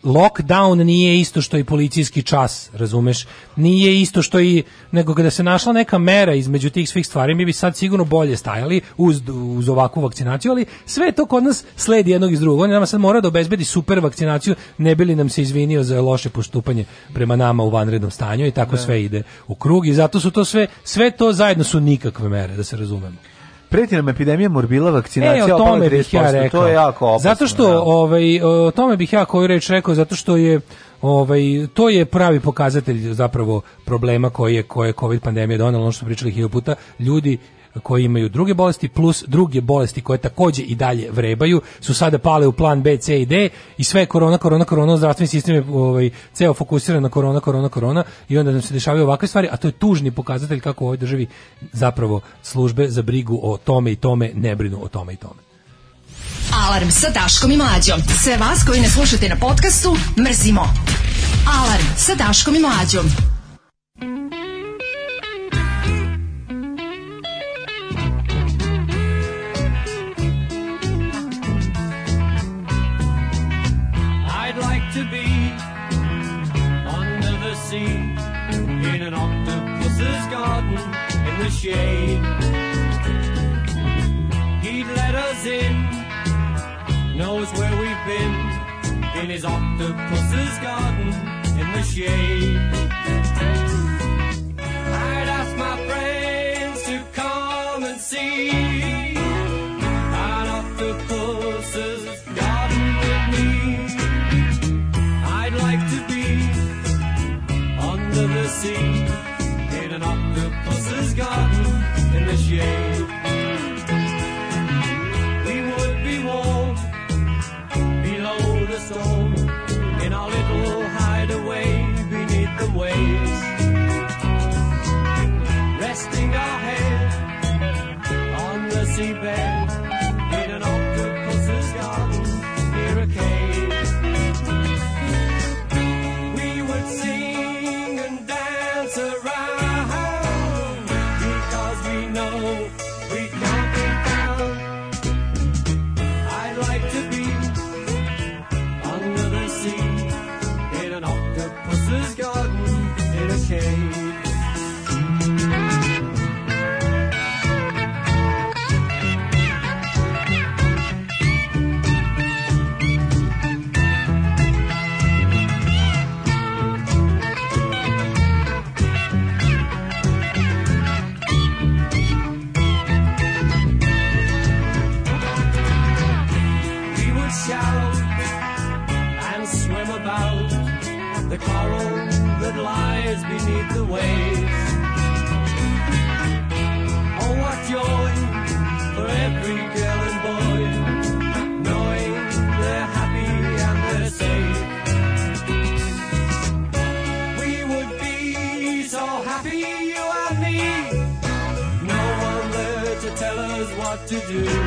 lockdown nije isto što i policijski čas, razumeš? Nije isto što i nego kada se našla neka mera između tih svih stvari, mi bi sad sigurno bolje stajali uz, uz ovakvu vakcinaciju, ali sve to kod nas sledi jednog iz drugog. On nama sad mora da obezbedi super vakcinaciju, ne bi li nam se izvinio za loše postupanje prema nama u vanrednom stanju i tako ne. Da. sve ide u krug i zato su to sve sve to zajedno su nikakve mere, da se razumemo. Preti nam epidemija morbila, vakcinacija, e, o tome bih ja rekao. To je jako opasno. Zato što, ja. Da. ovaj, o tome bih ja koju reč rekao, zato što je ovaj to je pravi pokazatelj zapravo problema koji je koje covid pandemija donela ono što pričali hiljadu puta ljudi koji imaju druge bolesti plus druge bolesti koje takođe i dalje vrebaju su sada pale u plan B, C i D i sve korona, korona, korona, zdravstveni sistem je ovaj, ceo fokusiran na korona, korona, korona i onda nam se dešavaju ovakve stvari, a to je tužni pokazatelj kako u ovoj državi zapravo službe za brigu o tome i tome ne brinu o tome i tome. Alarm sa Daškom i Mlađom. Sve vas koji ne slušate na podcastu, mrzimo. Alarm sa Daškom i Mlađom. shade. He'd let us in, knows where we've been, in his octopus's garden in the shade. do.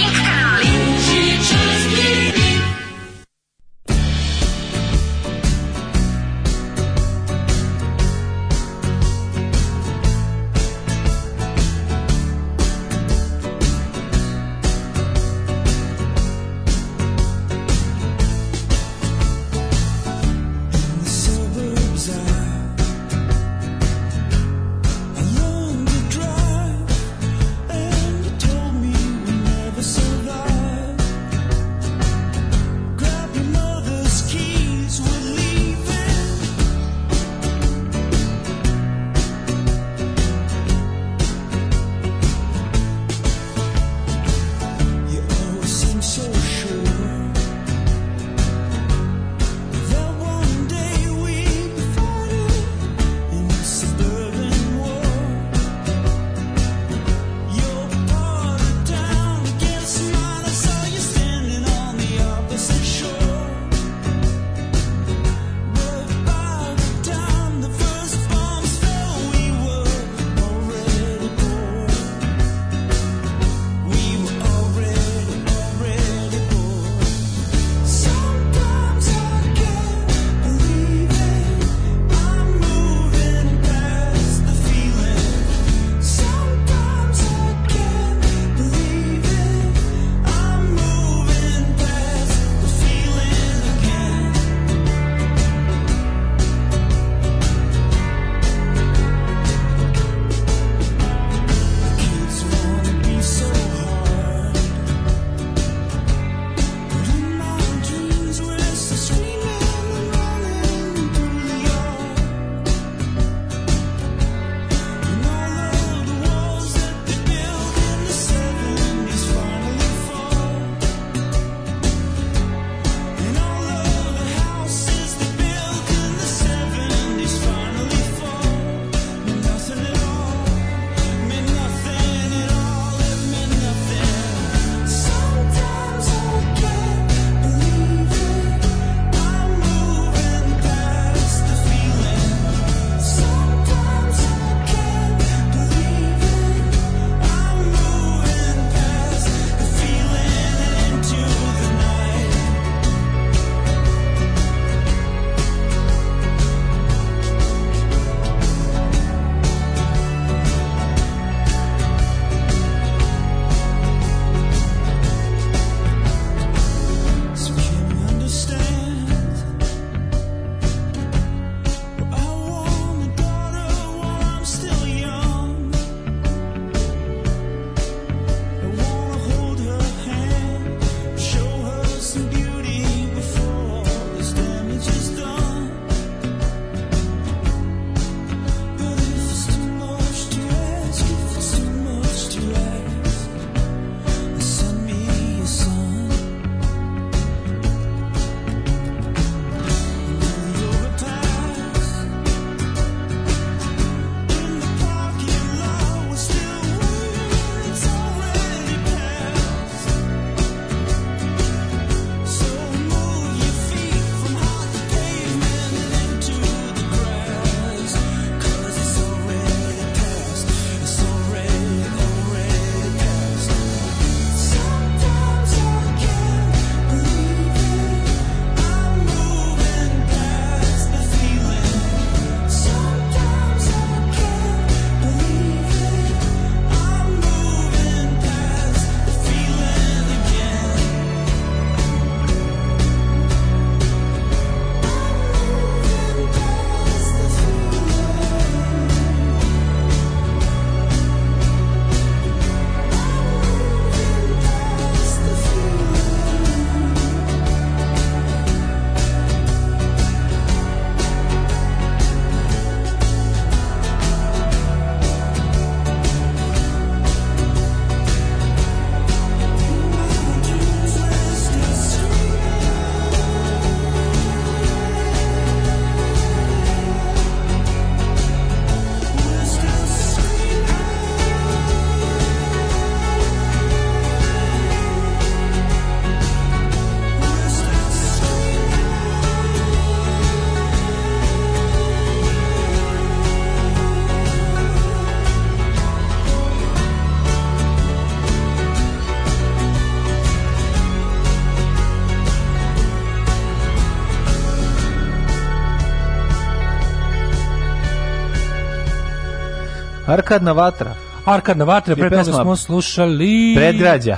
Arkadna vatra. Arkadna vatra, pre toga smo slušali... Predgrađa.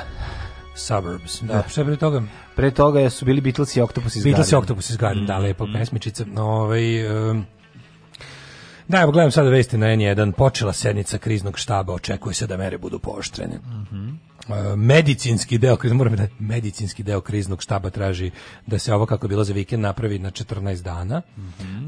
Suburbs, da, da. pre toga? Pre toga su bili Beatles i Octopus iz Beatles i Octopus iz Garden, da, mm. da, lepo, pesmičica. No, Ovaj, um, da, evo, gledam sada vesti na N1. Počela sednica kriznog štaba, očekuje se da mere budu pooštrene. Mm medicinski deo moram da medicinski deo kriznog štaba traži da se ovo kako bilo za vikend napravi na 14 dana. Mm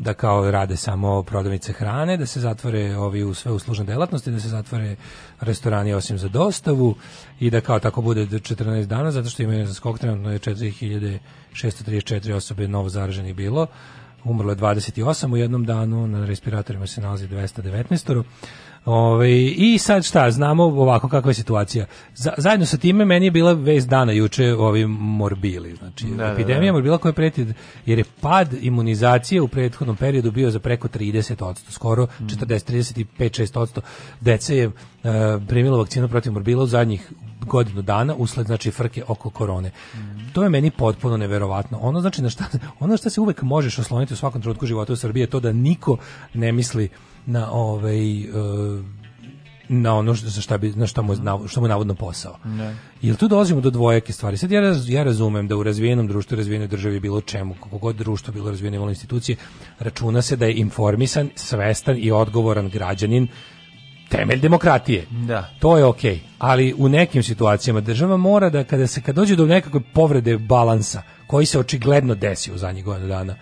da kao rade samo prodavnice hrane, da se zatvore ovi u sve uslužne delatnosti, da se zatvore restorani osim za dostavu i da kao tako bude 14 dana, zato što imaju za skok trenutno je 4634 osobe novo zaraženih bilo, umrlo je 28 u jednom danu, na respiratorima se nalazi 219 Ove, I sad šta, znamo ovako kakva je situacija. Za, zajedno sa time meni je bila vez dana juče ovi morbili, znači da, da epidemija da, da. morbila koja preti, jer je pad imunizacije u prethodnom periodu bio za preko 30%, skoro mm. 40, 35, 6%. Dece je uh, primilo vakcinu protiv morbila u zadnjih godinu dana usled znači frke oko korone. Mm. To je meni potpuno neverovatno. Ono znači na šta [LAUGHS] ono šta se uvek možeš osloniti u svakom trenutku života u Srbiji je to da niko ne misli na ovaj uh, na ono što, za šta, bi, na šta, mu, na, šta mu je navodno posao. Ne. Da. Jer tu dolazimo do dvojake stvari. Sad ja, raz, ja razumem da u razvijenom društvu, razvijenoj državi bilo čemu, kako god društvo bilo razvijeno imalo institucije, računa se da je informisan, svestan i odgovoran građanin temelj demokratije. Da. To je okej. Okay. Ali u nekim situacijama država mora da kada se kad dođe do nekakve povrede balansa koji se očigledno desio u zadnjih godinu dana,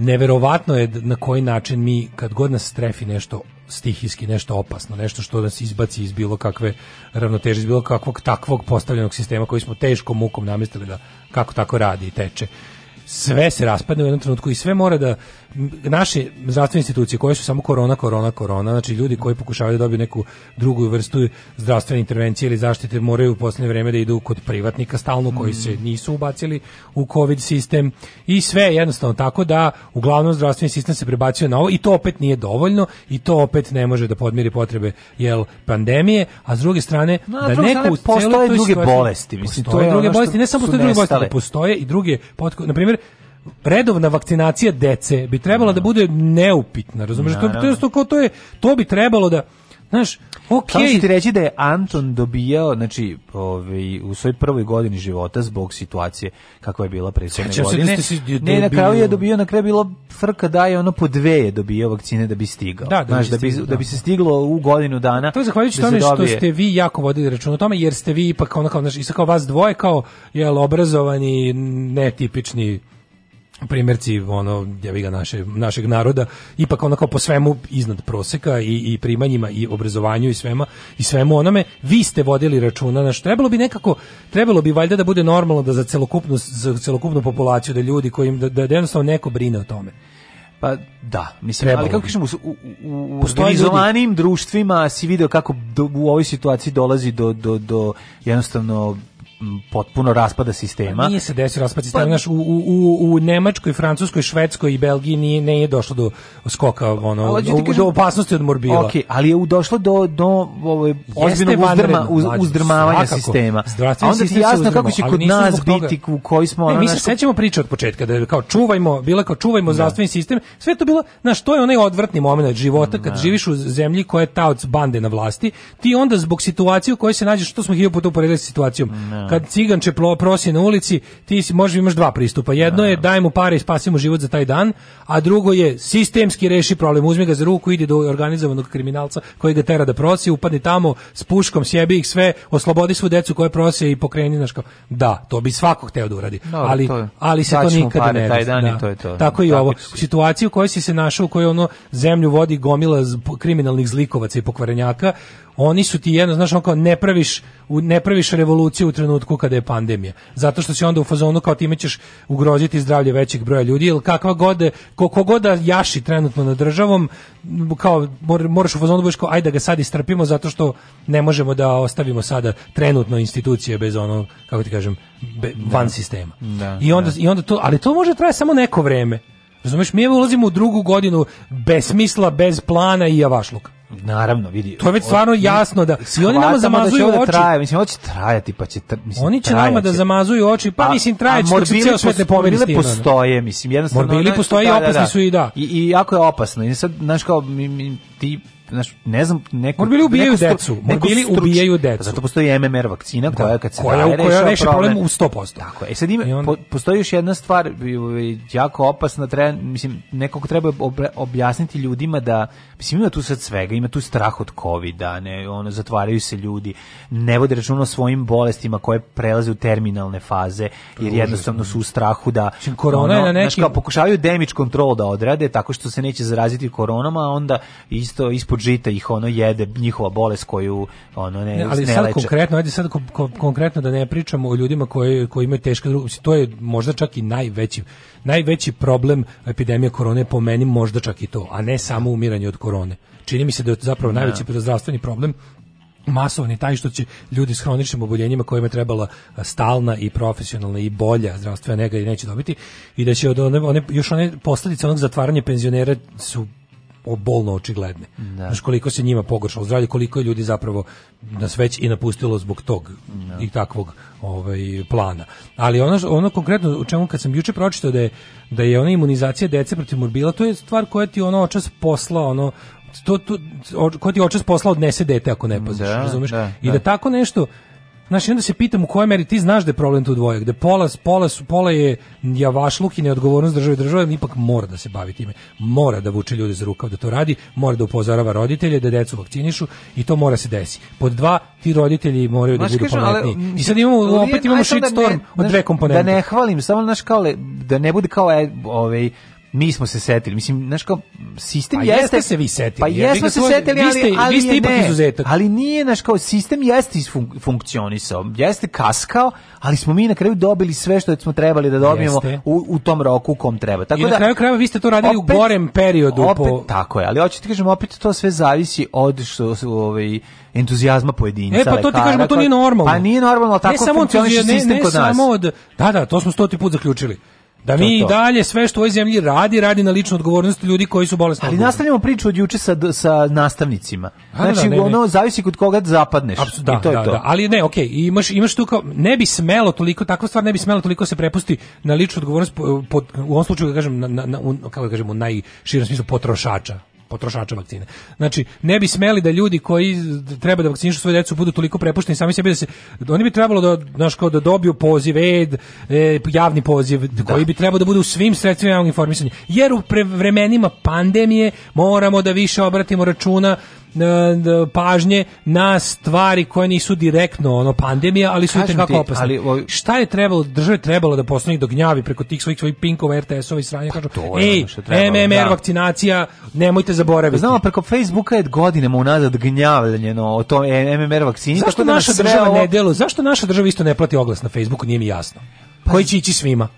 neverovatno je na koji način mi kad god nas strefi nešto stihijski nešto opasno, nešto što nas izbaci iz bilo kakve ravnoteže, iz bilo kakvog takvog postavljenog sistema koji smo teškom mukom namestili da kako tako radi i teče. Sve se raspadne u jednom trenutku i sve mora da naše zdravstvene institucije koje su samo korona, korona, korona, znači ljudi koji pokušavaju da dobiju neku drugu vrstu zdravstvene intervencije ili zaštite moraju u poslednje vreme da idu kod privatnika stalno koji se mm. nisu ubacili u covid sistem i sve jednostavno tako da uglavnom zdravstveni sistem se prebacio na ovo i to opet nije dovoljno i to opet ne može da podmiri potrebe jel pandemije, a s druge strane no, da neko u postoje druge bolesti, mislim to je druge bolesti, ne samo postoje druge bolesti, postoje i druge, na primjer redovna vakcinacija dece bi trebala da bude neupitna, razumiješ? To, to, to, to, je, to bi trebalo da, Znaš, okej. Okay. ti reći da je Anton dobijao, znači, ovaj, u svojoj prvoj godini života zbog situacije kakva je bila prethodne da godine. Da ne, na kraju je dobio, na kraju bilo frka da je ono po dve je dobio vakcine da bi stigao. Da, da, znaš, da, bi, stiglo, da. da bi se stiglo u godinu dana. To je zahvaljujući da tome što dobije. ste vi jako vodili račun o tome, jer ste vi ipak onako, kao, znaš, isto kao vas dvoje, kao, jel, obrazovani, netipični primjerci ono jevi ga naše, našeg naroda ipak onako po svemu iznad proseka i, i primanjima i obrazovanju i svema i svemu onome vi ste vodili računa na što trebalo bi nekako trebalo bi valjda da bude normalno da za celokupnu za celokupnu populaciju da ljudi kojim da, da jednostavno neko brine o tome pa da, mislim, Trebalo. ali kako kažemo, u, u, u društvima si video kako do, u ovoj situaciji dolazi do, do, do jednostavno potpuno raspada sistema. Nije se desio raspad sistema, pa, znaš, u, u, u Nemačkoj, Francuskoj, Švedskoj i Belgiji nije, nije došlo do skoka, ono, ali, kažem, do opasnosti od morbila. Ok, ali je došlo do, do ove, ozbiljnog uzdrma, uz, uzdrmavanja svakako. sistema. A onda ti jasno kako će kod nas toga, biti u koji smo... Ne, ono, mi se sećamo priče od početka, da je kao čuvajmo, bila kao čuvajmo da. zdravstveni sistem, sve to bilo, znaš, to je onaj odvrtni moment života kad da. živiš u zemlji koja je taoc bande na vlasti, ti onda zbog situacije u kojoj se nađeš, što smo hiljoput uporedili s situacijom, da kad cigan će prosi na ulici, ti si možda imaš dva pristupa. Jedno je da. daj mu pare i spasi mu život za taj dan, a drugo je sistemski reši problem. Uzmi ga za ruku, idi do organizovanog kriminalca koji ga tera da prosi, upadni tamo s puškom, sjebi ih sve, oslobodi svu decu koje prose i pokreni naš kao, da, to bi svako hteo da uradi. No, ali, to ali se to nikada ne radi. da. i Tako i ovo. U situaciji u kojoj si se našao, u kojoj ono zemlju vodi gomila kriminalnih zlikovaca i pokvarenjaka, oni su ti jedno, znaš, on kao ne praviš, ne praviš revoluciju u trenutku trenutku kada je pandemija. Zato što si onda u fazonu kao time ćeš ugroziti zdravlje većeg broja ljudi, jer kakva god, koliko god da jaši trenutno na državom, kao mor, moraš u fazonu da budeš kao ajde da ga sad istrpimo zato što ne možemo da ostavimo sada trenutno institucije bez ono, kako ti kažem, be, da. van sistema. Da, I, onda, da. I onda to, ali to može traje samo neko vreme. Razumeš, mi evo ulazimo u drugu godinu bez smisla, bez plana i javašluka. Naravno, vidi. To je već stvarno jasno da i oni nama da zamazuju da oči. Traje, mislim hoće trajati pa će mislim Oni će nama da zamazuju oči, pa a, mislim što će ceo svet ne pomeri s tim. postoje, mislim, jednostavno. Morbili postoje i da, da, opasni su i da. I i jako je opasno. I sad znaš kao mi, mi, ti znaš, ne znam, neko Morbili ubijaju neko decu, morbili struč... ubijaju decu. Pa zato postoji MMR vakcina da, koja kad se koja, daje koja reši problem u 100%. Tako. E sad ima, on... po, postoji još jedna stvar ovaj, jako opasna, treba mislim nekako treba objasniti ljudima da mislim ima tu sad svega, ima tu strah od kovida, ne, ono zatvaraju se ljudi, ne vode računa o svojim bolestima koje prelaze u terminalne faze jer jednostavno su u strahu da Čim korona ono, je na neki... Znaš, kao, pokušavaju damage control da odrade tako što se neće zaraziti koronama, a onda isto ispod od žita ih ono jede njihova bolest koju ono ne, ne ali ne sad leče. konkretno ajde sad ko, ko, konkretno da ne pričamo o ljudima koji koji imaju teške to je možda čak i najveći najveći problem epidemije korone po meni možda čak i to a ne samo umiranje od korone čini mi se da je zapravo da. najveći zdravstveni problem masovni taj što će ljudi s hroničnim oboljenjima kojima je trebala stalna i profesionalna i bolja zdravstvena nega i neće dobiti i da će od one, one još one posledice onog zatvaranja penzionera su bolno očigledne. Da. Znaš koliko se njima pogoršalo zdravlje, koliko je ljudi zapravo nas već i napustilo zbog tog da. i takvog ovaj, plana. Ali ono, ono konkretno u čemu kad sam juče pročitao da je, da je ona imunizacija dece protiv morbila, to je stvar koja ti ono očas posla, ono, to, to, ko ti očas posla odnese dete ako ne paziš, da, razumeš? Da, I da, da. tako nešto, Znaš, onda se pitam u kojoj meri ti znaš da je problem tu dvoje, gde pola, pola, su, pola je ja javašluk i neodgovornost države države, ipak mora da se bavi time. Mora da vuče ljude za rukav da to radi, mora da upozorava roditelje, da decu vakcinišu i to mora se desi. Pod dva, ti roditelji moraju da znaš, da budu kažem, pametniji. Ali, I sad imamo, opet imamo da shitstorm da ne, od dve da komponente. Da ne hvalim, samo naš kao, da ne bude kao e, ovaj, mi smo se setili. Mislim, znaš kao, sistem pa jeste... jeste se vi setili. Pa jesmo se setili, ali, ali vi ste ipak ne. Izuzetak. Ali nije, znaš kao, sistem jeste fun funkcionisao, jeste kaskao, ali smo mi na kraju dobili sve što smo trebali da dobijemo u, u, tom roku u kom treba. Tako I da, na kraju krajeva vi ste to radili opet, u gorem periodu. Opet, po... tako je, ali hoćete ti kažem, opet to sve zavisi od što ovaj, entuzijazma pojedinca. E, pa to ti kažemo, to nije normalno. Pa nije normalno, ali tako ne samo sistem ne, ne kod nas. Samo od, da, da, to smo stoti put zaključili. Da mi i dalje sve što u ovoj zemlji radi, radi na ličnu odgovornost ljudi koji su bolesni. Ali nastavljamo priču od juče sa, sa nastavnicima. A, da, da, znači, da, ne, ono, ne. zavisi kod koga zapadneš. Absolut, da, I to da, je to. Da, ali ne, okej, okay, imaš, imaš tu kao, ne bi smelo toliko, takva stvar ne bi smelo toliko se prepusti na ličnu odgovornost, pod, u ovom slučaju, da kažem, na, na, na, kako kažem, u najširom smislu potrošača potrošača vakcine. Znači, ne bi smeli da ljudi koji treba da vakcinišu svoje decu budu toliko prepušteni sami sebi da se oni bi trebalo da znaš kao da dobiju poziv ed, e, javni poziv da. koji bi trebao da bude u svim sredstvima javnog informisanja. Jer u vremenima pandemije moramo da više obratimo računa pažnje na stvari koje nisu direktno ono pandemija, ali su i kako opasne. Ali, o... Šta je trebalo, države trebalo da do da gnjavi preko tih svojih svojih pinkova, RTS-ova i sranja, pa kažu, ej, MMR da. vakcinacija, nemojte zaboraviti. Znamo, preko Facebooka je godinama unazad no, o tom MMR vakcini. Da zašto naša država ne delo, zašto naša država isto ne plati oglas na Facebooku, nije mi jasno. Pa, koji će ići svima?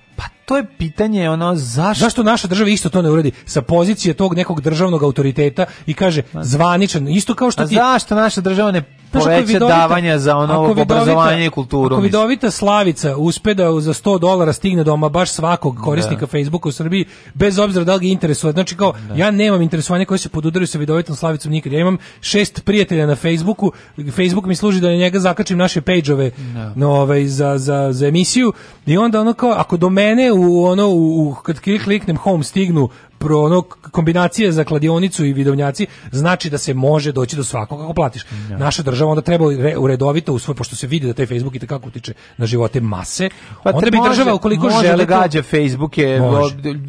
to je pitanje ono zašto zašto naša država isto to ne uredi sa pozicije tog nekog državnog autoriteta i kaže zvaničan isto kao što ti zašto naša država ne poveća davanja za ono obrazovanje i kulturu. Ako vidovita Slavica uspe da za 100 dolara stigne doma baš svakog da. korisnika da. Facebooka u Srbiji, bez obzira da li ga interesuje. Znači kao, da. ja nemam interesovanja koje se podudaraju sa vidovitom Slavicom nikad. Ja imam šest prijatelja na Facebooku, Facebook mi služi da na njega zakačim naše pejđove da. no, ovaj, za, za, za emisiju i onda ono kao, ako do mene u ono u, kad kliknem home stignu pro, ono, kombinacije za kladionicu i vidovnjaci znači da se može doći do svakog kako platiš. Ja. Da. Naša država onda treba uredovito u svoj, pošto se vidi da taj Facebook i tako kako utiče na živote mase, pa onda bi može, država ukoliko može žele... da gađa Facebook je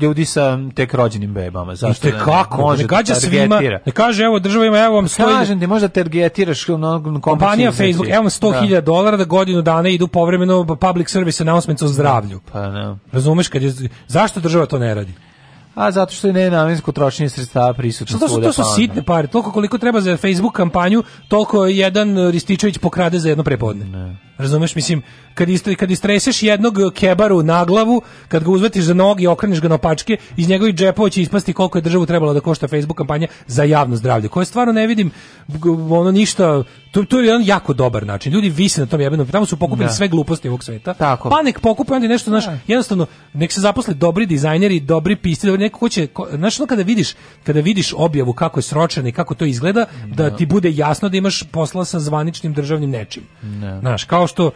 ljudi sa tek rođenim bebama. Zašto I da kako? može ne da gađa svima. Ne kaže, evo, država ima, evo vam 100. Kažem ti, možda targetiraš na kompanija Facebook, evo 100.000 da. dolara da godinu dana idu povremeno public service announcements o zdravlju. Pa, ne. Razumeš, kad je, zašto država to ne radi? A zato što je nenamensko trošenje sredstava prisutno. To su, to pa su sitne pare, toliko koliko treba za Facebook kampanju, toliko jedan Rističević pokrade za jedno prepodne. Ne. Razumeš, mislim, kad, istri, kad istreseš jednog kebaru na glavu, kad ga uzvetiš za nogi i okreneš ga na opačke, iz njegovih džepova će ispasti koliko je državu trebalo da košta Facebook kampanja za javno zdravlje, koje stvarno ne vidim ono ništa, to, to je jedan jako dobar način, ljudi vise na tom jebenom, tamo su pokupili da. sve gluposti ovog sveta, Tako. pa nek pokupe onda nešto, znaš, da. jednostavno, nek se zaposle dobri dizajneri, dobri pisci, dobri neko ko će, ko, znaš, ono kada vidiš, kada vidiš objavu kako je sročena i kako to izgleda, da, da ti bude jasno da imaš posla sa zvaničnim državnim nečim, da. znaš, kao kao što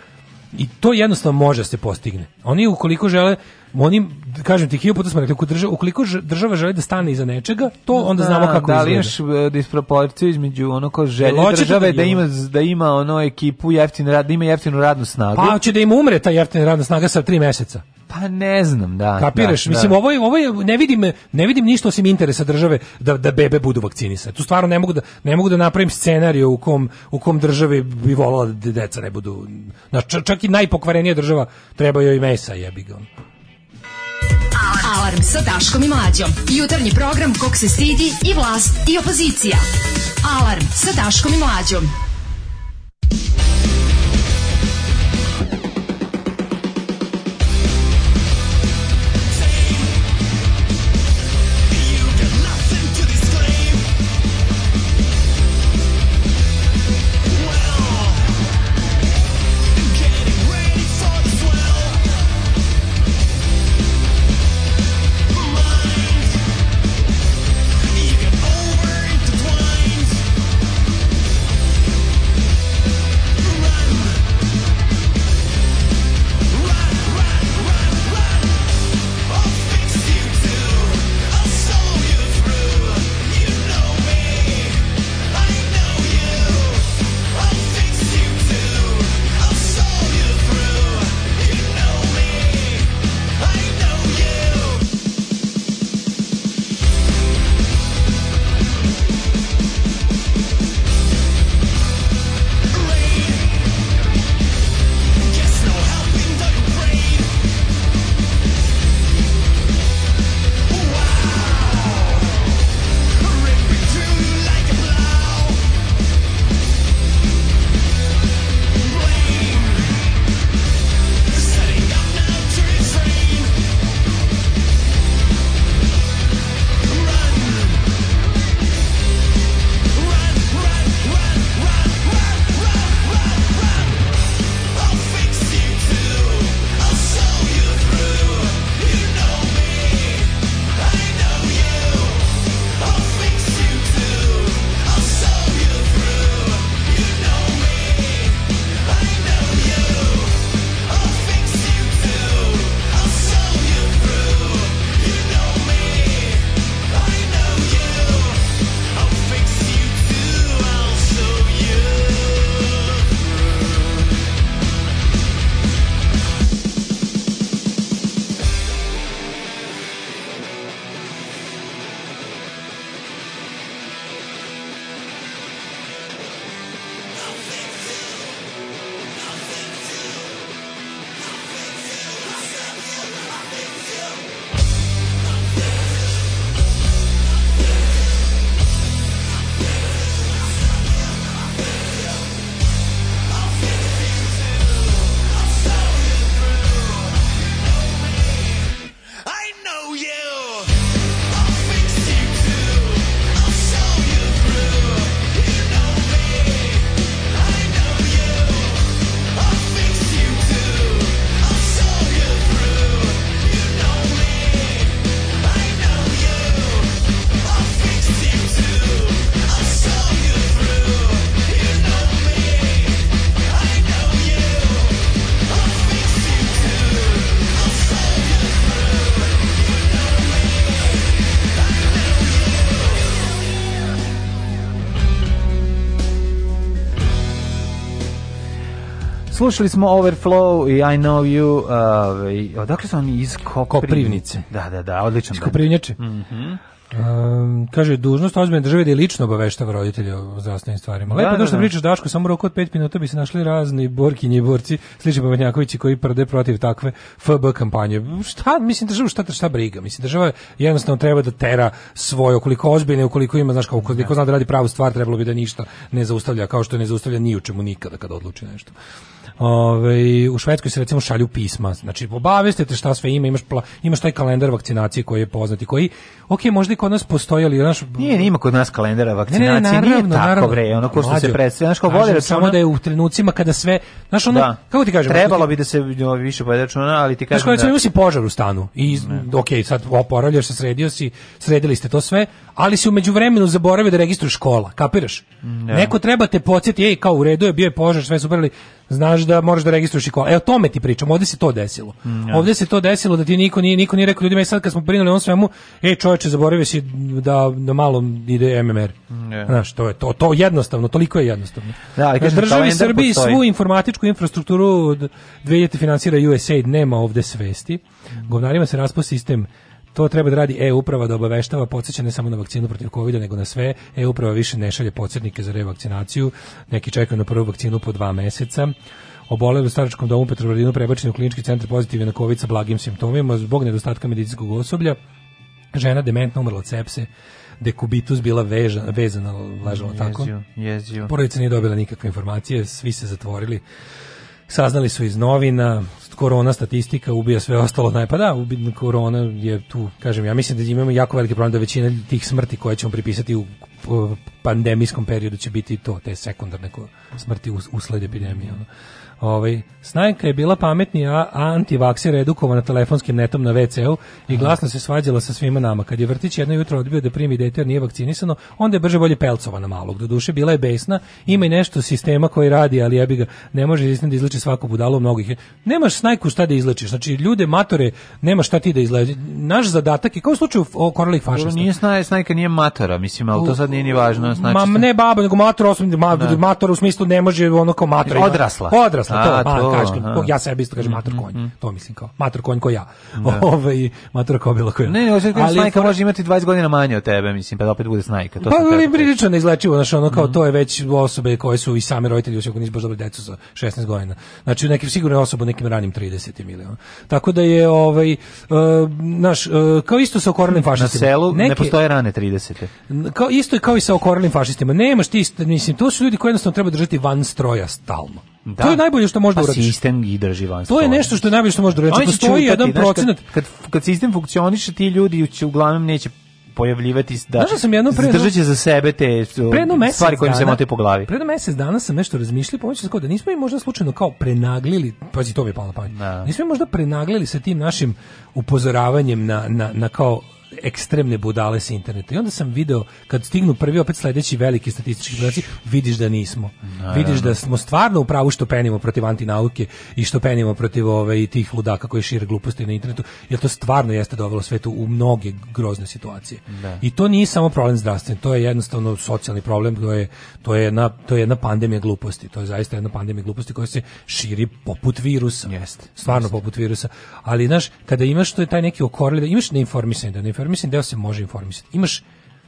i to jednostavno može da se postigne. Oni ukoliko žele, oni kažem ti hiljadu puta smo rekli, država, ukoliko država želi da stane iza nečega, to onda da, znamo da, kako da li izgleda. još e, disproporciju između ono ko želje države da, da ima da ima ono ekipu jeftin rad, da ima jeftinu radnu snagu. Pa hoće da im umre ta jeftina radna snaga sa tri mjeseca. Pa ne znam, da. Kapiraš, da, da. mislim da. ovo je, ovo je, ne vidim ne vidim ništa osim interesa države da da bebe budu vakcinisane. Tu stvarno ne mogu da ne mogu da napravim scenarijo u kom u kom državi bi volala da deca ne budu. Na čak i najpokvarenija država treba joj mesa jebi ga. Alarm. sa Daškom i Mlađom. Jutarnji program kog se sidi i vlast i opozicija. Alarm sa Daškom i Mlađom. Slušali smo Overflow i I Know You. Uh, odakle su oni iz Koprivnice? Koprivnice. Da, da, da, odlično. Iz Koprivnjače. Mhm. Mm Um, kaže, dužnost ozbiljne države da je lično obaveštava roditelje o zdravstvenim stvarima. Lepo da, da, što da. pričaš Daško, samo roku od pet minuta bi se našli razni borkinji i borci, slični Pavanjakovići koji prde protiv takve FB kampanje. Šta, mislim, država šta, šta briga? Mislim, država jednostavno treba da tera svoje, ukoliko ozbiljne, ukoliko ima, znaš, kao, ukoliko zna da radi pravu stvar, trebalo bi da ništa ne zaustavlja, kao što ne zaustavlja ni u čemu nikada kada odluči nešto. Ove, ovaj, u Švedskoj se recimo šalju pisma. Znači, obavestite šta sve ima, imaš, pla, imaš taj kalendar vakcinacije koji je poznati, koji, ok, možda kod nas postoji, ali znaš, nije, ima kod nas kalendara vakcinacije, ne, ne, naravno, nije tako naravno, bre, ono ko što se predstavlja, znaš, kao vodi računa. Samo da je u trenucima kada sve, znaš, ono, da. kako ti kažeš, Trebalo ti, bi da se no, više povede računa, ali ti kažeš, znaš, da... Znaš, si požar u stanu i, ne. ok, sad oporavljaš se, sredio si, sredili ste to sve, ali si u međuvremenu zaboravio da registruješ škola, kapiraš? Ne. Da. Neko treba te podsjeti, ej, kao u redu je, bio je požar, sve super, ali znaš da moraš da registruješ i kola. E, o tome ti pričam, ovde se to desilo. Mm, ja. Ovdje se to desilo da ti niko nije, niko nije rekao ljudima i e, sad kad smo brinuli on svemu, ej čoveče, zaboravio si da na da malom ide MMR. Ne. Znaš, to je to, to jednostavno, toliko je jednostavno. Da, ali državi Srbiji postoji. svu informatičku infrastrukturu dvejete financira USAID, nema ovde svesti. Govnarima se raspo sistem to treba da radi e-uprava da obaveštava podsjeća samo na vakcinu protiv covida nego na sve. E-uprava više ne šalje podsjetnike za revakcinaciju. Neki čekaju na prvu vakcinu po dva meseca oboleo u staračkom domu Petrovaradinu prebačeni u klinički centar pozitivno na COVID sa blagim simptomima zbog nedostatka medicinskog osoblja žena dementna umrla od sepse, dekubitus bila veža, vezana, lažalo jezio, tako. Jezio. Porodica nije dobila nikakve informacije, svi se zatvorili. Saznali su iz novina, korona statistika ubija sve ostalo naj pa da korona je tu kažem ja mislim da imamo jako veliki problem da većina tih smrti koje ćemo pripisati u pandemijskom periodu će biti to te sekundarne smrti usled epidemije ono. Ovaj Snajka je bila pametnija, a antivakser edukovana telefonskim netom na WC-u i glasno se svađala sa svima nama. Kad je vrtić jedno jutro odbio da primi dete jer nije vakcinisano, onda je brže bolje pelcovana malog. Do duše bila je besna, ima i nešto sistema koji radi, ali jebi ga, ne može izličiti da izleči svaku budalu mnogih. Nemaš Snajku šta da izlečiš. Znači ljude matore nema šta ti da izleči. Naš zadatak je kao u slučaju koralih fašista. Nije snaj, Snajka nije matora, mislim, al to sad nije ni važno. Znači, ma ne baba, nego matora, osim, ma, da. matora u smislu ne može ono kao matora. Odrasla. Odrasla odrasla, to, a, pa, to, kažem, ja sebi isto kažem mhm, mator konj, mhm. to mislim kao, mator konj ko ja, da. [LAUGHS] ovaj, mator ko bilo ko ja. Ne, ali snajka može imati 20 godina manje od tebe, mislim, pa da opet bude snajka. To pa, da ali prilično neizlečivo, znači ono kao, mhm. to je već osobe koje su i same roditelji, osim ako nisu baš dobro decu sa 16 godina. Znači, u nekim sigurno osobu nekim ranim 30 ili ono. Tako da je, ovaj, e, naš, e, kao isto sa okorelim fašistima. Na selu ne postoje rane 30. Kao, isto je kao i sa okorelim fašistima. Nemaš ti, mislim, to su ljudi koji jednostavno treba držati van stroja stalno. Da. To je najbolje što može pa da uradiš. sistem i drži van. To je nešto što je najbolje što može da uradiš. Postoji jedan procenat kad, kad kad sistem funkcioniše, ti ljudi će uglavnom neće pojavljivati da Znaš sam jedno pre zadržaće za sebe te stvari kojim se mote po glavi. Pre mesec dana sam nešto razmišljao, pomislio kao da nismo i možda slučajno kao prenaglili, pazi to mi je palo na pamet. Da. Nismo i možda prenaglili sa tim našim upozoravanjem na, na, na kao ekstremne budale sa interneta. I onda sam video, kad stignu prvi opet sledeći veliki statistički podaci, vidiš da nismo. Naravno. Vidiš da smo stvarno u pravu što penimo protiv antinauke i što penimo protiv ove i tih ludaka koji šire gluposti na internetu, jer to stvarno jeste dovelo svetu u mnoge grozne situacije. Da. I to nije samo problem zdravstven, to je jednostavno socijalni problem, to je, to je, jedna, to je jedna pandemija gluposti, to je zaista jedna pandemija gluposti koja se širi poput virusa. Jeste. Stvarno Jest. poput virusa. Ali, znaš, kada imaš to je taj neki okorli, da imaš neinformisanje, da ne informisan, deo se može informisati. Imaš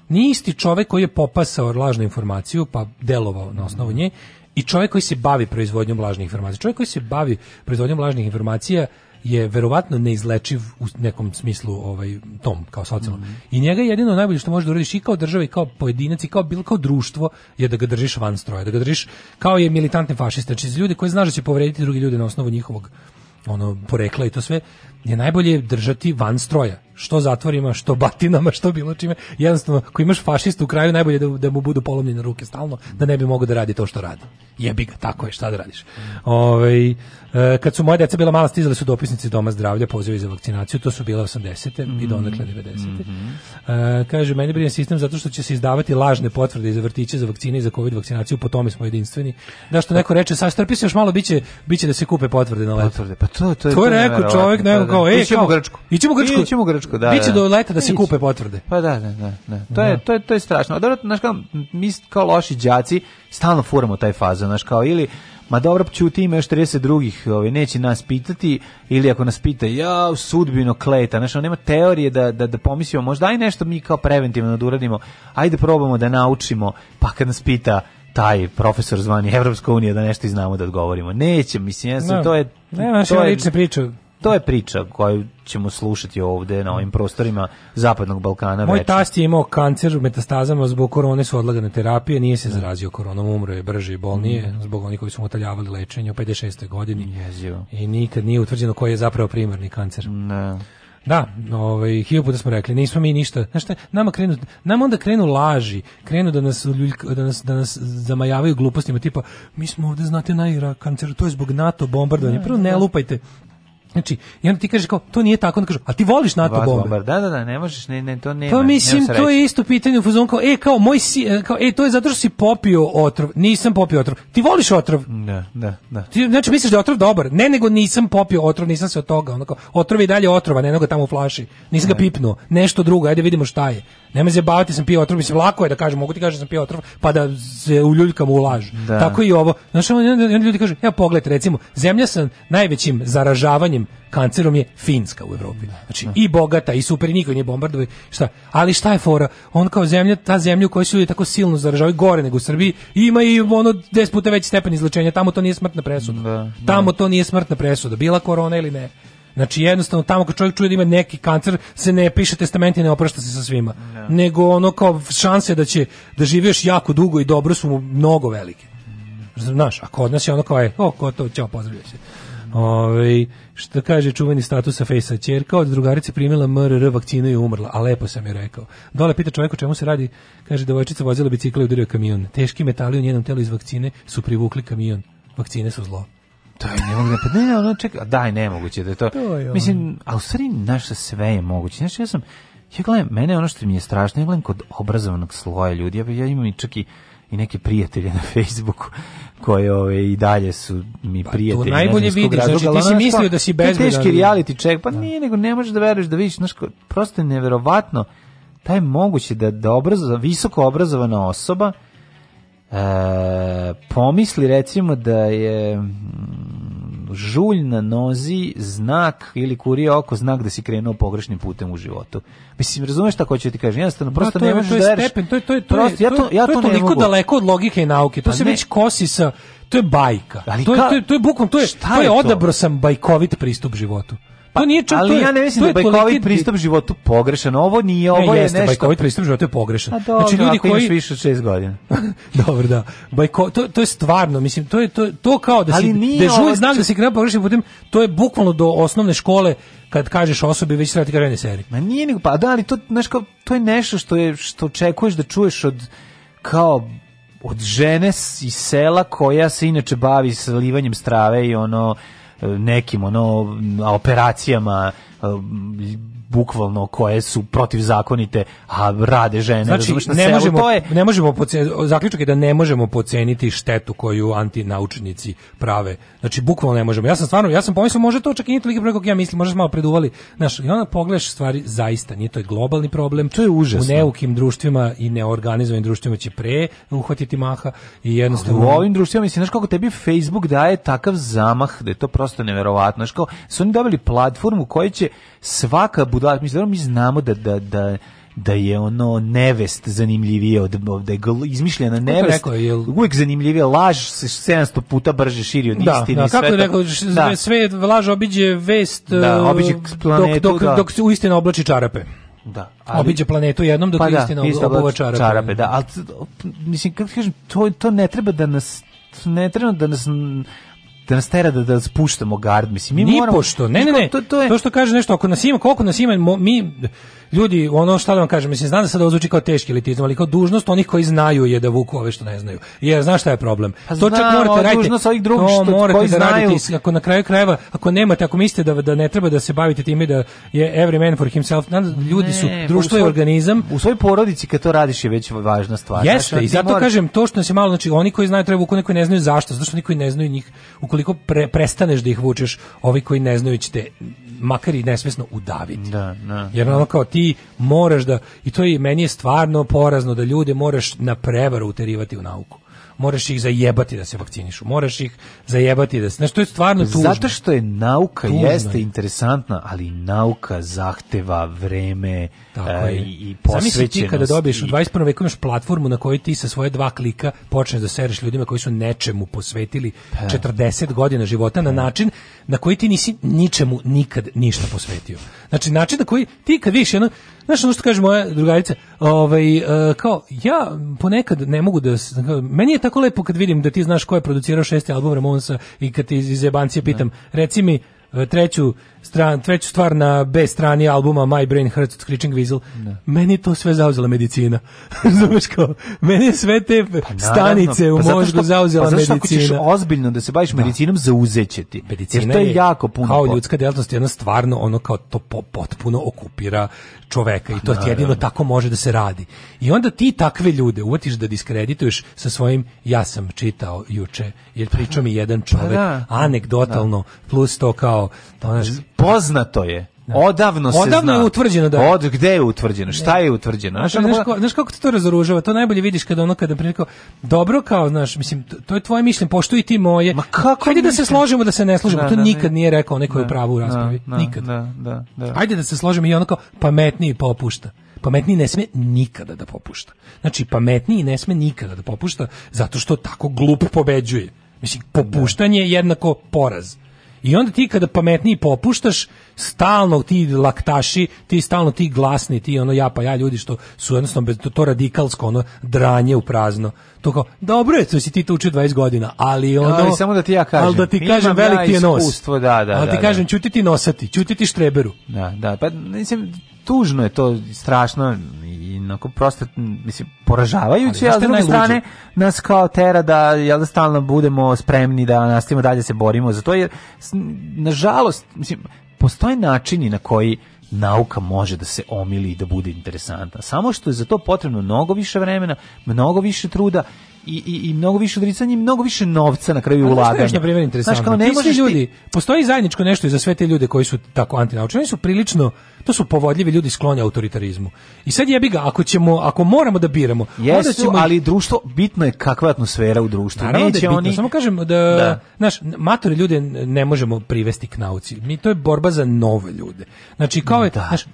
ni isti čovek koji je popasao lažnu informaciju pa delovao na osnovu nje i čovjek koji se bavi proizvodnjom lažnih informacija. Čovjek koji se bavi proizvodnjom lažnih informacija je verovatno neizlečiv u nekom smislu ovaj tom kao socijalno. Mm -hmm. I njega jedino najbolje što može da uradiš i kao država i kao pojedinac i kao bilo kao društvo je da ga držiš van stroja, da ga držiš kao je militantne fašiste, znači ljudi koji znaš da će povrediti druge ljude na osnovu njihovog ono porekla i to sve je najbolje držati van stroja što zatvorima, što batinama, što bilo čime. Jednostavno, ako imaš fašista u kraju, najbolje da, da mu budu polomljene ruke stalno, da ne bi mogao da radi to što radi. Jebi ga, tako je, šta da radiš. Ove, e, kad su moje deca bila mala, stizali su dopisnici doma zdravlja, pozivi za vakcinaciju, to su bile 80. Mm -hmm. i donekle 90. Mm -hmm. kaže, meni brine sistem zato što će se izdavati lažne potvrde za vrtiće, za vakcine i za covid vakcinaciju, po tome smo jedinstveni. Da što pa- neko reče, sad strpi se još malo, biće, biće da se kupe potvrde na leto. Potvrde, pa to, to, je, to je rekao čovjek, neko pa kao, da. e, kao, ićemo u Grčku. Ićemo u Grčku teško, da. Biće da. do leta da se kupe potvrde. Pa da, da, da, da. To je da. to je to je strašno. A dobro, znaš kao mi kao loši đaci stalno furamo taj faze, znaš kao ili ma dobro ćuti ima još 30 drugih, ovaj neće nas pitati ili ako nas pita ja sudbino kleta, znači nema teorije da da da pomislimo možda aj nešto mi kao preventivno da uradimo. Ajde probamo da naučimo, pa kad nas pita taj profesor zvani Evropska unija da nešto i znamo da odgovorimo. Neće, mislim, ja sam, da. to je... Nema, to je lične priče To je priča koju ćemo slušati ovdje na ovim prostorima Zapadnog Balkana. Moj večno. tast je imao kancer u metastazama zbog korone su odlagane terapije, nije se da. zarazio koronom, umro je brže i bolnije mm. zbog onih koji su mu lečenje u 56. godini. Jezio. I nikad nije utvrđeno koji je zapravo primarni kancer. Ne. Da. da, ovaj hiljadu da smo rekli, nismo mi ništa. Znaš šta, nama krenu nama onda krenu laži, krenu da nas da nas da nas zamajavaju glupostima tipa mi smo ovdje znate najra kancer, to je zbog NATO bombardovanja. Da, prvo ne lupajte Znači, i onda ti kaže kao, to nije tako, onda kažu, a ti voliš NATO Vas bombe. Bombar, da, da, da, ne možeš, ne, ne, to nema. Pa mislim, to je isto pitanje u fazonu kao, e, kao, moj si, e, kao, e, to je zato što si popio otrov, nisam popio otrov. Ti voliš otrov? Da, da, da. Ti, znači, misliš da je otrov dobar? Ne, nego nisam popio otrov, nisam se od toga. Onako, otrov je dalje otrova, ne, nego tamo u flaši. Nisam ne. ga pipnuo, nešto drugo, ajde vidimo šta je. Nema se baviti, da sam pio otrov, mislim, lako je da kažem, mogu ti kažem da sam pio otrov, pa da se uljuljkam u laž. Da. Tako i ovo. Znači, onda ljudi kažu, ja pogled, recimo, zemlja sa najvećim zaražavanjem kancerom je Finska u Evropi. Znači i bogata i super niko nije bombardovao. Šta? Ali šta je fora? On kao zemlja, ta zemlja koja se ljudi tako silno zaražavaju gore nego u Srbiji, ima i ono 10 puta veći stepen izlečenja, tamo to nije smrtna presuda. Da, da. Tamo to nije smrtna presuda, bila korona ili ne. Znači jednostavno tamo kad čovjek čuje da ima neki kancer se ne piše testament i ne oprašta se sa svima. No. Da. Nego ono kao šanse da će da živi jako dugo i dobro su mnogo velike. Znaš, ako od nas je ono kao je, o, ko to, ćao, pozdravljaj se. Ove, ovaj, šta kaže čuveni status sa fejsa, čerka od drugarice primila MRR vakcinu i umrla, a lepo sam je rekao. Dole pita čovjek čemu se radi, kaže devojčica vozila bicikla i udario kamion. Teški metali u njenom telu iz vakcine su privukli kamion. Vakcine su zlo. To je nemoguće. Pa ne, ono čeka, daj, nemoguće da je to. to je Mislim, a u stvari naša sve je moguće. Znači, ja sam, ja gledam, mene ono što mi je strašno, ja gledam kod obrazovanog sloja ljudi, ja, ja imam i čak i i neke prijatelje na [LAUGHS] Facebooku koje ove, i dalje su mi prijatelji. Pa to najbolje vidiš, znači ti si mislio da si bezbedan. Teški reality check, pa da. nije, nego ne možeš da veruješ da vidiš, znaš, prosto je neverovatno da je moguće da, da obrazo, visoko obrazovana osoba e, pomisli recimo da je žulj na nozi znak ili kurije oko znak da si krenuo pogrešnim putem u životu. Mislim, razumeš šta hoću da ti kažem? Jednostavno, da, prosto da, ne možeš da je stepen, to je, to je, prosto, ja to, ja to, to je toliko mogu. daleko od logike i nauke. To pa se ne. već kosi sa to je bajka. Ali to, je, to, je, to je bukom, to je, to je, je odabro sam bajkovit pristup životu to nije čak, ali to je, ja ne mislim da je bajkovit pristup životu pogrešan. Ovo nije, ovo ne, je jeste, nešto... bajkovit pristup životu je pogrešan. Pa znači, dobro, znači, ljudi ako koji... više od 6 godina. [LAUGHS] dobro, da. Bajko, to, to je stvarno, mislim, to je to, to kao da si dežuj ovo... znak da si krenuo pogrešnim putem, to je bukvalno do osnovne škole kad kažeš osobi već srati karene da serije. Ma nije nego, pa da, ali to, znaš, kao, to je nešto što, je, što očekuješ da čuješ od kao od žene iz sela koja se inače bavi slivanjem strave i ono nekim ono operacijama E, bukvalno koje su protivzakonite, a rade žene. Znači, na ne, možemo, to je... ne možemo, zaključak je da ne možemo poceniti štetu koju antinaučnici prave. Znači, bukvalno ne možemo. Ja sam stvarno, ja sam pomislio, može to očekivati i nije toliko preko ja mislim, možda smo malo preduvali. Znaš, i onda pogledaš stvari, zaista nije to je globalni problem. To je užasno. U neukim društvima i neorganizovanim društvima će pre uhvatiti maha i jednostavno... Ali u ovim društvima, mislim, znaš kako tebi Facebook daje takav zamah da je to prosto neverovatno. Znaš, su oni dobili platformu koji će svaka budala, mi mi znamo da, da, da da je ono nevest zanimljivije od da je izmišljena nevest rekao, jel... uvijek zanimljivije laž se 700 puta brže širi od da, istine da, kako je rekao da. sve laž obiđe vest da, e, obiđe planetu, dok, dok, da. dok se uistinu oblači čarape da. Ali, Obiđe planetu jednom dok pa je istina da, obuva čarape. čarape da, ali, mislim, kako kažem, to, to ne treba da nas ne treba da nas da nas tera da, da spuštamo gard, mislim. Mi Ni moramo, pošto, ne, ne, ne, to, to, je... to što kaže nešto, ako nas ima, koliko nas ima, mi, ljudi, ono što da vam kažem, mislim, znam da sad ovo zvuči kao teški elitizam, ali kao dužnost onih koji znaju je da vuku ove što ne znaju. Jer znaš šta je problem? Pa to čak morate raditi. Dužnost ovih drugih što morate koji da znaju. Raditi, ako na kraju krajeva, ako nemate, ako mislite da, da ne treba da se bavite time da je every man for himself, da ljudi ne, su, društvo je organizam. U svojoj porodici kad to radiš je već važna stvar. Jeste, znači, i zato mora... kažem, to što se malo, znači, oni koji znaju treba vuku, oni koji ne znaju zašto, zato što oni ne znaju njih, ukoliko pre, prestaneš da ih vučeš, ovi koji ne znaju će te makar i nesvesno udaviti. Da, da, Jer ono kao ti moraš da, i to je meni je stvarno porazno da ljude moraš na prevaru uterivati u nauku moraš ih zajebati da se vakcinišu, moraš ih zajebati da se, znači to je stvarno tužno. Zato što je nauka tužno. jeste interesantna, ali nauka zahteva vreme Tako e, je. i posvećenost. Zamisli ti kada dobiješ u 21. veku imaš platformu na kojoj ti sa svoje dva klika počneš da sereš ljudima koji su nečemu posvetili pa. 40 godina života pa. na način na koji ti nisi ničemu nikad ništa posvetio. Znači način na koji ti kad vidiš jedno Znaš ono što kaže moja drugarica, ovaj, e, kao, ja ponekad ne mogu da, meni je ta tako lepo kad vidim da ti znaš ko je producirao šesti album Ramonsa i kad ti iz jebancije pitam, da. reci mi e, treću stran, treću stvar na B strani albuma My Brain Hurts od Screeching Weasel. Ne. Da. Meni to sve zauzela medicina. [LAUGHS] Znaš kao, meni je sve te pa, stanice pa u mozgu zauzela pa medicina. Pa zašto ćeš ozbiljno da se baviš da. medicinom, zauzeće ti. Medicina Jer to je, je, jako puno. Kao ljudska djelatnost, jedna stvarno ono kao to potpuno okupira čoveka i to pa naravno. jedino tako može da se radi. I onda ti takve ljude uvatiš da diskredituješ sa svojim ja sam čitao juče, jer pričao mi jedan pa čovek, da. anegdotalno, plus to kao, to, znaš, poznato je da. Odavno se Odavno zna. je utvrđeno da. Od gde je utvrđeno? Šta je utvrđeno? Znaš, pa, znaš, kako, znaš kako te to razoružava? To najbolje vidiš kada ono kada preko dobro kao, znaš, mislim, to je tvoje mišljenje, poštuj ti moje. Ma kako? Hajde da se složimo da se ne složimo. Da, to da, da. nikad ne, nije rekao neko je da, u pravu u raspravi. Da, nikad. Da, da, da. Hajde da se složimo i onako pametniji popušta pametniji ne sme nikada da popušta. Znači, pametniji ne sme nikada da popušta zato što tako glup pobeđuje. Mislim, popuštanje je jednako poraz. I onda ti kada pametniji popuštaš, stalno ti laktaši, ti stalno ti glasni, ti ono ja pa ja ljudi što su jednostavno to, to radikalsko ono dranje u prazno to kao dobro je što si ti tučio 20 godina, ali ono ali samo da ti ja kažem. Al da ti kažem veliki ja je nos. Da, da, da, ali ti da, da. kažem da. ćuti ti nosati, ćuti ti štreberu. Da, da, pa mislim tužno je to, strašno i onako prosto mislim poražavajuće, ali, a s druge strane nas kao tera da jel da stalno budemo spremni da nastavimo dalje da se borimo za to jer nažalost mislim postoje načini na koji nauka može da se omili i da bude interesantna. Samo što je za to potrebno mnogo više vremena, mnogo više truda i, i, i mnogo više odricanja i mnogo više novca na kraju ulaganja. Znaš, na primjer, Znaš, kao ne ti možeš ljudi, ti... postoji zajedničko nešto za sve te ljude koji su tako antinaučeni, su prilično to su povodljivi ljudi skloni autoritarizmu. I sad jebi ga, ako ćemo, ako moramo da biramo, Jesu, ćemo ali društvo bitno je kakva atmosfera u društvu. Naravno Neće da je bitno, oni... samo kažemo da, da. naš matori ljude ne možemo privesti k nauci. Mi to je borba za nove ljude. Znači kao je, da. Naš,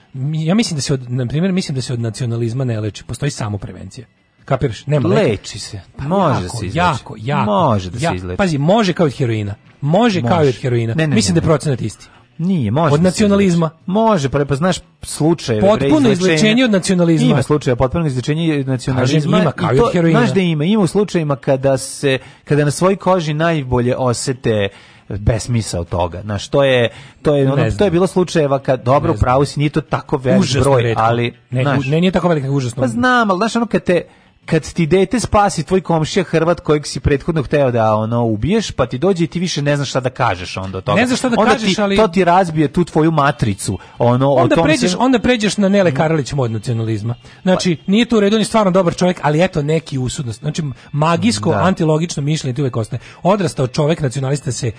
ja mislim da se od na primjer mislim da se od nacionalizma ne leči, postoji samo prevencija. Kapiraš? Nema leči. leči se. Pa može jako, se izleči. Jako, jako. Može da se ja, izleči. Pazi, može kao od heroina. Može, može. kao od heroina. Ne, ne, mislim ne, da je procenat isti. Nije, može. Od nacionalizma. Može, pa, pa znaš slučajeve. Potpuno izlečenje od nacionalizma. Ima slučaje, potpuno izlečenje od nacionalizma. Kažem, ima, kao i od heroina. Znaš da ima, ima u slučajima kada, se, kada na svoj koži najbolje osete besmisao toga. Na što je to je ono, to je bilo slučajeva kad dobro pravo si nije to tako velik broj, redko. ali ne, naš, ne, nije tako velik, nego užasno. Pa znam, al znaš ono kad te kad ti dete spasi tvoj komšija Hrvat kojeg si prethodno hteo da ono ubiješ, pa ti dođe i ti više ne znaš šta da kažeš onda od toga. Ne znaš šta da onda kažeš, ti, ali to ti razbije tu tvoju matricu. Ono onda pređeš, se... onda pređeš na Nele Karalić mod nacionalizma. Znači, pa- nije tu u redu, on je stvarno dobar čovjek, ali eto neki usudnost. Znači magijsko da. antilogično mišljenje ti uvek ostaje. Odrastao čovjek nacionalista se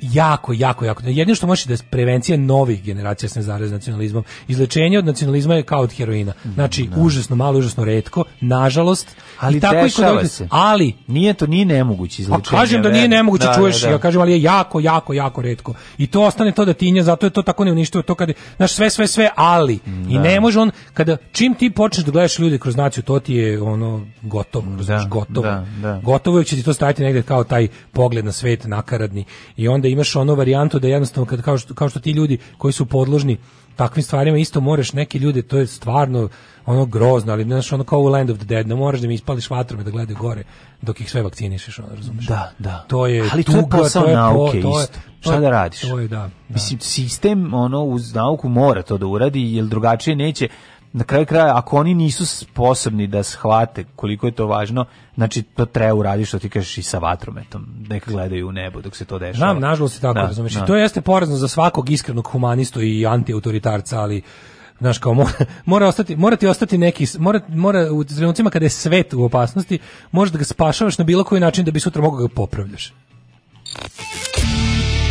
jako, jako, jako. Jedino što možeš da je prevencija novih generacija sa zarez nacionalizmom. Izlečenje od nacionalizma je kao od heroina. Znači, no. Da. užasno malo, užasno redko, nažalost. Ali i tako i kod se. Ali, nije to nije nemoguće pa izlečenje. Pa kažem da nije nemoguće, da, da čuješ, da, da. ja kažem, ali je jako, jako, jako redko. I to ostane to da tinja, zato je to tako neuništivo, to kad je, znaš, sve, sve, sve, ali. I da. ne može on, kada, čim ti počneš da gledaš ljude kroz naciju, to ti je ono gotovo, znaš, gotovo. Gotovo će ti to staviti negde kao taj pogled na svet nakaradni. I onda imaš ono varijantu da jednostavno kad kao što, kao što ti ljudi koji su podložni takvim stvarima isto moraš neke ljude to je stvarno ono grozno ali znaš ono kao u Land of the Dead ne moraš da mi ispališ vatrome da gledaju gore dok ih sve vakcinišeš ono razumeš da da to je ali tuga, to je posao to je nauke to, to isto je, šta da radiš to je da, da. mislim sistem ono uz nauku mora to da uradi jer drugačije neće na kraju kraja, ako oni nisu sposobni da shvate koliko je to važno, znači to treba uraditi što ti kažeš i sa vatrometom. Neka gledaju u nebo dok se to dešava. Znam, nažalost je tako, da, razumeš. Da. To jeste porazno za svakog iskrenog humanistu i antiautoritarca, ali znaš kao mora, mora ostati mora ti ostati neki mora, mora u trenucima kada je svet u opasnosti možeš da ga spašavaš na bilo koji način da bi sutra mogao da ga popravljaš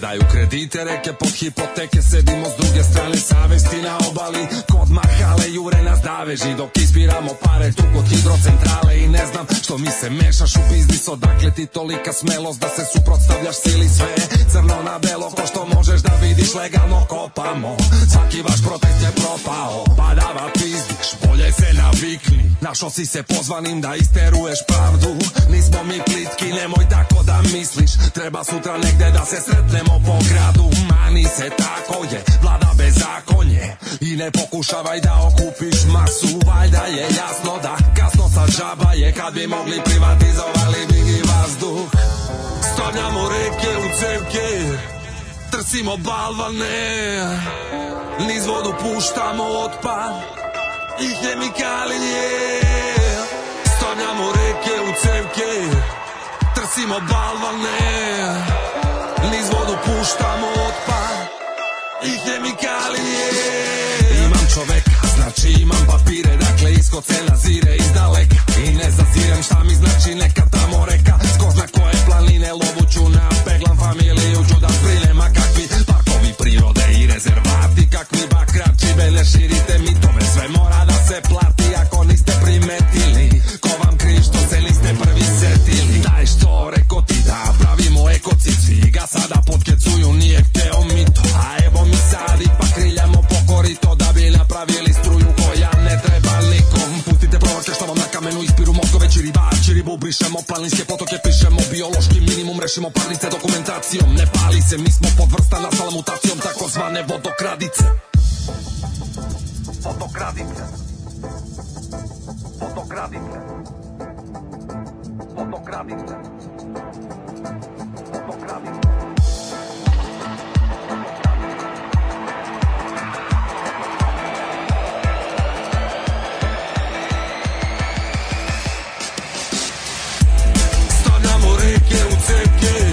daju kredite, reke pod hipoteke Sedimo s druge strane savesti na obali Kod mahale jure nas daveži Dok ispiramo pare tu kod hidrocentrale I ne znam što mi se mešaš u biznis Odakle ti tolika smelost da se suprotstavljaš sili sve Crno na belo ko što možeš da vidiš legalno kopamo Svaki vaš protest je propao Padava pizdiš, bolje se navikni Našo si se pozvanim da isteruješ pravdu Nismo mi plitki, nemoj tako da misliš Treba sutra negde da se sretnemo Idemo po gradu, mani se tako je Vlada bez bezakonje I ne pokušavaj da okupiš masu Valjda je jasno da kasno sa džaba je Kad bi mogli privatizovali bi i vazduh Stavljamo reke u cevke Trsimo balvane Niz vodu puštamo otpad I hemikalije Stavljamo reke u cevke Trsimo balvane puštamo otpad i hemikalije Imam čoveka, znači imam papire Dakle iskod se nazire iz daleka I ne zazirem šta mi znači neka tamo reka Skozna koje planine lovuću na peglam familiju Ću da sprinem, a kakvi parkovi prirode i rezervati Kakvi bakrači, belje širite mitove Sve mora da se plati ako niste primetili Ko vam križ, što se niste prvi setili Daj što reko ti preko cici ga sada potkecuju, nije hteo mito A evo mi sad ipak kriljamo pokorito da bi napravili struju koja ne treba nikom Pustite provačke što vam na kamenu ispiru mozgove čiribači Ribu brišemo, planinske potoke pišemo, biološki minimum rešimo parnice dokumentacijom Ne pali se, mi smo podvrsta nastala mutacijom takozvane vodokradice Vodokradice Vodokradice Vodokradice Get it, take it.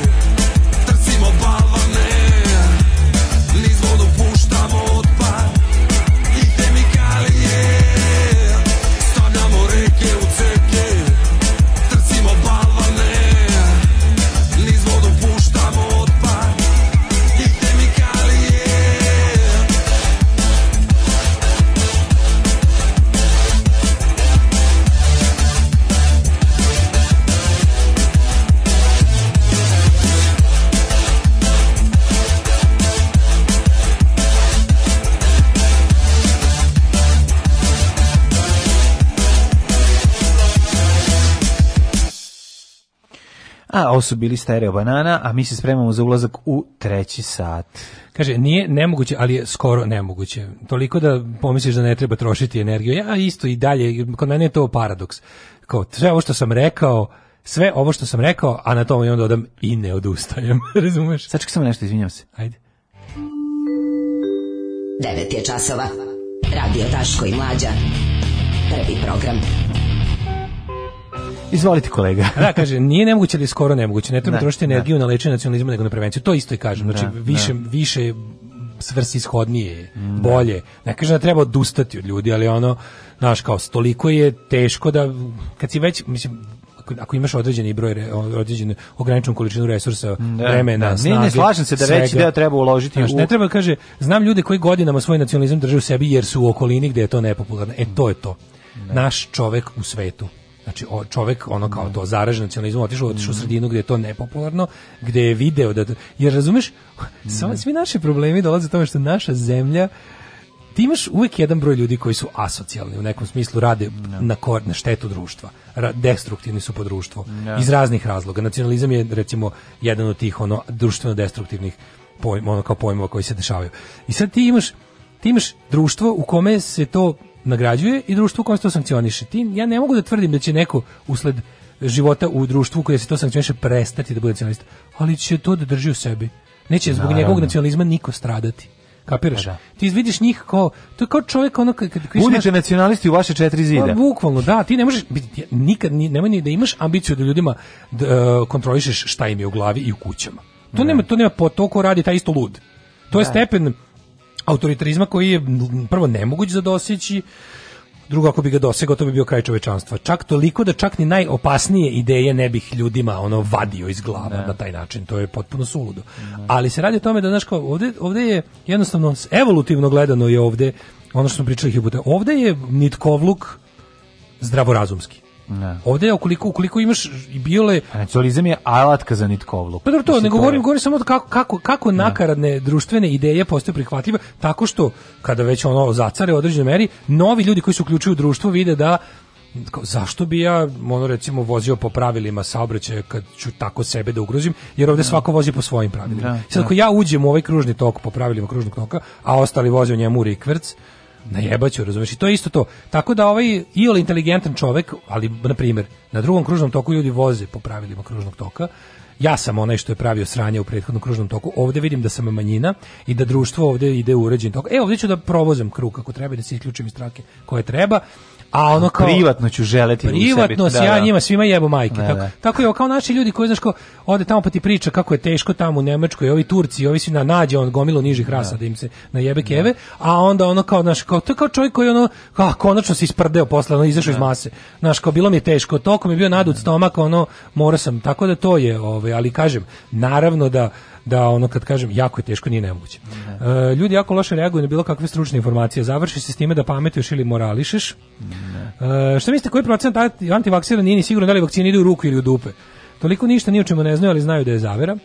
a ovo su bili stereo banana, a mi se spremamo za ulazak u treći sat. Kaže, nije nemoguće, ali je skoro nemoguće. Toliko da pomisliš da ne treba trošiti energiju. Ja isto i dalje, kod mene je to paradoks. Kao, sve ovo što sam rekao, sve ovo što sam rekao, a na tom i onda dodam i ne odustajem, [LAUGHS] razumeš? Sačekaj samo nešto, izvinjam se. Ajde. 9 je časova. Radio Taško i Mlađa. Prvi program. Izvolite kolega. [LAUGHS] da, kaže, nije nemoguće ali da skoro nemoguće. Ne treba ne, da, trošiti da. energiju ne. na lečenje nacionalizma nego na prevenciju. To isto i kažem. Znači, ne, više, više svrsishodnije, mm. bolje. Ne kaže da treba odustati od ljudi, ali ono, znaš, kao, toliko je teško da, kad si već, mislim, ako imaš određeni broj određen ograničen količinu resursa da, vremena da, snage, ne, ne slažem se da svega, veći deo treba uložiti znaš, u... ne treba kaže znam ljude koji godinama svoj nacionalizam drže u sebi jer su u okolini gde je to nepopularno e to je to ne. naš čovek u svetu Znači, o, čovek, ono kao da. to, zaražen nacionalizmom, otišao, otišao u da. sredinu gdje je to nepopularno, gdje je video da... Jer, razumeš, da. samo, svi naši problemi dolaze tome što naša zemlja ti imaš uvijek jedan broj ljudi koji su asocijalni u nekom smislu rade no. na, kor, na štetu društva destruktivni su po društvu no. iz raznih razloga nacionalizam je recimo jedan od tih ono društveno destruktivnih pojma ono kao pojmova koji se dešavaju i sad ti imaš ti imaš društvo u kome se to nagrađuje i društvo koje se to sankcioniše. Ti, ja ne mogu da tvrdim da će neko usled života u društvu koje se to sankcioniše prestati da bude nacionalista, ali će to da drži u sebi. Neće zbog Naravno. njegovog nacionalizma niko stradati. Kapiraš? Pa da. Ti vidiš njih kao to je kao čovjek ono kad kad Budite nacionalisti u vaše četiri zida. Pa, bukvalno da, ti ne možeš biti nikad ni nemoj ni da imaš ambiciju da ljudima da, kontrolišeš šta im je u glavi i u kućama. To ne. nema to nema po to ko radi taj isto lud. To da. je stepen autoritarizma koji je prvo nemoguć za doseći, drugo ako bi ga dosegao to bi bio kraj čovečanstva. Čak toliko da čak ni najopasnije ideje ne bih ljudima ono vadio iz glava ne. Da. na taj način, to je potpuno suludo. Ne. Ali se radi o tome da znaš kao ovde, ovde je jednostavno evolutivno gledano je ovde ono što smo pričali Ovde je nitkovluk zdravorazumski. Ne. Da. Ovde ukoliko ukoliko imaš i biole nacionalizam je alatka za nitkovluk. Pa dobro to, ne govorim, govorim samo kako kako kako ne. Da. nakaradne društvene ideje postaju prihvatljive tako što kada već ono zacare u određenoj meri, novi ljudi koji se uključuju u društvo vide da kao, zašto bi ja ono recimo vozio po pravilima saobraćaja kad ću tako sebe da ugrozim jer ovdje da. svako vozi po svojim pravilima. Da, Sad ako ja uđem u ovaj kružni tok po pravilima kružnog toka, a ostali voze u njemu rikverc, najebaću, razumeš? I to je isto to. Tako da ovaj iol inteligentan čovek, ali na primjer, na drugom kružnom toku ljudi voze po pravilima kružnog toka. Ja sam onaj što je pravio sranje u prethodnom kružnom toku. ovde vidim da sam manjina i da društvo ovde ide uređen tok. E, ovdje ću da provozem krug kako treba da se isključim iz trake koje treba a ono kao privatno ću želeti da privatno se da, ja da. njima svima jebu majke da, tako da. tako je kao naši ljudi koji znaš ko ode tamo pa ti priča kako je teško tamo u Nemačkoj ovi Turci ovi su na nađe on gomilo nižih rasa da, da im se na jebe keve a onda ono kao naš kao to je kao čovjek koji ono kao konačno se isprdeo posle ono izašao iz mase znaš kao bilo mi je teško toliko mi je bio nadut stomak ono morao sam tako da to je ovaj ali kažem naravno da da ono kad kažem jako je teško nije nemoguće. Mm. E, ljudi jako loše reaguju na bilo kakve stručne informacije. Završi se s time da pametuješ ili morališeš. Mm. E, šta mislite koji procenat antivaksera nije ni sigurno da li vakcine idu u ruku ili u dupe? Toliko ništa ni o čemu ne znaju, ali znaju da je zavera.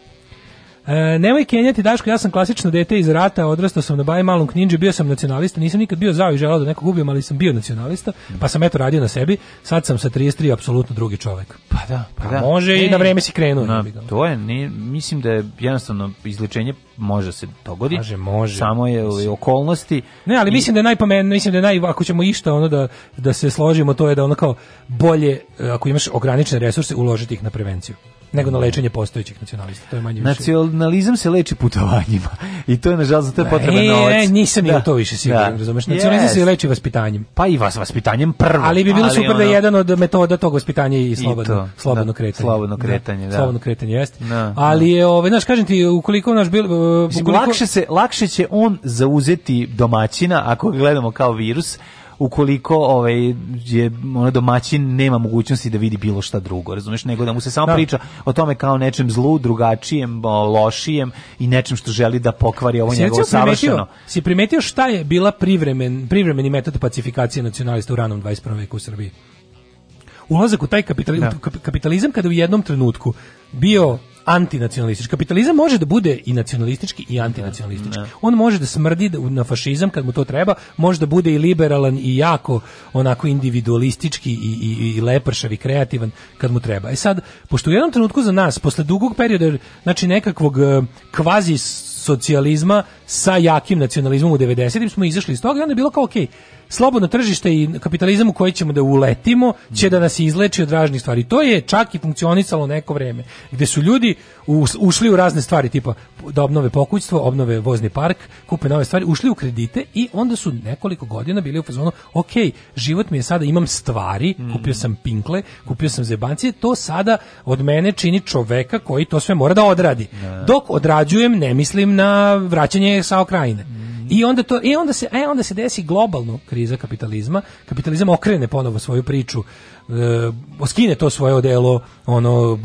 E, nemoj kenjati Daško, ja sam klasično dete iz rata, odrastao sam na Baji malom knjiđu, bio sam nacionalista, nisam nikad bio zao i želao da nekog ubijem, ali sam bio nacionalista, pa sam eto radio na sebi, sad sam sa 33 apsolutno drugi čovek. Pa da, pa, pa da. može e, i na vreme si krenuo. Na, to je, ne, mislim da je jednostavno izlečenje može se dogodi. Kaže može. Samo je u ovaj, okolnosti. Ne, ali i... mislim da je najpomenut, mislim da je naj ako ćemo išta ono da da se složimo to je da ono kao bolje e, ako imaš ograničene resurse uložiti ih na prevenciju nego na lečenje postojećih nacionalista. To je manje više. Nacionalizam se leči putovanjima i to je nažalost to je da, potreban e, novac. E, nisam da. to više siguran, da. razumeš? Nacionalizam yes. se leči vaspitanjem. Pa i vas vaspitanjem prvo. Ali bi bilo ali super ono... da je jedan od metoda tog vaspitanja i slobodno, I to, slobodno da, kretanje. Slobodno da, kretanje, da. da. Slobodno kretanje jeste. Da, da, ali je, ove, ovaj, znaš, kažem ti, ukoliko naš bil, ukoliko... Mislim, lakše, se, lakše će on zauzeti domaćina ako gledamo kao virus, ukoliko ovaj je ona domaćin nema mogućnosti da vidi bilo šta drugo, razumeš, nego da mu se samo da. priča o tome kao nečem zlu, drugačijem, lošijem i nečem što želi da pokvari ovo si njegovo savršeno. Si primetio šta je bila privremen, privremeni metod pacifikacije nacionalista u ranom 21. veku u Srbiji? Ulazak u taj kapitalizam, da. kapitalizam kada u jednom trenutku bio antinacionalistički. Kapitalizam može da bude i nacionalistički i antinacionalistički. On može da smrdi da- na fašizam kad mu to treba, može da bude i liberalan i jako onako individualistički i, i, i lepršav i kreativan kad mu treba. E sad, pošto u jednom trenutku za nas, posle dugog perioda, znači nekakvog e, kvazi socijalizma sa jakim nacionalizmom u 90-im smo izašli iz toga i onda je bilo kao okej, okay, slobodno tržište i kapitalizam u koji ćemo da uletimo će da nas izleči od raznih stvari. To je čak i funkcionisalo neko vreme, gde su ljudi ušli u razne stvari, tipa da obnove pokućstvo, obnove vozni park, kupe nove stvari, ušli u kredite i onda su nekoliko godina bili u fazonu, ok, život mi je sada, imam stvari, kupio sam pinkle, kupio sam zebancije, to sada od mene čini čoveka koji to sve mora da odradi. Da. Dok odrađujem, ne mislim na vraćanje sa okrajine. Mm. I onda to i e, onda se e onda se desi globalno kriza kapitalizma. Kapitalizam okrene ponovo svoju priču uh, e, skine to svoje odelo ono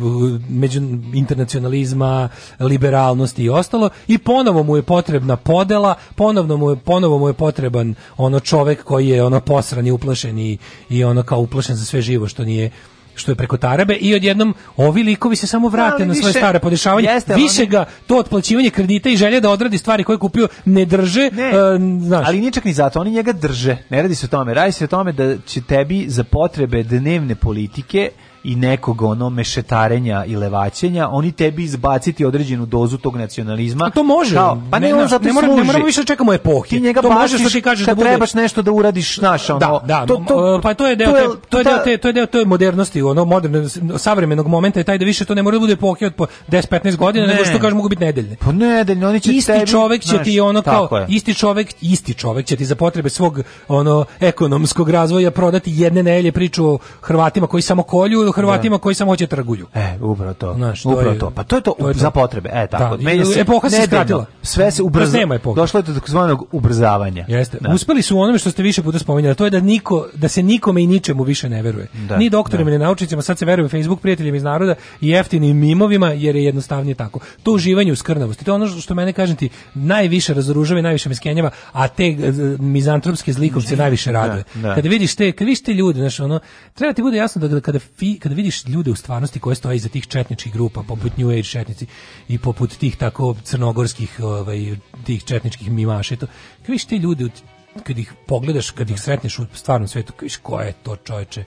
među internacionalizma, liberalnosti i ostalo i ponovo mu je potrebna podela, ponovno mu je ponovo mu je potreban ono čovek koji je ono posran i uplašen i, i ono kao uplašen za sve živo što nije što je preko Tarabe i odjednom ovi likovi se samo vrate na svoje stare podešavanje. više ga to otplaćivanje kredita i želje da odradi stvari koje je kupio ne drže, ne, uh, znaš. Ali ničak ni zato, oni njega drže. Ne radi se o tome, radi se o tome da će tebi za potrebe dnevne politike i nekog ono mešetarenja i levaćenja, oni tebi izbaciti određenu dozu tog nacionalizma. A to može. Kao, pa ne, ne, on zato ne moramo, ne moramo više čekamo epohi. Ti njega to baciš, možeš što ti kažeš da bude... trebaš nešto da uradiš, znaš, da, ono. Da, da, to, to, pa to je deo, to je, to je deo, te, to je deo to je modernosti, ono moderne savremenog momenta je taj da više to ne mora da bude epohi od 10-15 godina, ne. nego što kaže mogu biti nedeljne. Pa nedeljne, oni će isti tebi, čovek će ti ono kao isti čovek, isti čovek će ti za potrebe svog ono ekonomskog razvoja prodati jedne nedelje priču o Hrvatima koji samo kolju, Hrvatima da. koji samo hoće trgulju. E, upravo to. Znaš, to upravo je, to. Pa to je to, to je za potrebe. E, tako. Da, Menja se epoha se skratila. Sve se ubrzava. Došlo je do takozvanog ubrzavanja. Jeste. Da. Uspeli su u onome što ste više puta spominjali, to je da niko da se nikome i ničemu više ne veruje. Da, ni doktorima da. ni naučnicima, sad se veruje Facebook prijateljima iz naroda i jeftinim mimovima jer je jednostavnije tako. To uživanje u skrnavosti, to je ono što mene kažem ti najviše razoružava i najviše me skenjava, a te e, e, mizantropske zlikovce [LAUGHS] najviše da, raduje. Kada vidiš te, kada vidiš te ljude, znači ono treba ti bude jasno da kada fi, kad vidiš ljude u stvarnosti koje stoje iza tih četničkih grupa, poput New Age četnici i poput tih tako crnogorskih ovaj, tih četničkih mimaša i to, kada vidiš te ljude, kad ih pogledaš, kad ih sretneš u stvarnom svetu, kada vidiš ko je to čoveče,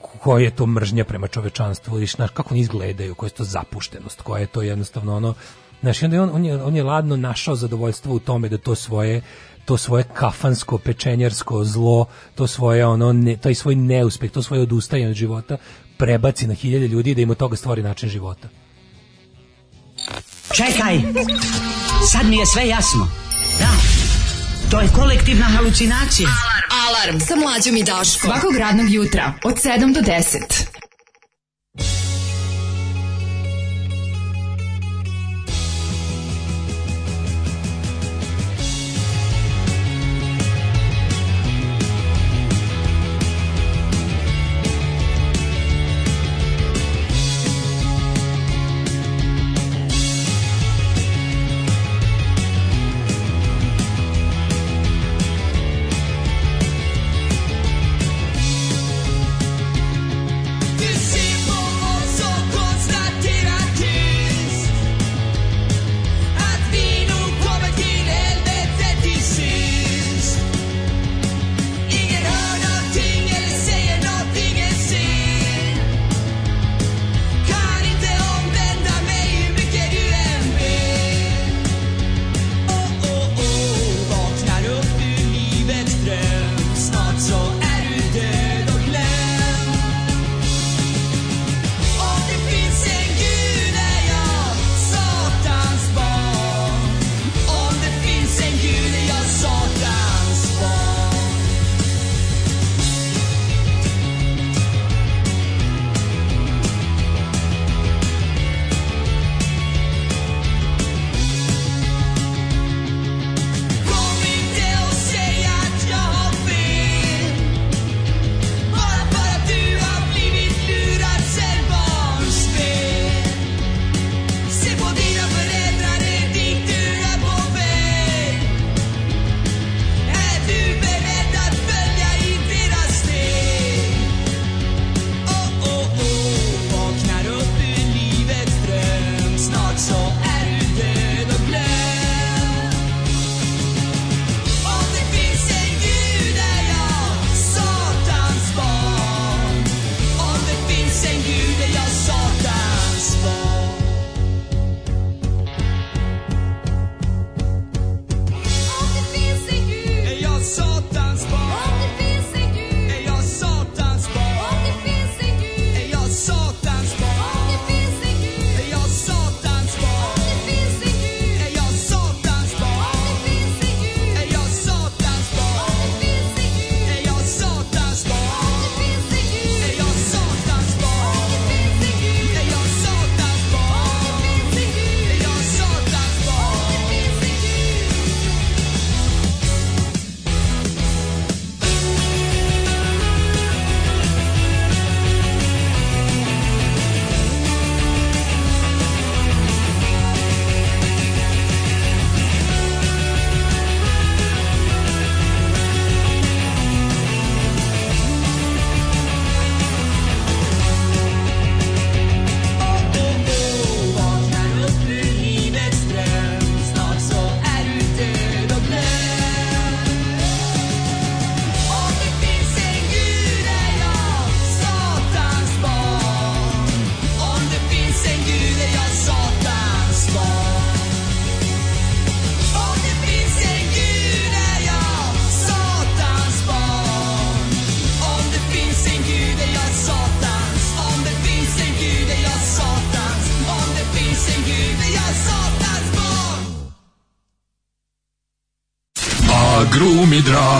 koja je to mržnja prema čovečanstvu, vidiš, znaš, kako oni izgledaju, koja je to zapuštenost, koja je to jednostavno ono, Znaš, onda je on, on, je, on je ladno našao zadovoljstvo u tome da to svoje to svoje kafansko, pečenjarsko zlo, to svoje ono, ne, taj svoj neuspeh, to svoje odustajanje od života prebaci na hiljade ljudi da im od toga stvori način života. Čekaj, sad mi je sve jasno. Da, to je kolektivna halucinacija. Alarm, Alarm. sa mlađom i Daško. Svakog radnog jutra od 7 do 10.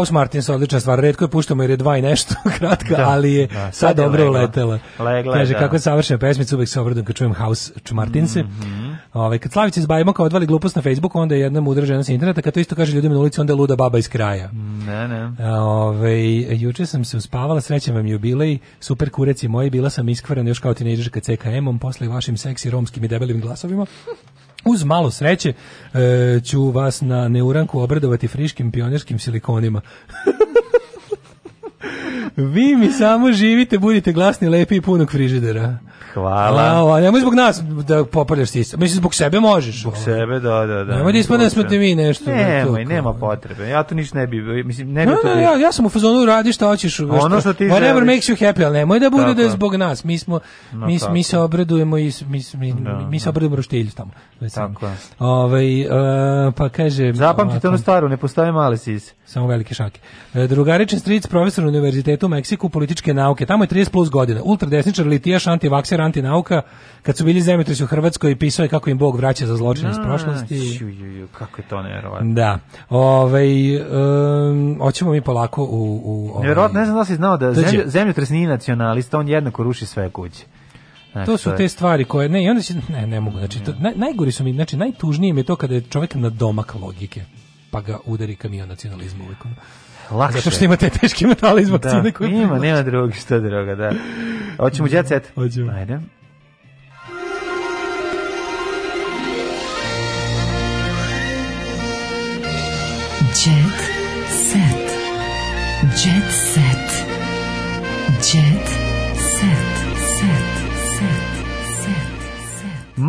House Martins odlična stvar, redko je puštamo jer je dva i nešto [LAUGHS] kratka, da, ali je da, sad, sad je dobro legla. Kaže, da. kako je savršena pesmica, uvek se obradujem kad čujem House Martinse. Mm -hmm. Ove, kad Slavica iz Bajmoka odvali glupost na Facebooku, onda je jedna mudra žena sa interneta, kad to isto kaže ljudima na ulici, onda je luda baba iz kraja. Ne, ne. Ove, juče sam se uspavala, srećam vam jubilej, super kureci moji, bila sam iskvarana još kao tineđer kad CKM-om, posle vašim seksi romskim i debelim glasovima. Uz malo sreće e, ću vas na neuranku obradovati friškim pionirskim silikonima. [LAUGHS] Vi mi samo živite, budite glasni, lepi i punog frižidera. Hvala. Hvala. Nemoj zbog nas da popaljaš sisa. Mislim, zbog sebe možeš. Zbog ovo. sebe, da, da, da. Nemoj da ispada da smo te mi nešto. Nemoj, nema potrebe. Ja to ništa ne bi, mislim, ne bi no, to... Ne, ja, ja sam u fazonu radi šta hoćeš. Šta, ono što ti želiš. Whatever makes you happy, ali nemoj da bude tako. da je zbog nas. Mi smo, no, mi, tako. mi se obredujemo i mi, mi, da, mi se da. obradujemo roštilju tamo. Već Tako Ovaj, uh, pa kaže... Zapamtite ono staru, ne postoje male sise. Samo velike šake. E, drugaričan stric, profesor univerziteta fakultetu u Meksiku političke nauke. Tamo je 30 plus godina. Ultradesničar, litijaš, antivakser, antinauka. Kad su bili zemljotresi u Hrvatskoj, pisao je kako im Bog vraća za zločine iz prošlosti. Ju, ju, ju, kako je to nevjerovatno. Da. Ove, um, oćemo mi polako u... u ovaj... Nevjerovatno, ne znam da si znao da zemlj, zemljotres nije nacionalista, on jednako ruši sve kuće. Znači, to su te stvari koje ne, i onda si, ne, ne mogu, znači to, naj, najgori su mi, znači najtužnije mi je to kada je čovjek na domak logike, pa ga udari kamion nacionalizmu uvijek. Lakše. Zato što ima te teške metale iz vakcine da, koje... Ima, nema drugi, što druga, da. Hoćemo jet set? Hoćemo. Ajde.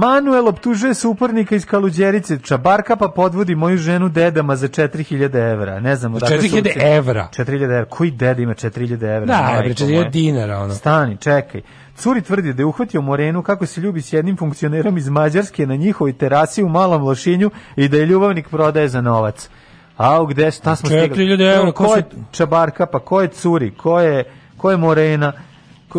Manuel optužuje suparnika iz Kaluđerice, čabarka pa podvodi moju ženu dedama za 4000 evra. Ne znam, odakle 4000 evra? 4000 evra. Koji deda ima 4000 evra? Da, bre, 4000 dinara, ono. Stani, čekaj. Curi tvrdi da je uhvatio Morenu kako se ljubi s jednim funkcionerom iz Mađarske na njihovoj terasi u malom lošinju i da je ljubavnik prodaje za novac. A gde šta smo stigli? 4000 evra. Ko je čabarka, pa ko je curi, ko je, ko je Morena?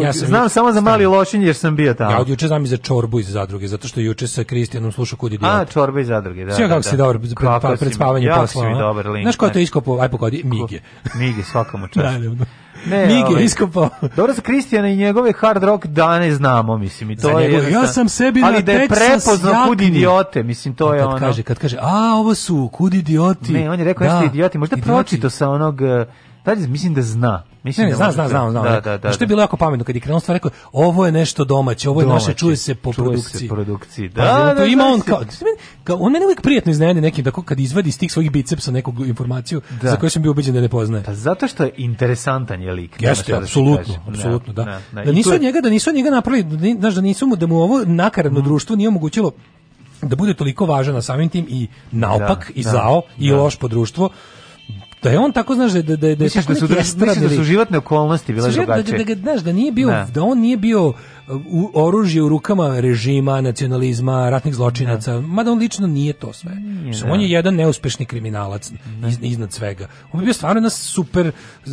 Ja sam znam samo za mali lošinj jer sam bio tamo. Ja od juče znam i za čorbu iz zadruge, zato što juče sa Kristijanom slušao kod idiota. A, čorba iz zadruge, da. Sve kako da, si dobar pred, pa, pred spavanje ja posla. Kako si dobar link. Znaš ko je to iskopao? Aj pogodi, Migi. Migi, svakom čast. Naravno. Ne, Migi, ovaj, iskopao. Dobro za Kristijana i njegove hard rock dane znamo, mislim, i to za je. Njegove, ja sam sebi ali na da je prepoznao kud idiote, mislim to kad je ono. kaže, kad kaže, a ovo su kud idioti. Ne, on je rekao da, jeste idioti, možda pročito sa onog Da li, mislim da zna. Mislim ne, ne, da zna, zna, zna, zna. Da, da, da, što je da. bilo jako pametno kad je krenuo stvar rekao ovo je nešto domaće, ovo je domaće, naše, čuje se po čuje produkciji. Se produkciji. Da, pa, da, to da, ima on kao, kao on mene uvijek prijatno iznenadi nekim da kad izvadi iz tih svojih bicepsa neku informaciju da. za koju sam bio ubeđen da ne poznaje. Pa zato što je interesantan je lik. Jeste, da apsolutno, apsolutno, da. Da nisu njega, da nisu njega napravili, da znaš, da nisu mu da mu ovo nakaradno mm. društvo nije omogućilo da bude toliko važan na samim tim i naopak i zao i loš po društvo da je on tako znaš da da da da su da su životne okolnosti bile drugačije. Da, da, da, znaš, da nije bio ne. Da. da on nije bio u, oružje u rukama režima, nacionalizma, ratnih zločinaca, da. mada on lično nije to sve. On da. je jedan neuspešni kriminalac iz, iznad svega. On bi bio stvarno jedna super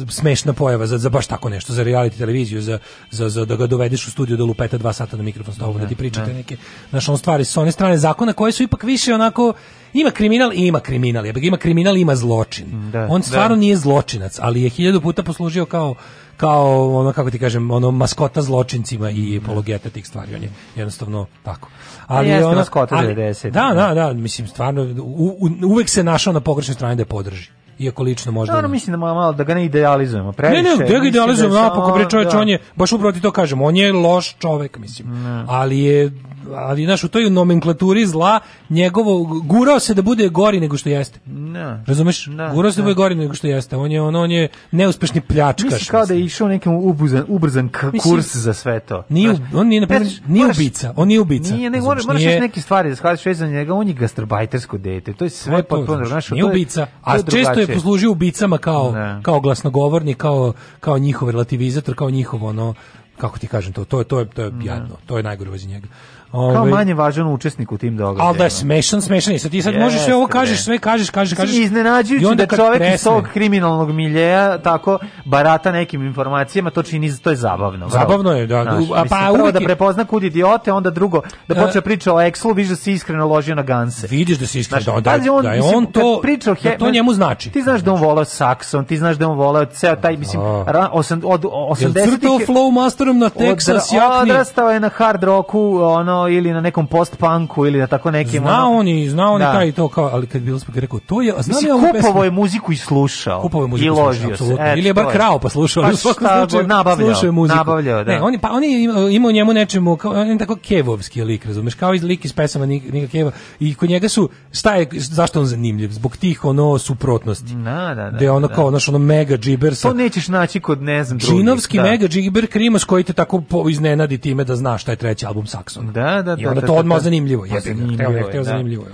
smešna pojava za, za baš tako nešto, za reality televiziju, za, za, za da ga dovedeš u studiju da lupeta dva sata na mikrofon stovu, da ti pričate neke, znaš, on stvari s one strane zakona koje su ipak više onako ima kriminal i ima kriminal. Ja ima kriminal, ima zločin. Da, on stvarno da. nije zločinac, ali je hiljadu puta poslužio kao kao ono kako ti kažem, ono maskota zločincima i mhm. pologeta tih stvari, on je jednostavno tako. Pa ali ona, maskota 90. Da, da, da, da, mislim stvarno u, u, uvek se našao na pogrešnoj strani da je podrži iako lično možda... Naravno, mislim da malo, da ga ne idealizujemo previše. Ne, ne, da ga da idealizujemo da napako, bre čoveč, on je, baš uproti to kažem, on je loš čovjek, mislim. Ne. Ali je, ali znaš, u toj nomenklaturi zla njegovo, gurao se da bude gori nego što jeste. Ne. Razumeš? Ne, gurao se da bude gori nego što jeste. On je, on, on je neuspešni pljačkaš. Mislim kao da je išao nekim ubrzan ubrzan mislim, kurs za sve to. Nije, on nije, naprimjer, nije ubica. On nije ubica. Nije, ne, moraš, moraš neke stvari da shvatiš vezan njega, on je gastarbajtersko dete. To je sve potpuno, znaš, nije ubica. A često je neko znači- služi ubicama kao, da. kao glasnogovornik, kao, kao njihov relativizator, kao njihov ono, kako ti kažem to, to, to je, to je da. jadno, to je najgore njega. Ove, Kao ovaj, manje važan učesnik u tim događajima. Al da je smešan, smešan je. Sad ti sad yes, možeš sve ovo kažeš, sve kažeš, kažeš, kažeš. Iznenađujući da čovjek presne. iz tog kriminalnog miljeja tako barata nekim informacijama, to čini to je zabavno. Zabavno je, da. Znaš, a, pa prvo da prepozna kud idiote, onda drugo da počne priča o Exlu, vidiš da se iskreno ložio na Ganse. Vidiš da se iskreno, znaš, da, da, on, da je on to, priča, he, da to njemu znači. Ti znaš da on voleo Saxon, ti znaš da on voleo ceo taj, mislim, ra, osam, od 80-ih. Flow Masterom na Texas, jakni. Odrastao je na hard roku, ono, ili na nekom post-punku ili na tako nekim zna ono. on zna oni da. taj i to kao ali kad bi uspio rekao to je a znam ja kupovao je muziku i slušao. Kupovao je muziku i slušao, se. Et, ili je bar krao pa slušao, pa u slučaju nabavljao, slušao je muziku. Nabavljao, da. Ne, oni, pa oni imao njemu nečemu kao on tako kevovski lik, razumeš, kao iz lik iz pesama Nika Keva i kod njega su šta je zašto on zanimljiv zbog tih ono suprotnosti. Na, da, da, da, da. je ono da. kao naš ono mega džiber sa. To nećeš naći kod ne znam drugih. Činovski da. mega džiber Krimos koji te tako iznenadi time da znaš šta je treći album Saxon. Da, Da, da, I da, onda da, to da, odmah zanimljivo. Jeste, pa zanimljivo, zanimljivo.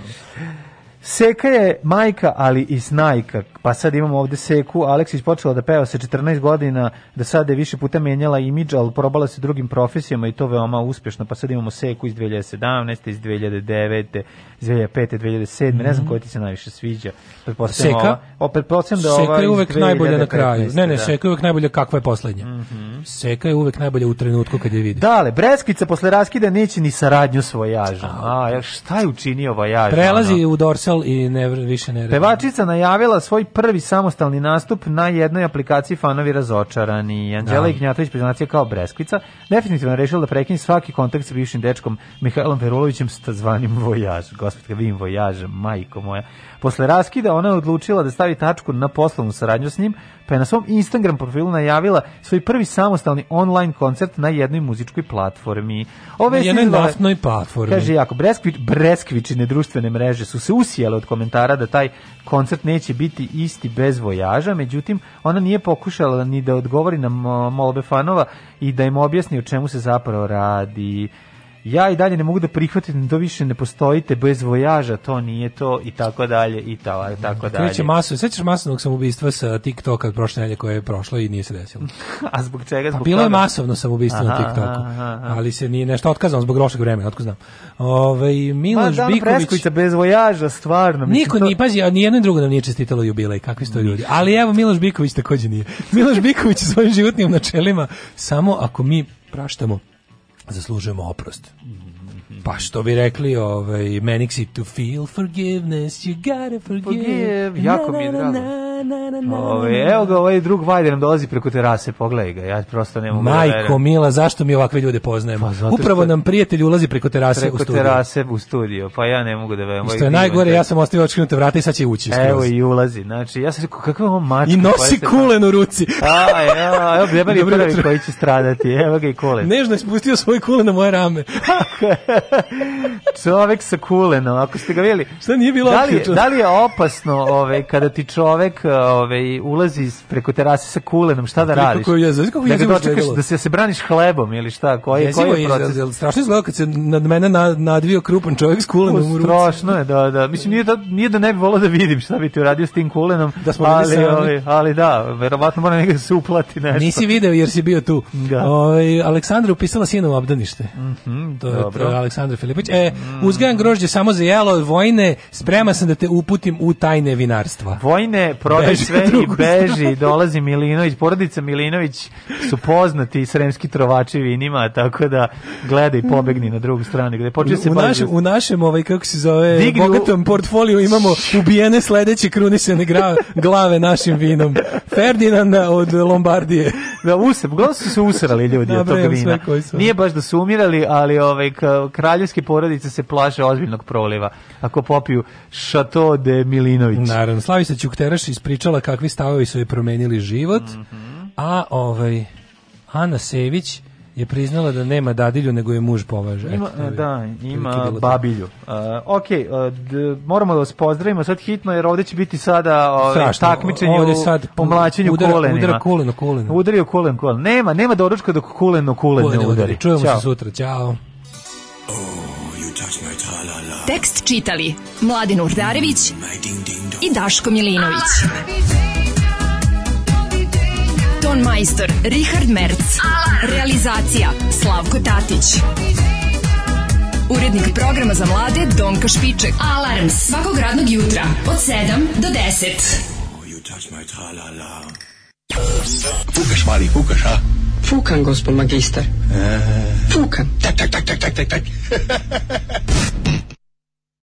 Seka je majka, ali i snajka, Pa sad imamo ovde Seku, Aleksić počela da peva sa 14 godina, da sad je više puta menjala imidž, ali probala se drugim profesijama i to veoma uspješno. Pa sad imamo Seku iz 2017, iz 2009, iz 2005, 2007, mm -hmm. ne znam mhm. koja ti se najviše sviđa. Seka? Ova, o, da ova Seka je uvek najbolja na kraju. Ne, ne, da. Seka je uvek najbolja kakva je poslednja. Mm -hmm. Seka je uvek najbolja u trenutku kad je vidi. Dale, Breskica posle raskida neće ni saradnju svojaža. A, šta je učinio vojaža? Prelazi ono? u dorsal i ne, više ne... Pevačica najavila svoj prvi samostalni nastup na jednoj aplikaciji fanovi razočarani. Anđela da. Ignjatović priznacija kao Breskvica definitivno rešila da prekine svaki kontakt sa bivšim dečkom Mihajlom Verulovićem sta zvanim Vojaž. Gospod, vim Vojaž, majko moja. Posle raskida ona je odlučila da stavi tačku na poslovnu saradnju s njim, pa je na svom Instagram profilu najavila svoj prvi samostalni online koncert na jednoj muzičkoj platformi. Ove na jednoj naftnoj platformi. Kaže jako, Breskvič, Breskvičine društvene mreže su se usijale od komentara da taj koncert neće biti isti bez vojaža, međutim, ona nije pokušala ni da odgovori na molbe fanova i da im objasni o čemu se zapravo radi ja i dalje ne mogu da prihvatim da to više ne postojite bez vojaža, to nije to i tako dalje i tako dalje. tako dalje. Kreće masu, sećaš masovnog samoubistva sa TikToka od prošle nedelje koje je prošlo i nije se desilo. [LAUGHS] a zbog čega? Pa zbog pa bilo toga? je masovno samoubistvo aha, na TikToku, aha, aha. ali se nije nešto otkazano zbog lošeg vremena, otko znam. Ove, ovaj, Miloš Ma, Biković... bez vojaža, stvarno. Niko to... nije, pazi, a nijedno i drugo nam nije čestitalo jubilej, kakvi sto ljudi. Ali evo, Miloš Biković takođe nije. Miloš Biković svojim životnim načelima, samo ako mi praštamo zaslužujemo oprost. Pa što bi rekli, ovaj, it to feel forgiveness, you gotta forgive. forgive. Jako mi je drago. Ove, evo ga, ovaj drug Vajder nam dolazi preko terase, pogledaj ga, ja prosto ne mogu da Majko, da mila, zašto mi ovakve ljude poznajemo? Pa, Upravo nam prijatelj ulazi preko terase preko u studio. Preko terase u studio, pa ja ne mogu da verujem. Isto ovaj je najgore, ja sam ostavio očkinute vrata i sad će ući. Evo i ulazi, znači, ja sam rekao, kakva je ovo mačka? I pa nosi pa kulen u ruci. A, evo, evo, Blebar je koji će stradati, evo ga i kulen. Nežno spustio svoj kulen na moje rame. [LAUGHS] čovek sa kulenom, ako ste ga vidjeli. Šta nije bilo da li, da li je opasno ove, kada ti čovek ovaj, ulazi preko terase sa kulenom, šta da radiš? Kako je, znači kako da ga dočekaš, da, da se, braniš hlebom ili šta, koji, je, koji je proces? Je, strašno izgledao kad se nad mene nadvio krupan čovjek s kulenom u Strašno je, da, da. Mislim, nije da, nije da ne bi volao da vidim šta bi ti uradio s tim kulenom, da smo ali, ali, ovaj, ali da, verovatno mora nekada se uplati nešto. Nisi video jer si bio tu. Da. O, ovaj, Aleksandra upisala sinu u obdanište. Mm -hmm, to dobro. je Aleksandra Filipić. E, mm. grožđe samo za jelo, vojne, sprema sam da te uputim u tajne vinarstva. Vojne, pro prodaj sve i beži, dolazi Milinović, porodica Milinović su poznati sremski trovači vinima, tako da gledaj, pobegni na drugu stranu. Gde počne se u, našem, u našem, ovaj, kako se zove, Digri, bogatom portfoliju imamo ubijene sledeće krunisene gra, glave našim vinom. Ferdinanda od Lombardije. Da, usep, uglavnom su se usrali ljudi da, od tog vina. Nije baš da su umirali, ali ovaj, kraljevske porodice se plaše ozbiljnog proliva. Ako popiju Chateau de Milinović. Naravno, slavi se Ćukteraš iz ispričala kakvi stavovi su joj promenili život, mm -hmm. a ovaj, Ana Sević je priznala da nema dadilju, nego je muž považe. Ima, Eto, da, ima babilju. Uh, ok, uh, d, moramo da vas pozdravimo sad hitno, jer ovdje će biti sada uh, takmičenje ovdje sad u mlaćenju udara, kolenima. Udara koleno, koleno. Udario kolen, kolen. Nema, nema doručka dok koleno, kolen, kolen ne udari. Čujemo Ćao. se sutra. Ćao. Tekst čitali Mladin Urdarević i Daško Milinović. Ton majstor Richard Merc. Realizacija Slavko Tatić. Urednik programa za mlade Donka Špiček. Alarms svakog radnog jutra od 7 do 10. Fukaš, mali, fukaš, a? Fukan, gospod magister. E. Fukan. tak, tak, tak, tak, tak, tak. [LAUGHS]